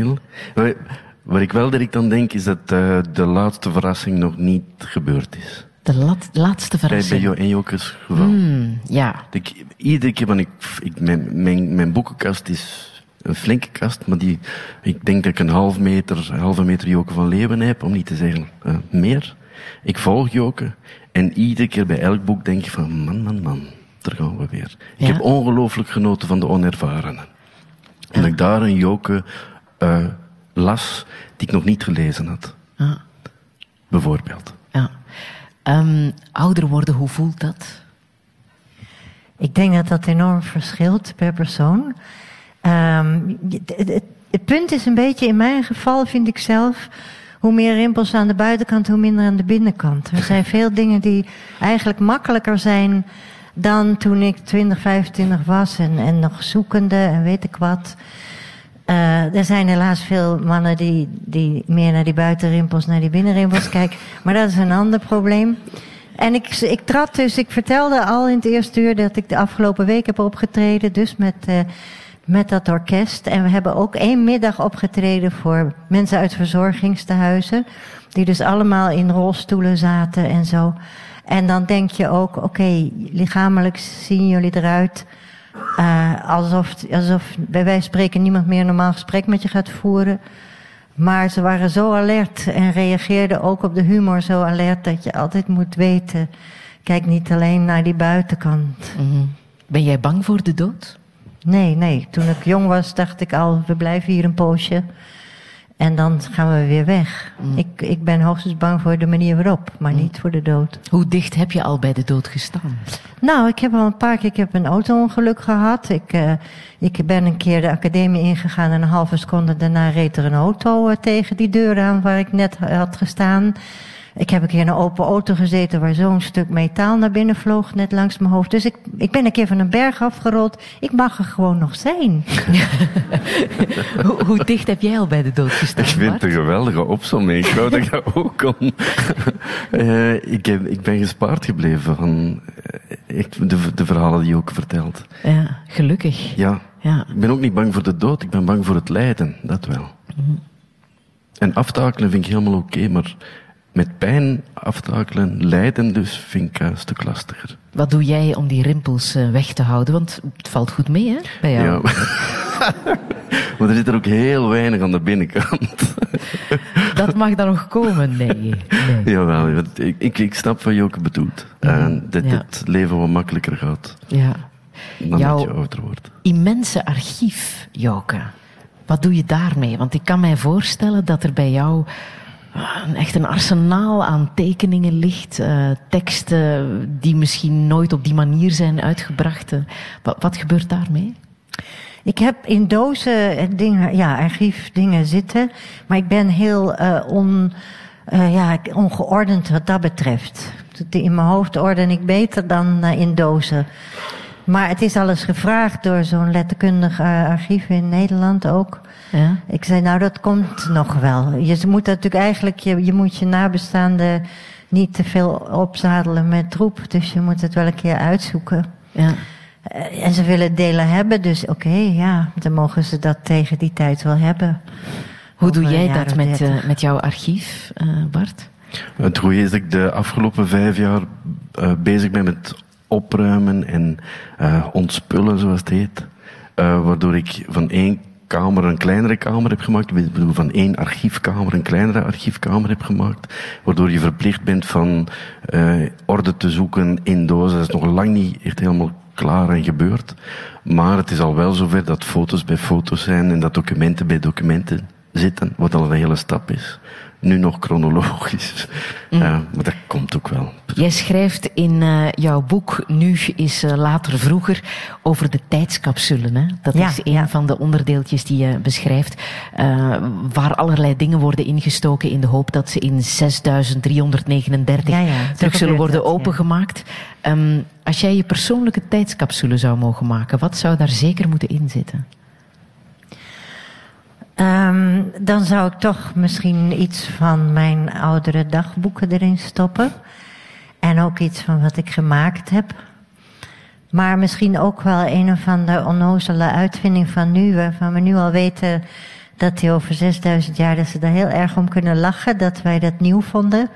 Maar Waar ik wel direct aan denk, is dat eh, de laatste verrassing nog niet gebeurd is. De laatste Bij, bij verrassing. jou en Jokers geval. Hmm, ja. Ik, iedere keer, want ik, ik, mijn, mijn, mijn boekenkast is een flinke kast, maar die, ik denk dat ik een half meter, halve meter Joke van Leeuwen heb, om niet te zeggen eh, meer. Ik volg Joke en iedere keer bij elk boek denk ik van, man, man, man, daar gaan we weer. Ik heb ongelooflijk genoten van de onervarenen. En ik daar een Joke eh, las die ik nog niet gelezen had. Bijvoorbeeld. ja. Ehm, ouder worden, hoe voelt dat? Ik denk dat dat enorm verschilt per persoon. Ehm, het, het- het punt is een beetje, in mijn geval vind ik zelf, hoe meer rimpels aan de buitenkant, hoe minder aan de binnenkant. Er zijn veel dingen die eigenlijk makkelijker zijn dan toen ik 20, 25 was en, en nog zoekende en weet ik wat. Eh, er zijn helaas veel mannen die, die meer naar die buitenrimpels, naar die binnenrimpels kijken. Maar dat is een ander probleem. En ik, ik trad dus, ik vertelde al in het eerste uur dat ik de afgelopen week heb opgetreden. Dus met, eh, met dat orkest. En we hebben ook één middag opgetreden voor mensen uit verzorgingstehuizen. Die dus allemaal in rolstoelen zaten en zo. En dan denk je ook, oké, lichamelijk zien jullie eruit eh, alsof, alsof bij wijze van spreken niemand meer een normaal gesprek met je gaat voeren. Maar ze waren zo alert en reageerden ook op de humor zo alert dat je altijd moet weten. kijk niet alleen naar die buitenkant. Mhm. Ben jij bang voor de dood? Nee, nee. Toen ik jong was, dacht ik al, we blijven hier een poosje. En dan gaan we weer weg. Mm. Ik, ik ben hoogstens bang voor de manier waarop, maar niet voor de dood. Hoe dicht heb je al bij de dood gestaan? Nou, ik heb al een paar keer ik heb een auto-ongeluk gehad. Ik, eh, ik ben een keer de academie ingegaan en een halve seconde daarna reed er een auto eh, tegen die deur aan waar ik net had gestaan. Ik heb een keer in een open auto gezeten waar zo'n stuk metaal naar binnen vloog, net langs mijn hoofd. Dus ik, ik ben een keer van een berg afgerold. Ik mag er gewoon nog zijn. hoe, hoe, dicht heb jij al bij de dood gestaan? Ik vind het een geweldige opzomming. Ik wou dat ik dat ook kon. uh, ik, heb, ik ben gespaard gebleven van uh, de, de verhalen die je ook vertelt. Ja, gelukkig. Ja. ja. Ik ben ook niet bang voor de dood, ik ben bang voor het lijden, dat wel. Mm -hmm. En aftakelen vind ik helemaal oké, okay, maar met pijn aftakelen, lijden dus, vind ik een stuk lastiger. Wat doe jij om die rimpels uh, weg te houden? Want het valt goed mee, hè, bij jou? Ja. maar er zit er ook heel weinig aan de binnenkant. dat mag dan nog komen, nee. nee. Jawel, ik, ik, ik snap wat je ook bedoelt. En dat ja. het leven wat makkelijker gaat. Ja. Dan Jouw dat je ouder wordt. immense archief, Joke. Wat doe je daarmee? Want ik kan mij voorstellen dat er bij jou echt een arsenaal aan tekeningen ligt, uh, teksten die misschien nooit op die manier zijn uitgebracht. Wat, wat gebeurt daarmee? Ik heb in dozen dingen, ja, archiefdingen zitten, maar ik ben heel on, ja, ongeordend wat dat betreft. In mijn hoofd orden ik beter dan in dozen. Maar het is alles gevraagd door zo'n letterkundig archief in Nederland ook. Ja. Ik zei, nou dat komt nog wel. Je moet natuurlijk eigenlijk, je, je moet je nabestaanden niet te veel opzadelen met troep. Dus je moet het wel een keer uitzoeken. Ja. En ze willen het delen hebben, dus oké, okay, ja, dan mogen ze dat tegen die tijd wel hebben. Hoe doe jij dat met, uh, met jouw archief, uh, Bart? Het goede is dat ik de afgelopen vijf jaar uh, bezig ben met opruimen en ontspullen, zoals het heet. waardoor ik van één kamer een kleinere kamer heb gemaakt. Ik bedoel, van één archiefkamer een kleinere archiefkamer heb gemaakt. Waardoor je verplicht bent van uh, orde te zoeken in dozen. Dat is nog lang niet echt helemaal klaar en gebeurd. Maar het is al wel zover dat foto's bij foto's zijn en dat documenten bij documenten zitten. Wat al een hele stap is. Nu nog chronologisch. Mm. Uh, maar dat komt ook wel. Jij schrijft in uh, jouw boek Nu is uh, later vroeger over de tijdscapsulen. Hè? Dat ja, is een ja. van de onderdeeltjes die je beschrijft. waar allerlei dingen worden ingestoken in de hoop dat ze in 6339 ja, terug zullen worden dat, opengemaakt. Um, als jij je persoonlijke tijdscapsule zou mogen maken, wat zou daar zeker moeten in zitten? Um, dan zou ik toch misschien iets van mijn oudere dagboeken erin stoppen. En ook iets van wat ik gemaakt heb. Maar misschien ook wel een of andere onnozele uitvinding van nu, waarvan we nu al weten dat die over 6000 jaar, dat ze daar heel erg om kunnen lachen, dat wij dat nieuw vonden.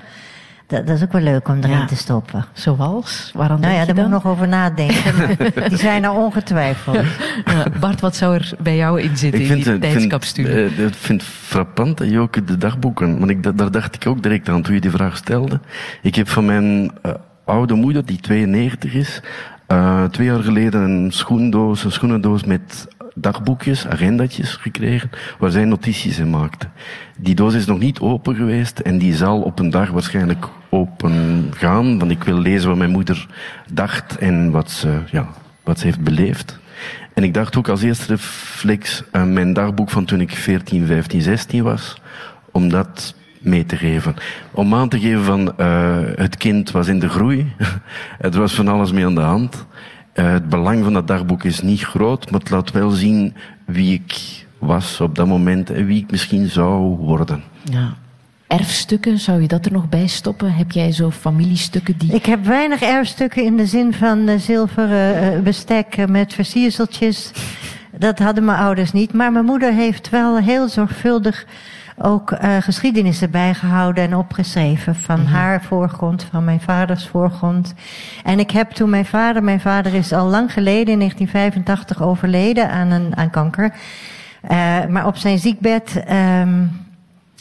Dat, dat is ook wel leuk om erin Ja. te stoppen. Zoals? Waaraan Nou ja, daar moet ik nog over nadenken. die zijn er ongetwijfeld. Ja, Bart, wat zou er bij jou in zitten in die? Vind, eh, ik vind het frappant dat je ook de dagboeken... Want ik, daar dacht ik ook direct aan toen je die vraag stelde. Ik heb van mijn eh, oude moeder, die 92 is... eh, twee jaar geleden een schoendoos, een schoenendoos met dagboekjes, agendatjes gekregen, waar zij notities in maakte. Die doos is nog niet open geweest en die zal op een dag waarschijnlijk open gaan, want ik wil lezen wat mijn moeder dacht en wat ze, ja, wat ze heeft beleefd. En ik dacht ook als eerste reflex aan mijn dagboek van toen ik 14, 15, 16 was, om dat mee te geven. Om aan te geven van uh, het kind was in de groei, er was van alles mee aan de hand. Uh, het belang van dat dagboek is niet groot, maar het laat wel zien wie ik was op dat moment en wie ik misschien zou worden. Ja. Erfstukken, zou je dat er nog bij stoppen? Heb jij zo familiestukken die... Ik heb weinig erfstukken in de zin van eh, zilveren eh, bestek met versierseltjes. Dat hadden mijn ouders niet. Maar mijn moeder heeft wel heel zorgvuldig ook eh, geschiedenissen bijgehouden en opgeschreven. Van haar voorgrond, van mijn vaders voorgrond. En ik heb toen mijn vader, mijn vader is al lang geleden, in 1985, overleden aan, een, aan kanker. Maar op zijn ziekbed ehm,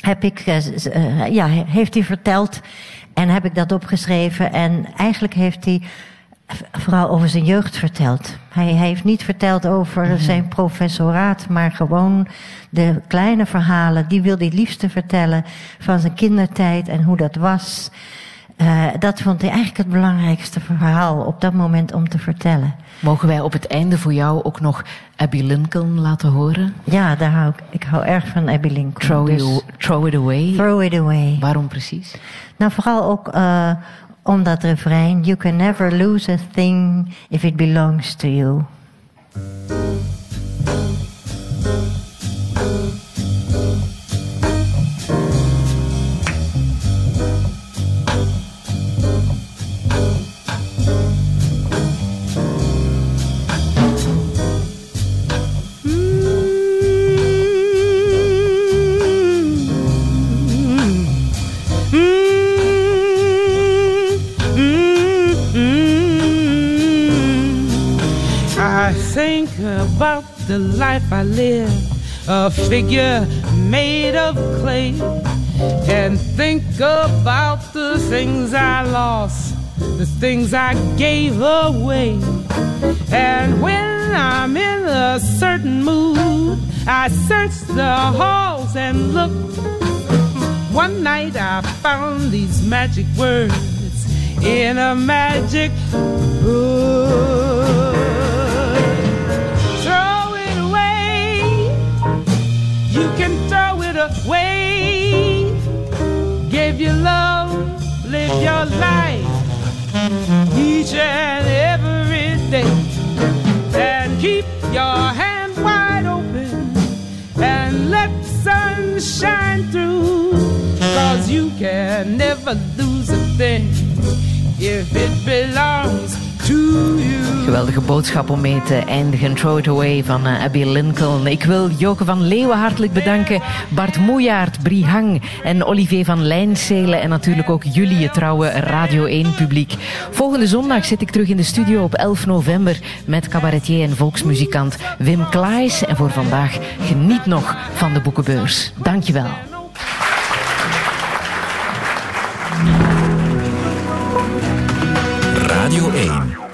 heb ik, uh, ja, heeft hij verteld en heb ik dat opgeschreven. En eigenlijk heeft hij vooral over zijn jeugd verteld. Hij, hij heeft niet verteld over mhm. zijn professoraat, maar gewoon de kleine verhalen. Die wilde hij liefste vertellen van zijn kindertijd en hoe dat was. Uh, dat vond hij eigenlijk het belangrijkste verhaal op dat moment om te vertellen. Mogen wij op het einde voor jou ook nog Abby Lincoln laten horen? Ja, daar hou ik, ik hou erg van Abby Lincoln. Throw, dus it, throw it away? Throw it away. Waarom precies? Nou, vooral ook uh, om dat refrein. You can never lose a thing if it belongs to you. About the life I live, a figure made of clay, and think about the things I lost, the things I gave away. And when I'm in a certain mood, I search the halls and look. One night I found these magic words in a magic book. Way. Give your love, live your life each and every day. And keep your hand wide open and let sun shine through. Cause you can never lose a thing if it belongs Geweldige boodschap om mee te eindigen. Throw it away van uh, Abby Lincoln. Ik wil Joke van Leeuwen hartelijk bedanken. Bart Moejaert, Brie Hang en Olivier van Lijnselen. En natuurlijk ook jullie, het trouwe Radio 1 publiek. Volgende zondag zit ik terug in de studio op 11 november met cabaretier en volksmuzikant Wim Klaes. En voor vandaag geniet nog van de boekenbeurs. Dankjewel. Radio 1